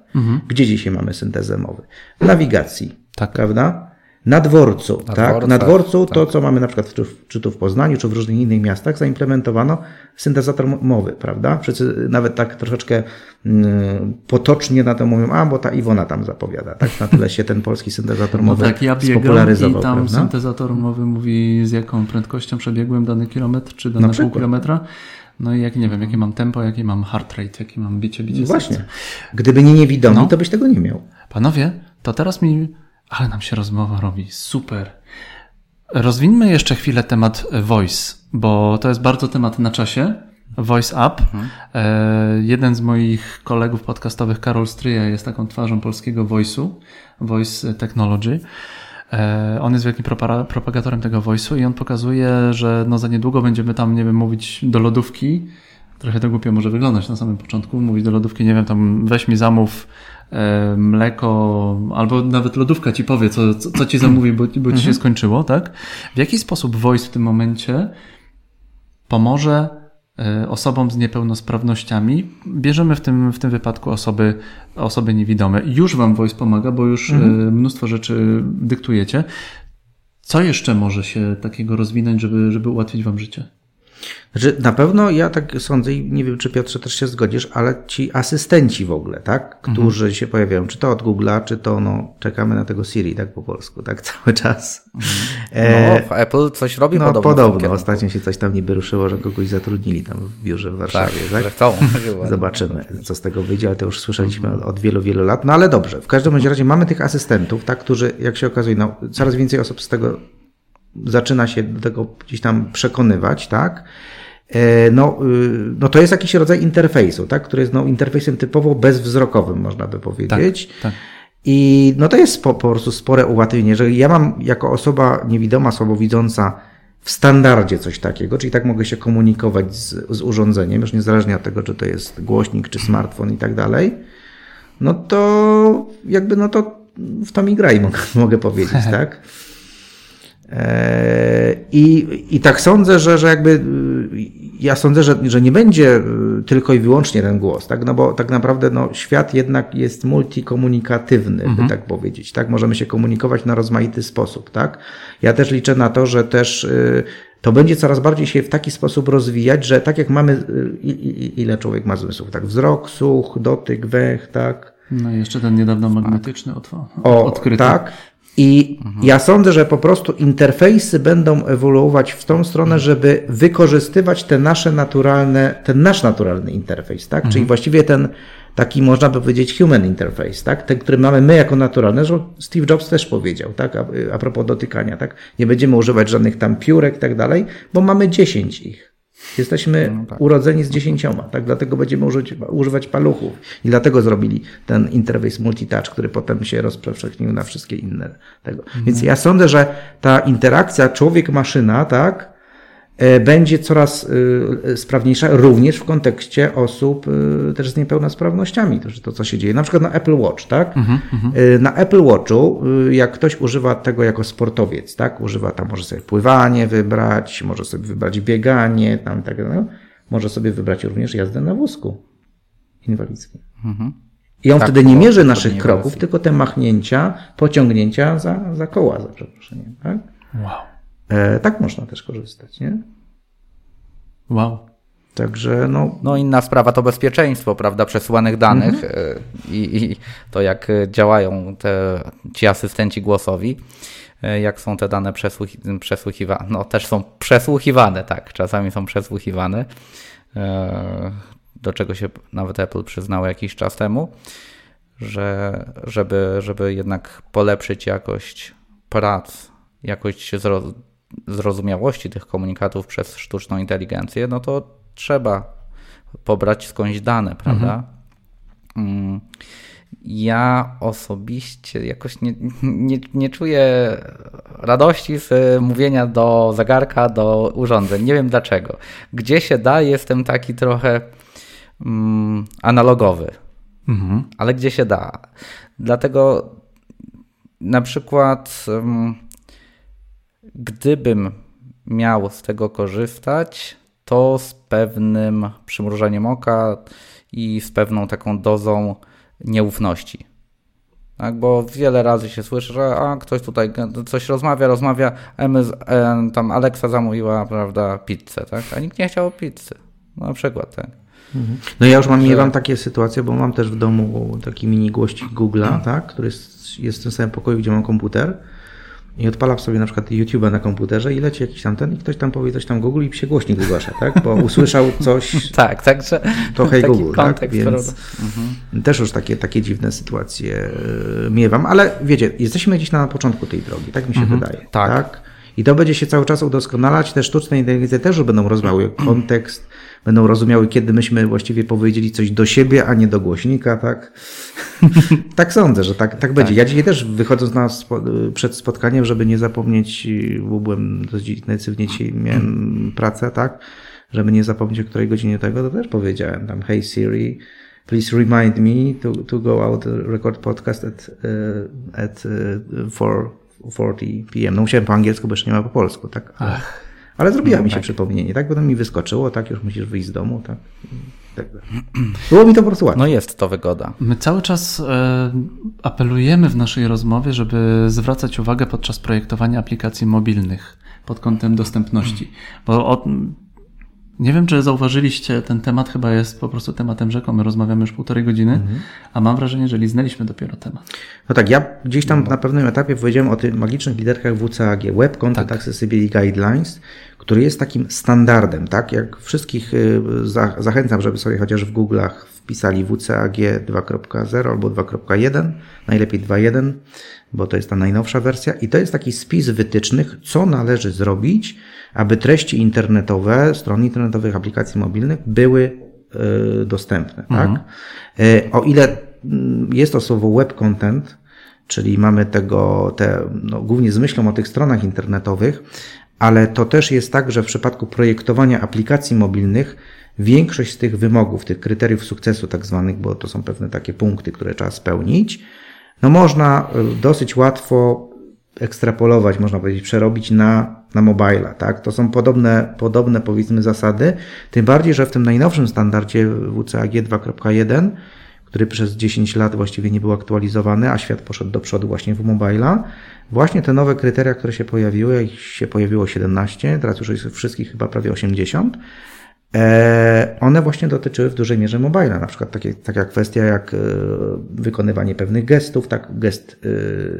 Gdzie dzisiaj mamy syntezę mowy? W nawigacji, Tak. prawda? Na dworcu, tak? dworcach, Na dworcu to, co mamy na przykład czy, czy tu w Poznaniu, czy w różnych innych miastach, zaimplementowano syntezator mo- mowy, prawda? Wszyscy nawet tak troszeczkę mm, potocznie na to mówią, a bo ta Iwona tam zapowiada, tak? Na tyle się ten polski syntezator No mowy tak, ja spopularyzował, i tam prawda? syntezator mowy mówi z jaką prędkością przebiegłem dany kilometr, czy dane pół kilometra. No i jak nie wiem, jakie mam tempo, jakie mam heart rate, jakie mam bicie, bicie Właśnie. serca. Gdyby nie niewidomi, No. to byś tego nie miał. Panowie, to teraz mi Ale nam się rozmowa robi. Super. Rozwinmy jeszcze chwilę temat voice, bo to jest bardzo temat na czasie. Voice Up. Mhm. E, jeden z moich kolegów podcastowych, Karol Stryja, jest taką twarzą polskiego voice'u, voice technology. E, on jest wielkim propagatorem tego voice'u i on pokazuje, że no za niedługo będziemy tam, nie wiem, mówić do lodówki. Trochę to głupio może wyglądać na samym początku. Mówić do lodówki, nie wiem, tam weź mi zamów mleko, albo nawet lodówka ci powie, co, co, co ci zamówi, bo, bo ci się mhm. skończyło, tak? W jaki sposób voice w tym momencie pomoże E, osobom z niepełnosprawnościami. Bierzemy w tym, w tym wypadku osoby, osoby niewidome. Już Wam Voice pomaga, bo już e, mhm. mnóstwo rzeczy dyktujecie. Co jeszcze może się takiego rozwinąć, żeby, żeby ułatwić Wam życie? Znaczy, na pewno ja tak sądzę i nie wiem, czy Piotrze też się zgodzisz, ale ci asystenci w ogóle, tak, którzy mhm. się pojawiają, czy to od Google'a, czy to, no, czekamy na tego Siri, tak po polsku, tak, cały czas. Mhm. E, no, Apple coś robi no, podobno. podobno. Ostatnio się coś tam niby ruszyło, że kogoś zatrudnili tam w biurze w Warszawie, tak? tak? Chcą. Zobaczymy, co z tego wyjdzie, ale to już słyszeliśmy od, od wielu, wielu lat. No ale dobrze, w każdym razie mamy tych asystentów, tak, którzy, jak się okazuje, no, coraz więcej osób z tego zaczyna się do tego gdzieś tam przekonywać, tak? E, no, y, no to jest jakiś rodzaj interfejsu, tak? który jest no, interfejsem typowo bezwzrokowym, można by powiedzieć. Tak, tak. I no to jest po, po prostu spore ułatwienie, że ja mam jako osoba niewidoma, słabowidząca w standardzie coś takiego, czyli tak mogę się komunikować z, z urządzeniem, już niezależnie od tego, czy to jest głośnik, czy smartfon i tak dalej, no to jakby no to w to mi graj, mogę, mogę powiedzieć, tak? E, I, I tak sądzę, że, że jakby ja sądzę, że, że nie będzie tylko i wyłącznie ten głos, tak? No bo tak naprawdę no, świat jednak jest multikomunikatywny, mhm. by tak powiedzieć, tak? Możemy się komunikować na rozmaity sposób, tak? Ja też liczę na to, że też to będzie coraz bardziej się w taki sposób rozwijać, że tak jak mamy, ile człowiek ma zmysłów, tak? Wzrok, słuch, dotyk, węch, tak? No i jeszcze ten niedawno magnetyczny otwór, odkryty. Tak, i mhm. ja sądzę, że po prostu interfejsy będą ewoluować w tą stronę, żeby wykorzystywać te nasze naturalne, ten nasz naturalny interfejs, tak? Mhm. Czyli właściwie ten taki, można by powiedzieć, human interface, tak? Ten, który mamy my jako naturalny, że Steve Jobs też powiedział, tak? A, a propos dotykania, tak? Nie będziemy używać żadnych tam piórek i tak dalej, bo mamy dziesięć ich. Jesteśmy no tak. urodzeni z dziesięcioma, tak? Dlatego będziemy użyć, używać paluchów. I dlatego zrobili ten interface multitouch, który potem się rozpowszechnił na wszystkie inne tego. Mhm. Więc ja sądzę, że ta interakcja człowiek-maszyna, tak? E, będzie coraz e, e, sprawniejsza, również w kontekście osób też z niepełnosprawnościami. To, to co się dzieje, na przykład na Apple Watch, tak? Mm -hmm. Na Apple Watchu, jak ktoś używa tego jako sportowiec, tak? Używa tam, może sobie pływanie wybrać, może sobie wybrać bieganie, tam tak, no, może sobie wybrać również jazdę na wózku inwalidzkim. Mm -hmm. I on tak, wtedy nie mierzy naszych kroków, tylko te machnięcia, pociągnięcia za, za koła, za przeproszeniem, tak? Wow. E, tak można też korzystać, nie? Wow. Także no. No inna sprawa to bezpieczeństwo, prawda, przesyłanych danych mhm. E, i, i, to jak działają te, ci asystenci głosowi, e, jak są te dane przesłuchi przesłuchiwane. No też są przesłuchiwane, tak, czasami są przesłuchiwane, do czego się nawet Apple przyznało jakiś czas temu, że żeby, żeby jednak polepszyć jakość prac, jakość zrozumiałości tych komunikatów przez sztuczną inteligencję, no to trzeba pobrać skądś dane, prawda? Mhm. Mm. Ja osobiście jakoś nie, nie, nie czuję radości z mówienia do zegarka, do urządzeń. Nie wiem dlaczego. Gdzie się da, jestem taki trochę mm, analogowy, mhm. ale gdzie się da. Dlatego na przykład. Mm, Gdybym miał z tego korzystać, to z pewnym przymrużeniem oka i z pewną taką dozą nieufności. Tak, bo wiele razy się słyszy, że a, ktoś tutaj coś rozmawia, rozmawia, Emy, e, tam Alexa zamówiła, prawda, pizzę, tak? A nikt nie chciał pizzy. Na przykład, tak. Mhm. No ja już mam, miewam takie sytuacje, bo mam też w domu taki mini głośnik Google'a, tak, który jest, jest w tym samym pokoju, gdzie mam komputer i odpala sobie na przykład YouTube'a na komputerze i leci jakiś tam ten i ktoś tam powie coś tam Google i się głośnik wygłasza, tak? Bo usłyszał coś, Tak, także to hej Google, tak? kontekst, Więc prawda? też już takie, takie dziwne sytuacje e, miewam, ale wiecie, jesteśmy gdzieś na początku tej drogi, tak mi się wydaje. tak. I to będzie się cały czas udoskonalać. Te sztuczne inteligencje też będą rozumiały kontekst, będą rozumiały, kiedy myśmy właściwie powiedzieli coś do siebie, a nie do głośnika, tak? tak sądzę, że tak, tak będzie. Ja dzisiaj też wychodząc na spo, przed spotkaniem, żeby nie zapomnieć, bo byłem dość intensywnie dzisiaj, miałem pracę, tak? Żeby nie zapomnieć o której godzinie tego, to też powiedziałem tam, hey Siri, please remind me to, to go out record podcast at, uh, at uh, 4.40 p.m. No musiałem po angielsku, bo jeszcze nie ma po polsku, tak? Ale zrobiła mi się przypomnienie, tak? Potem mi wyskoczyło, tak? Już musisz wyjść z domu, tak? I tak. Było mi to po prostu łatwe. No jest to wygoda. My cały czas e, apelujemy w naszej rozmowie, żeby zwracać uwagę podczas projektowania aplikacji mobilnych pod kątem dostępności. Bo o, nie wiem, czy zauważyliście, ten temat chyba jest po prostu tematem rzeką. My rozmawiamy już półtorej godziny, a mam wrażenie, że liznęliśmy dopiero temat. No tak, ja gdzieś tam na pewnym etapie powiedziałem o tych magicznych liderkach WCAG, Web Content Accessibility Guidelines, który jest takim standardem, tak? Jak wszystkich y, za, zachęcam, żeby sobie chociaż w Google'ach wpisali WCAG 2.0 albo 2.1, najlepiej 2.1, bo to jest ta najnowsza wersja i to jest taki spis wytycznych, co należy zrobić, aby treści internetowe, stron internetowych, aplikacji mobilnych były y, dostępne, tak? Y, o ile mm, jest to słowo web content, czyli mamy tego, te, no, głównie z myślą o tych stronach internetowych, ale to też jest tak, że w przypadku projektowania aplikacji mobilnych większość z tych wymogów, tych kryteriów sukcesu tak zwanych, bo to są pewne takie punkty, które trzeba spełnić, no można y, dosyć łatwo ekstrapolować, można powiedzieć, przerobić na, na mobila, tak? To są podobne, podobne powiedzmy zasady, tym bardziej, że w tym najnowszym standardzie WCAG 2.1 który przez 10 lat właściwie nie był aktualizowany, a świat poszedł do przodu właśnie w mobila. Właśnie te nowe kryteria, które się pojawiły, ich się pojawiło 17, teraz już jest wszystkich chyba prawie 80, e, one właśnie dotyczyły w dużej mierze mobila, na przykład takie, taka kwestia jak e, wykonywanie pewnych gestów, tak, gest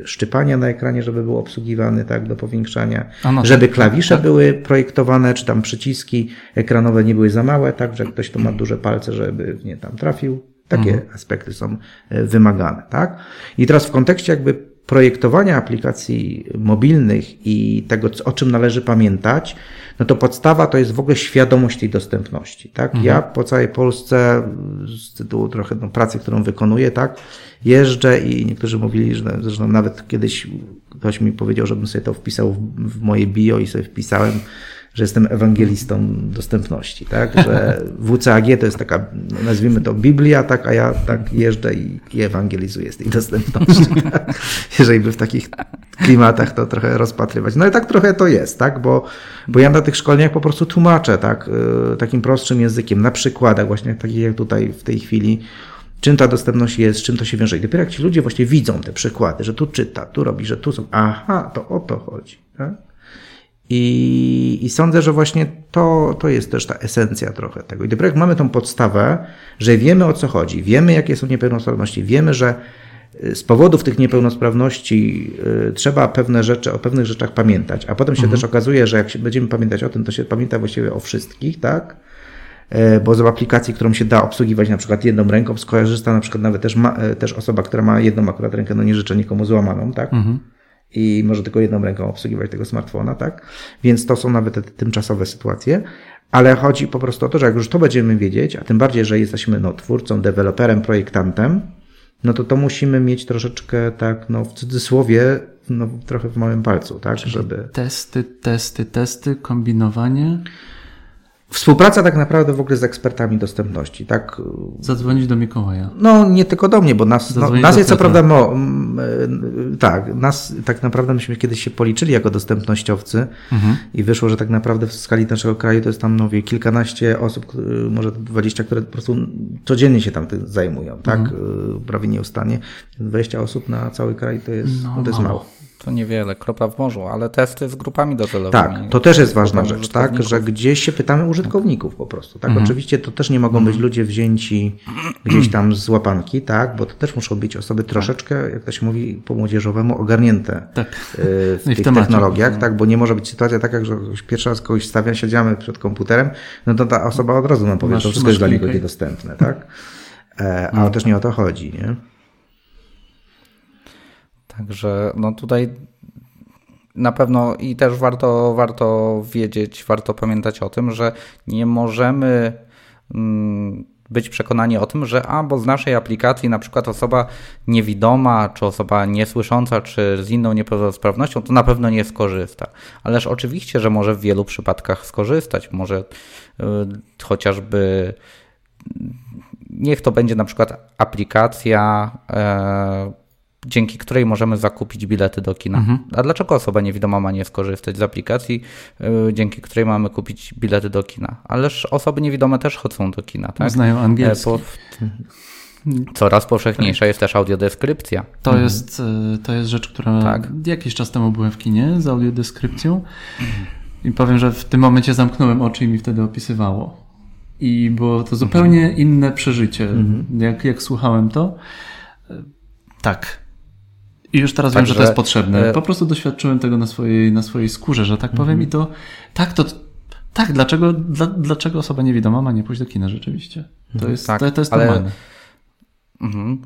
e, szczypania na ekranie, żeby był obsługiwany, tak, do powiększania, no tak, żeby tak, klawisze tak. były projektowane, czy tam przyciski ekranowe nie były za małe, tak, że ktoś tu ma duże palce, żeby nie tam trafił. Takie aspekty są e, wymagane, tak? I teraz w kontekście jakby projektowania aplikacji mobilnych i tego, o czym należy pamiętać, no to podstawa to jest w ogóle świadomość tej dostępności, tak? Ja po całej Polsce z tytułu trochę no, pracy, którą wykonuję, tak? Jeżdżę i niektórzy mówili, że zresztą nawet kiedyś ktoś mi powiedział, żebym sobie to wpisał w, w moje bio i sobie wpisałem, że jestem ewangelistą dostępności, tak? Że WCAG to jest taka, nazwijmy to Biblia, tak? A ja tak jeżdżę i, i ewangelizuję z tej dostępności, tak? Jeżeli by w takich klimatach to trochę rozpatrywać. No i tak trochę to jest, tak? Bo, bo ja na tych szkoleniach po prostu tłumaczę, tak? y, Takim prostszym językiem, na przykładach właśnie takich jak tutaj w tej chwili, czym ta dostępność jest, z czym to się wiąże. I dopiero jak ci ludzie właśnie widzą te przykłady, że tu czyta, tu robi, że tu są, aha, to o to chodzi, tak? I, I sądzę, że właśnie to, to jest też ta esencja trochę tego. I dopiero jak mamy tą podstawę, że wiemy o co chodzi, wiemy jakie są niepełnosprawności, wiemy, że y, z powodów tych niepełnosprawności y, trzeba pewne rzeczy, o pewnych rzeczach pamiętać, a potem się też okazuje, że jak się będziemy pamiętać o tym, to się pamięta właściwie o wszystkich, tak? E, Bo z aplikacji, którą się da obsługiwać na przykład jedną ręką, skorzysta na przykład nawet też, ma, e, też osoba, która ma jedną akurat rękę, no nie życzę nikomu złamaną, tak? I może tylko jedną ręką obsługiwać tego smartfona, tak? Więc to są nawet te tymczasowe sytuacje. Ale chodzi po prostu o to, że jak już to będziemy wiedzieć, a tym bardziej, że jesteśmy no, twórcą, deweloperem, projektantem, no to to musimy mieć troszeczkę tak, no w cudzysłowie, no trochę w małym palcu, tak? Żeby... Testy, testy, testy, kombinowanie. Współpraca tak naprawdę w ogóle z ekspertami dostępności, tak? Zadzwonić do Mikołaja. No, nie tylko do mnie, bo nas, no, nas jest co prawda, mo, e, tak, nas tak naprawdę myśmy kiedyś się policzyli jako dostępnościowcy Mhm. i wyszło, że tak naprawdę w skali naszego kraju to jest tam, wie, kilkanaście osób, może dwadzieścia, które po prostu codziennie się tam zajmują, tak, Mhm. E, prawie nieustannie. 20 osób na cały kraj to jest, no, to jest mało. mało. To niewiele, kropla w morzu, ale testy z grupami docelowymi. Tak, to też jest ważna rzecz, tak, że gdzieś się pytamy użytkowników po prostu, tak, Mhm. oczywiście to też nie mogą być ludzie wzięci gdzieś tam z łapanki, tak, bo to też muszą być osoby troszeczkę, jak to się mówi po młodzieżowemu, ogarnięte Tak. y, w No w tych temacie. technologiach, tak, bo nie może być sytuacja taka, że pierwszy raz kogoś stawia, siedziamy przed komputerem, no to ta osoba od razu nam powie, Masz- to wszystko jest dla niego niedostępne, tak, e, ale też nie o to chodzi, nie? Także no tutaj na pewno i też warto, warto wiedzieć, warto pamiętać o tym, że nie możemy mm, być przekonani o tym, że a, bo z naszej aplikacji na przykład osoba niewidoma, czy osoba niesłysząca, czy z inną niepełnosprawnością, to na pewno nie skorzysta. Ależ oczywiście, że może w wielu przypadkach skorzystać. Może y, chociażby niech to będzie na przykład aplikacja, e, dzięki której możemy zakupić bilety do kina. A dlaczego osoba niewidoma ma nie skorzystać z aplikacji, e, dzięki której mamy kupić bilety do kina? Ależ osoby niewidome też chodzą do kina, tak? Znają angielski. E, po- Coraz powszechniejsza jest też audiodeskrypcja. To, jest, y, to jest rzecz, która Tak. jakiś czas temu byłem w kinie z audiodeskrypcją i powiem, że w tym momencie zamknąłem oczy i mi wtedy opisywało. I było to zupełnie inne przeżycie, jak, jak słuchałem to. Y, Tak. I już teraz wiem, że to jest potrzebne. e, Po prostu doświadczyłem tego na swojej, na swojej skórze, że tak powiem i to tak, to tak, dlaczego, dla, dlaczego osoba niewidoma ma nie pójść do kina rzeczywiście? To jest, tak, to, to jest ale- normalne. Mhm.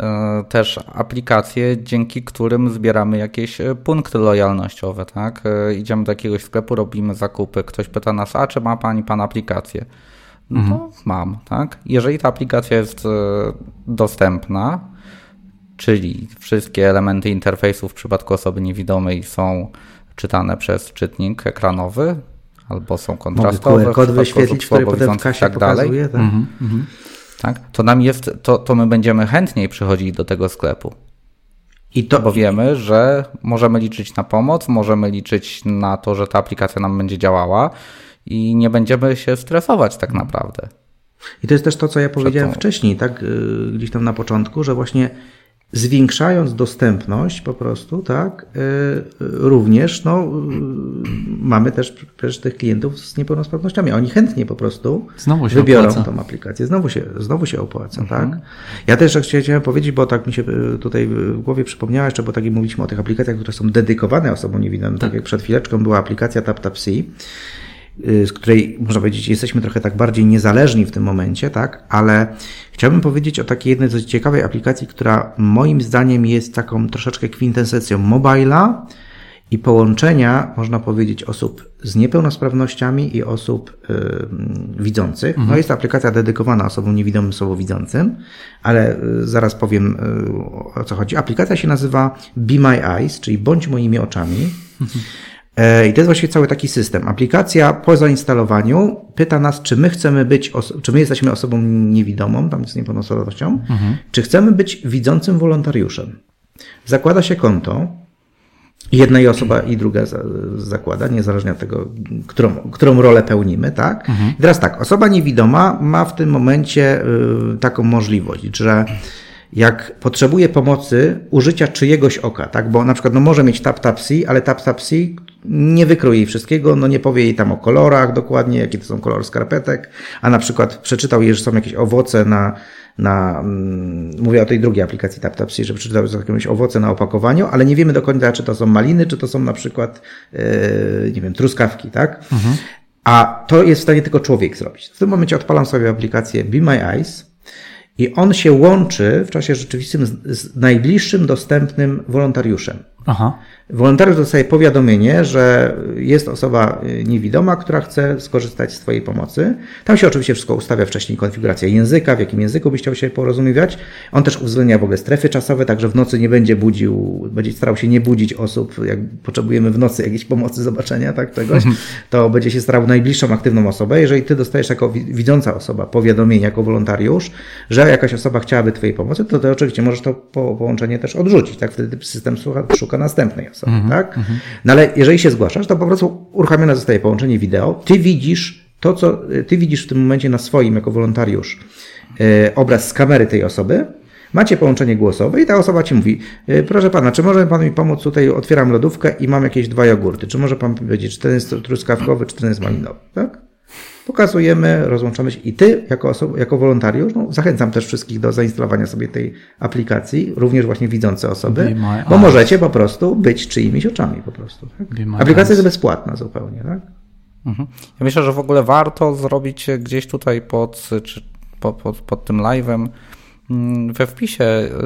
E, Też aplikacje, dzięki którym zbieramy jakieś e, punkty lojalnościowe, tak? Idziemy do jakiegoś sklepu, robimy zakupy, ktoś pyta nas, a czy ma pani pan aplikację? No to mam, tak? Jeżeli ta aplikacja jest dostępna, czyli wszystkie elementy interfejsu w przypadku osoby niewidomej są czytane przez czytnik ekranowy, albo są Mogę kontrastowe, w kod wyświetlić, który potem kasie tak dalej pokazuje, tak? Mhm, mhm. tak, to nam jest, to, to my będziemy chętniej przychodzili do tego sklepu. I to, Bo wiemy, że możemy liczyć na pomoc, możemy liczyć na to, że ta aplikacja nam będzie działała i nie będziemy się stresować tak naprawdę. I to jest też to, co ja powiedziałem tą- wcześniej, tak, y, gdzieś tam na początku, że właśnie zwiększając dostępność po prostu, tak, y, również, no, y, mamy też przecież tych klientów z niepełnosprawnościami. Oni chętnie po prostu wybiorą opłaca. tą aplikację. Znowu się, znowu się opłaca, tak. Ja też jeszcze chciałem powiedzieć, bo tak mi się y, tutaj w głowie przypomniało jeszcze, bo tak jak mówiliśmy o tych aplikacjach, które są dedykowane osobom niewidomym, tak, jak przed chwileczką była aplikacja TapTapC, y, z której można powiedzieć, jesteśmy trochę tak bardziej niezależni w tym momencie, tak? Ale chciałbym powiedzieć o takiej jednej dość ciekawej aplikacji, która moim zdaniem jest taką troszeczkę kwintesencją mobila i połączenia, można powiedzieć, osób z niepełnosprawnościami i osób y, mm, widzących. No jest to aplikacja dedykowana osobom niewidomym, słabowidzącym, ale y, zaraz powiem y, o co chodzi. Aplikacja się nazywa Be My Eyes, czyli bądź moimi oczami. E, I to jest właściwie cały taki system. Aplikacja po zainstalowaniu pyta nas, czy my chcemy być, czy my jesteśmy osobą niewidomą, tam z niepełnosprawnością, czy chcemy być widzącym wolontariuszem. Zakłada się konto. Jedna i osoba i druga za- zakłada, niezależnie od tego, którą, którą rolę pełnimy, tak? I teraz tak, osoba niewidoma ma w tym momencie y, taką możliwość, że jak potrzebuje pomocy użycia czyjegoś oka, tak? Bo na przykład no może mieć tap tap C, ale tap tap C nie wykryje jej wszystkiego, no nie powie jej tam o kolorach dokładnie, jakie to są kolory skarpetek, a na przykład przeczytał jej, że są jakieś owoce na, na mm, mówię o tej drugiej aplikacji tap tap C, że przeczytał, że są jakieś owoce na opakowaniu, ale nie wiemy do końca, czy to są maliny, czy to są na przykład, yy, nie wiem, truskawki, tak? A to jest w stanie tylko człowiek zrobić. W tym momencie odpalam sobie aplikację Be My Eyes i on się łączy w czasie rzeczywistym z, z najbliższym dostępnym wolontariuszem. Aha. Wolontariusz dostaje powiadomienie, że jest osoba y, niewidoma, która chce skorzystać z Twojej pomocy. Tam się oczywiście wszystko ustawia wcześniej, konfiguracja języka, w jakim języku byś chciał się porozumiewać. On też uwzględnia w ogóle strefy czasowe, także w nocy nie będzie budził, będzie starał się nie budzić osób, jak potrzebujemy w nocy jakiejś pomocy, zobaczenia, tak, czegoś, to będzie się starał najbliższą aktywną osobę. Jeżeli Ty dostajesz jako wi- widząca osoba powiadomienie jako wolontariusz, że jakaś osoba chciałaby Twojej pomocy, to Ty oczywiście możesz to po, połączenie też odrzucić, tak, wtedy system szuka następnej osoby, tak? No ale jeżeli się zgłaszasz, to po prostu uruchamione zostaje połączenie wideo. Ty widzisz to, co ty widzisz w tym momencie na swoim jako wolontariusz e, obraz z kamery tej osoby, Macie połączenie głosowe i ta osoba ci mówi, y, proszę pana, czy może pan mi pomóc tutaj, otwieram lodówkę i mam jakieś dwa jogurty, czy może pan powiedzieć, czy ten jest truskawkowy, czy ten jest malinowy, tak? Pokazujemy, rozłączamy się i ty, jako, osoba, jako wolontariusz, no, zachęcam też wszystkich do zainstalowania sobie tej aplikacji, również właśnie widzące osoby, bo możecie po prostu być czyimiś oczami po prostu. Tak? Aplikacja eyes. jest bezpłatna zupełnie, tak? Mhm. Ja myślę, że w ogóle warto zrobić gdzieś tutaj pod, czy pod, pod, pod tym live'em mm, we wpisie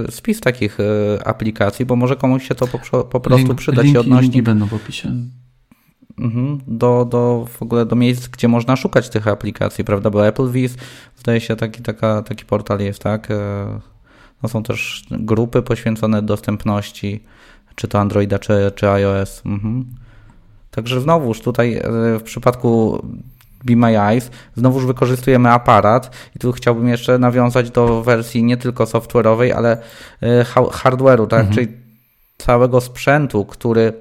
y, spis takich y, aplikacji, bo może komuś się to po, po prostu Link- przydać linki, i odnośnie linki będą w opisie. Mhm, do, do w ogóle do miejsc, gdzie można szukać tych aplikacji, prawda? Bo Applevis, zdaje się, taki, taka, taki portal jest, tak? E, No są też grupy poświęcone dostępności, czy to Androida, czy, czy iOS. Mhm. Także znowuż tutaj e, w przypadku Be My Eyes znowuż wykorzystujemy aparat i tu chciałbym jeszcze nawiązać do wersji nie tylko software'owej, ale e, ha- hardware'u, tak? Czyli całego sprzętu, który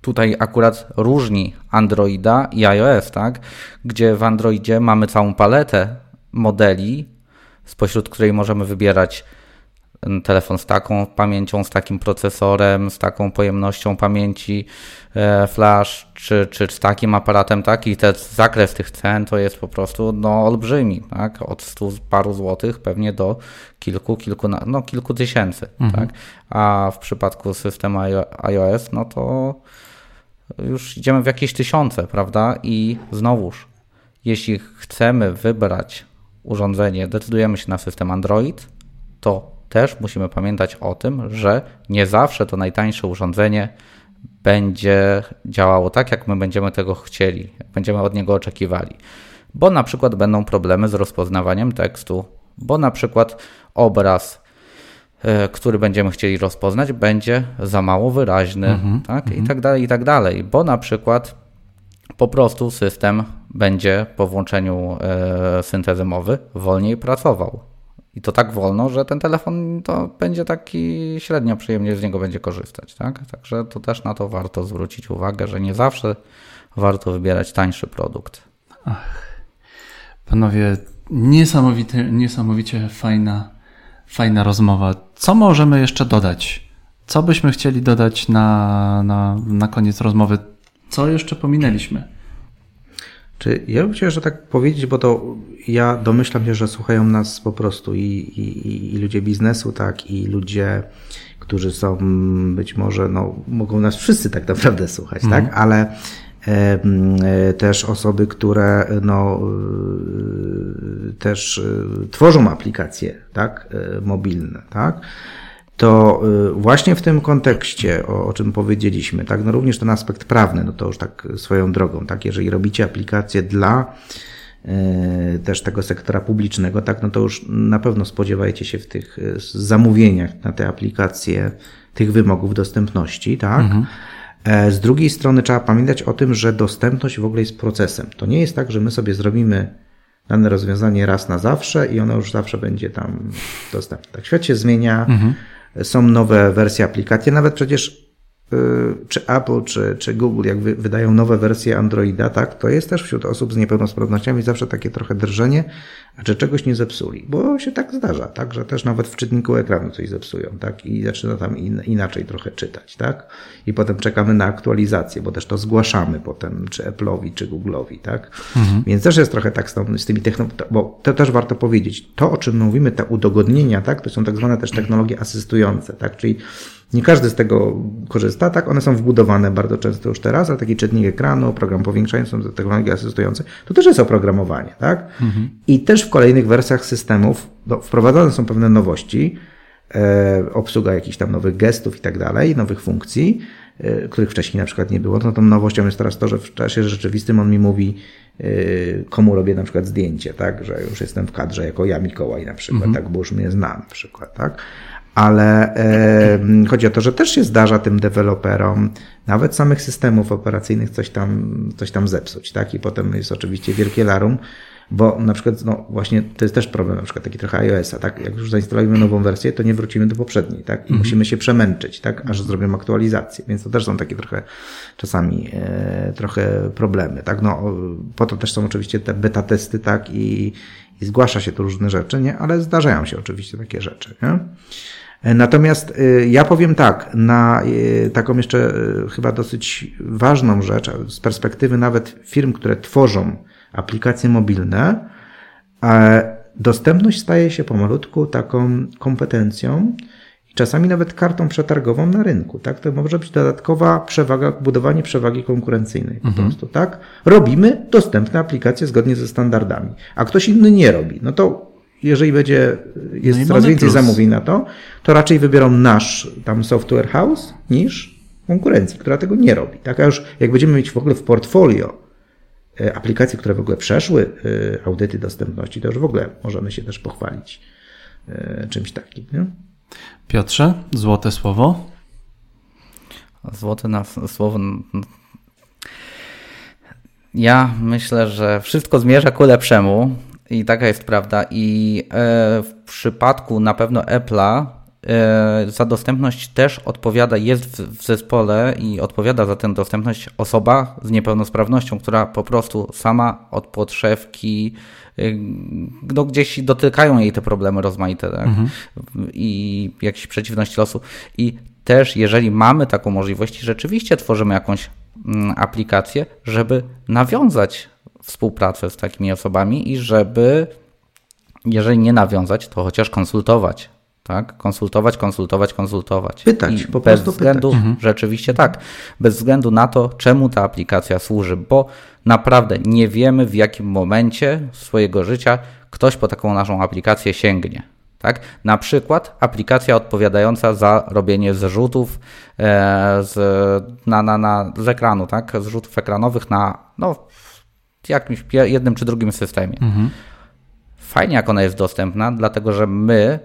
tutaj akurat różni Androida i iOS, tak? Gdzie w Androidzie mamy całą paletę modeli, spośród której możemy wybierać mm, telefon z taką pamięcią, z takim procesorem, z taką pojemnością pamięci, e, flash, czy, czy z takim aparatem, tak? I ten zakres tych cen to jest po prostu no, olbrzymi, tak? Od stu paru złotych pewnie do kilku, kilku, no, kilku tysięcy, tak? A w przypadku systemu iO- iOS, no to już idziemy w jakieś tysiące, prawda? I znowuż, jeśli chcemy wybrać urządzenie, decydujemy się na system Android, to też musimy pamiętać o tym, że nie zawsze to najtańsze urządzenie będzie działało tak, jak my będziemy tego chcieli, jak będziemy od niego oczekiwali. Bo na przykład będą problemy z rozpoznawaniem tekstu, bo na przykład obraz który będziemy chcieli rozpoznać, będzie za mało wyraźny, tak? I tak dalej, i tak dalej. Bo na przykład po prostu system będzie po włączeniu e, syntezy mowy wolniej pracował. I to tak wolno, że ten telefon to będzie taki średnio przyjemnie z niego będzie korzystać, tak? Także to też na to warto zwrócić uwagę, że nie zawsze warto wybierać tańszy produkt. Panowie, niesamowity, niesamowicie fajna, fajna rozmowa. Co możemy jeszcze dodać? Co byśmy chcieli dodać na, na, na koniec rozmowy? Co jeszcze pominęliśmy? Czy ja bym chciał, że tak powiedzieć, bo to ja domyślam się, że słuchają nas po prostu i, i, i ludzie biznesu, tak, i ludzie, którzy są być może, no, mogą nas wszyscy tak naprawdę słuchać, tak, ale e, m, e, też osoby, które no, e, też e, tworzą aplikacje, tak, e, mobilne, tak, to właśnie w tym kontekście, o, o czym powiedzieliśmy, tak, no również ten aspekt prawny, no to już tak swoją drogą, tak, jeżeli robicie aplikację dla też tego sektora publicznego, tak, no to już na pewno spodziewajcie się w tych zamówieniach na te aplikacje tych wymogów dostępności, tak. E, Z drugiej strony trzeba pamiętać o tym, że dostępność w ogóle jest procesem. To nie jest tak, że my sobie zrobimy dane rozwiązanie raz na zawsze i ono już zawsze będzie tam dostępne. Tak, świat się zmienia, są nowe wersje aplikacji, nawet przecież czy Apple, czy, czy Google, jak wy, wydają nowe wersje Androida, tak, to jest też wśród osób z niepełnosprawnościami zawsze takie trochę drżenie, a czy czegoś nie zepsuli, bo się tak zdarza, tak, że też nawet w czytniku ekranu coś zepsują, tak, i zaczyna tam in, inaczej trochę czytać, tak, i potem czekamy na aktualizację, bo też to zgłaszamy potem, czy Apple'owi, czy Google'owi, tak, więc też jest trochę tak z, tą, z tymi technologiami, bo to też warto powiedzieć, to o czym mówimy, te udogodnienia, tak, to są tak zwane też technologie asystujące, tak, czyli nie każdy z tego korzysta, tak? One są wbudowane bardzo często już teraz, ale taki czytnik ekranu, program powiększający, są technologie asystujące, to też jest oprogramowanie, tak? I też w kolejnych wersjach systemów no, wprowadzane są pewne nowości, e, obsługa jakichś tam nowych gestów i tak dalej, nowych funkcji, e, których wcześniej na przykład nie było. No tą nowością jest teraz to, że w czasie rzeczywistym on mi mówi, e, komu robię na przykład zdjęcie, tak? Że już jestem w kadrze jako ja Mikołaj na przykład, tak? Bo już mnie zna na przykład, tak? Ale e, chodzi o to, że też się zdarza tym deweloperom, nawet samych systemów operacyjnych, coś tam, coś tam zepsuć, tak? I potem jest oczywiście wielkie larum, Bo na przykład, no właśnie, to jest też problem, na przykład taki trochę iOS-a, tak? Jak już zainstalujemy nową wersję, to nie wrócimy do poprzedniej, tak? I Mhm. musimy się przemęczyć, tak? Aż zrobimy aktualizację. Więc to też są takie trochę czasami e, trochę problemy, tak? No, po to też są oczywiście te beta testy, tak? I, i zgłasza się tu różne rzeczy, nie? Ale zdarzają się oczywiście takie rzeczy, nie? E, Natomiast y, ja powiem tak, na y, taką jeszcze chyba dosyć ważną rzecz, z perspektywy nawet firm, które tworzą aplikacje mobilne, e, dostępność staje się pomalutku taką kompetencją i czasami nawet kartą przetargową na rynku. Tak? To może być dodatkowa przewaga, budowanie przewagi konkurencyjnej po prostu. Tak? Robimy dostępne aplikacje zgodnie ze standardami, a ktoś inny nie robi. No to jeżeli będzie, jest No coraz więcej plus. zamówień na to, to raczej wybiorą nasz tam software house niż konkurencji, która tego nie robi. Tak? A już jak będziemy mieć w ogóle w portfolio e, aplikacje, które w ogóle przeszły e, audyty dostępności, to już w ogóle możemy się też pochwalić e, czymś takim. Nie? Piotrze, złote słowo. Złote na słowo. Ja myślę, że wszystko zmierza ku lepszemu i taka jest prawda. I e, w przypadku na pewno Apple'a e, za dostępność też odpowiada, jest w, zespole i odpowiada za tę dostępność osoba z niepełnosprawnością, która po prostu sama od podszewki y, no gdzieś dotykają jej te problemy rozmaite tak? i jakieś przeciwności losu. I też jeżeli mamy taką możliwość rzeczywiście tworzymy jakąś mm, aplikację, żeby nawiązać współpracę z takimi osobami i żeby jeżeli nie nawiązać, to chociaż konsultować. Tak? Konsultować, konsultować, konsultować. Pytać, I po bez prostu względu, pytać. rzeczywiście tak, bez względu na to, czemu ta aplikacja służy, bo naprawdę nie wiemy w jakim momencie swojego życia ktoś po taką naszą aplikację sięgnie. Tak? Na przykład aplikacja odpowiadająca za robienie zrzutów e, z, na, na, na, z ekranu, tak? zrzutów ekranowych na no, jakimś jednym czy drugim systemie. Fajnie, jak ona jest dostępna, dlatego że my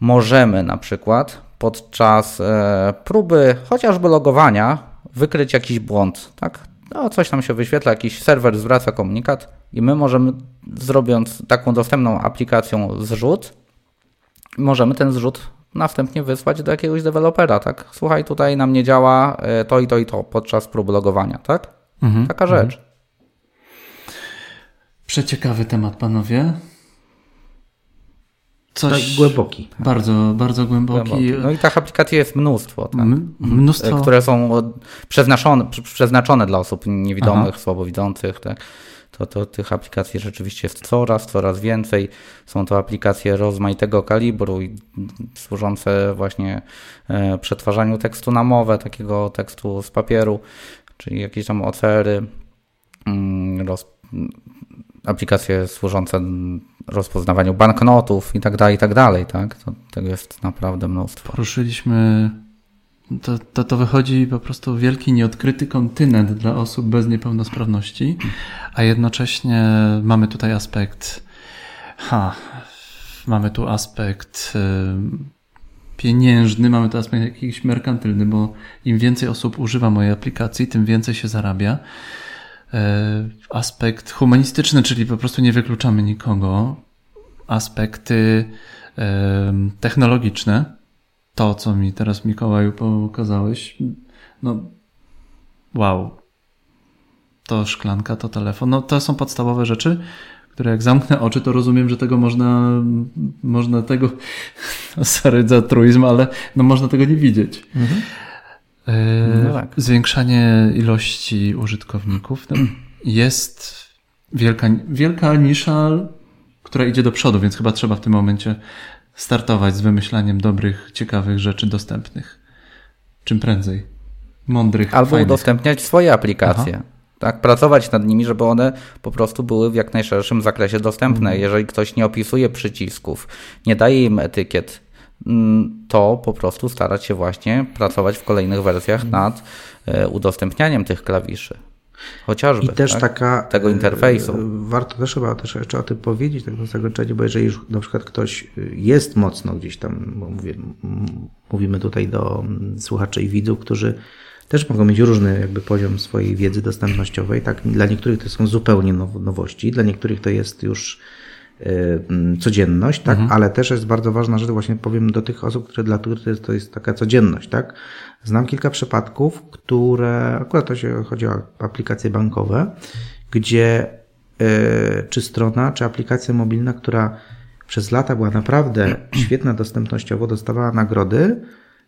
możemy na przykład podczas e, próby chociażby logowania wykryć jakiś błąd, tak? No, coś nam się wyświetla, jakiś serwer zwraca komunikat i my możemy, zrobiąc taką dostępną aplikacją zrzut, możemy ten zrzut następnie wysłać do jakiegoś dewelopera, tak? Słuchaj, tutaj nam nie działa e, to i to i to podczas próby logowania, tak? Mhm. Taka rzecz. Przeciekawy temat, panowie. Coś Tak głęboki. bardzo, bardzo głęboki. No i tych aplikacji jest mnóstwo, tak? Mnóstwo. E, które są od- przeznaczone, prze- przeznaczone dla osób niewidomych, słabowidzących. Tak? To, to tych aplikacji rzeczywiście jest coraz, coraz więcej. Są to aplikacje rozmaitego kalibru i służące właśnie e, przetwarzaniu tekstu na mowę, takiego tekstu z papieru, czyli jakieś tam OCR-y, mm, roz, aplikacje służące rozpoznawaniu banknotów i tak dalej, i tak dalej. Tak? To, tego jest naprawdę mnóstwo. Poruszyliśmy. To, to, to wychodzi po prostu wielki, nieodkryty kontynent dla osób bez niepełnosprawności, a jednocześnie mamy tutaj aspekt. Ha, mamy tu aspekt y, pieniężny, mamy tu aspekt jakiś merkantylny, bo im więcej osób używa mojej aplikacji, tym więcej się zarabia. E, Aspekt humanistyczny, czyli po prostu nie wykluczamy nikogo. Aspekty em, technologiczne, to co mi teraz Mikołaju pokazałeś, no wow. To szklanka, to telefon, no to są podstawowe rzeczy, które jak zamknę oczy, to rozumiem, że tego można, można tego, sorry za truizm, ale no można tego nie widzieć. E, No tak. Zwiększanie ilości użytkowników no, jest wielka, wielka nisza, która idzie do przodu, więc chyba trzeba w tym momencie startować z wymyślaniem dobrych, ciekawych rzeczy dostępnych. Czym prędzej. Mądrych, Albo fajnych. udostępniać swoje aplikacje. Tak, pracować nad nimi, żeby one po prostu były w jak najszerszym zakresie dostępne. Mhm. Jeżeli ktoś nie opisuje przycisków, nie daje im etykiet, to po prostu starać się właśnie pracować w kolejnych wersjach Mhm. nad e, udostępnianiem tych klawiszy. Chociażby I też tak? taka. tego interfejsu. e, Warto też chyba też jeszcze o tym powiedzieć, tak na zakończenie, bo jeżeli już na przykład ktoś e, jest mocno gdzieś tam, bo mówię, mówimy tutaj do mm, słuchaczy i widzów, którzy też mogą mieć różny jakby poziom swojej wiedzy dostępnościowej. Tak? Dla niektórych to są zupełnie now nowości, dla niektórych to jest już codzienność, tak? Mhm. ale też jest bardzo ważna rzecz, właśnie powiem do tych osób, które dla których to jest, to jest taka codzienność. Tak? Znam kilka przypadków, które, akurat to się chodzi o aplikacje bankowe, gdzie y, czy strona, czy aplikacja mobilna, która przez lata była naprawdę świetna dostępnościowo, dostawała nagrody,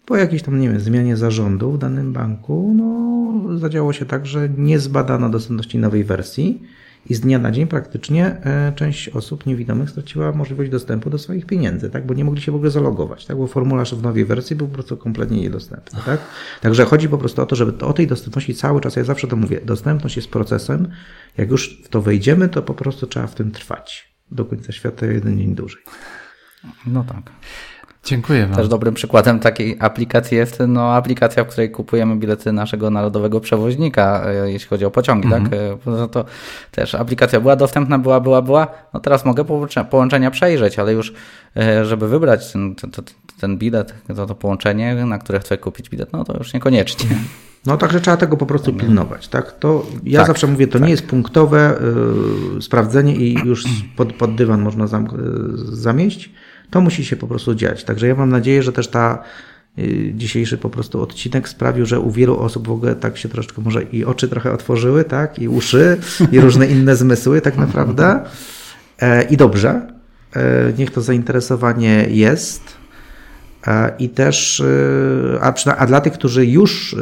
po jakiejś tam, nie wiem, zmianie zarządu w danym banku, no, zadziało się tak, że nie zbadano dostępności nowej wersji i z dnia na dzień praktycznie e, część osób niewidomych straciła możliwość dostępu do swoich pieniędzy, tak? bo nie mogli się w ogóle zalogować, tak? bo formularz w nowej wersji był po prostu kompletnie niedostępny. Tak? Także chodzi po prostu o to, żeby o tej dostępności cały czas, ja zawsze to mówię, dostępność jest procesem, jak już w to wejdziemy, to po prostu trzeba w tym trwać do końca świata jeden dzień dłużej. No tak. Dziękuję Też dobrym przykładem takiej aplikacji jest no, aplikacja, w której kupujemy bilety naszego narodowego przewoźnika, e, jeśli chodzi o pociągi. Tak? Mhm. Tak? No to też aplikacja była dostępna, była, była, była. No teraz mogę połączenia przejrzeć, ale już e, żeby wybrać ten, ten, ten bilet, to, to połączenie, na które chcę kupić bilet, no to już niekoniecznie. No także trzeba tego po prostu pilnować. Tak? To, ja tak, zawsze mówię, to tak. nie jest punktowe y, sprawdzenie i już pod, pod dywan można zam, y, zamieść to musi się po prostu dziać. Także ja mam nadzieję, że też ta y, dzisiejszy po prostu odcinek sprawił, że u wielu osób w ogóle tak się troszeczkę może i oczy trochę otworzyły, tak, i uszy, i różne inne zmysły tak naprawdę. E, I dobrze. E, niech to zainteresowanie jest. E, I też, a, a dla tych, którzy już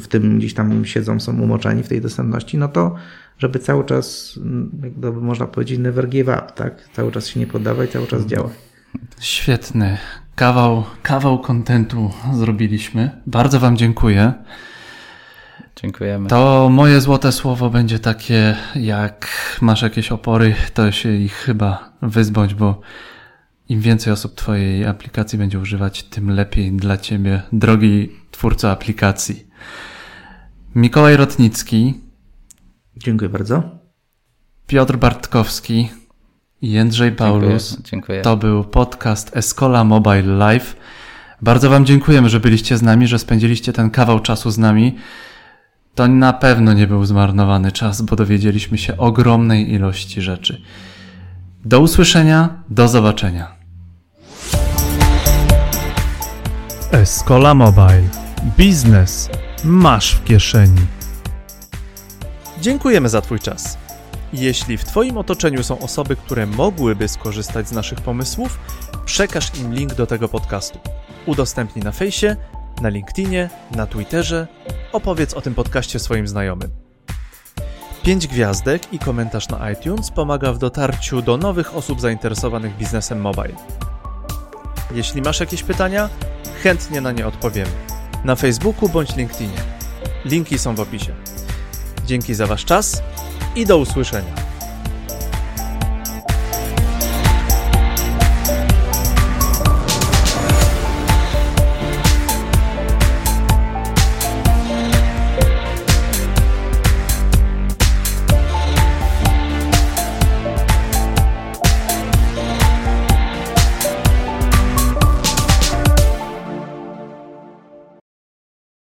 w tym gdzieś tam siedzą, są umoczeni w tej dostępności, no to żeby cały czas, jak można powiedzieć, never give up, tak? Cały czas się nie poddawać, cały czas działać. Świetny. Kawał, kawał kontentu zrobiliśmy. Bardzo Wam dziękuję. Dziękujemy. To moje złote słowo będzie takie, jak masz jakieś opory, to się ich chyba wyzbądź, bo im więcej osób Twojej aplikacji będzie używać, tym lepiej dla Ciebie, drogi twórco aplikacji. Mikołaj Rotnicki. Dziękuję bardzo. Piotr Bartkowski. Jędrzej Paulus. Dziękuję, dziękuję. To był podcast Escola Mobile Live. Bardzo Wam dziękujemy, że byliście z nami, że spędziliście ten kawał czasu z nami. To na pewno nie był zmarnowany czas, bo dowiedzieliśmy się ogromnej ilości rzeczy. Do usłyszenia, do zobaczenia. Escola Mobile. Biznes masz w kieszeni. Dziękujemy za Twój czas. Jeśli w Twoim otoczeniu są osoby, które mogłyby skorzystać z naszych pomysłów, przekaż im link do tego podcastu. Udostępnij na fejsie, na LinkedInie, na Twitterze, opowiedz o tym podcaście swoim znajomym. Pięć gwiazdek i komentarz na iTunes pomaga w dotarciu do nowych osób zainteresowanych biznesem mobile. Jeśli masz jakieś pytania, chętnie na nie odpowiemy. Na Facebooku bądź LinkedInie. Linki są w opisie. Dzięki za Wasz czas i do usłyszenia.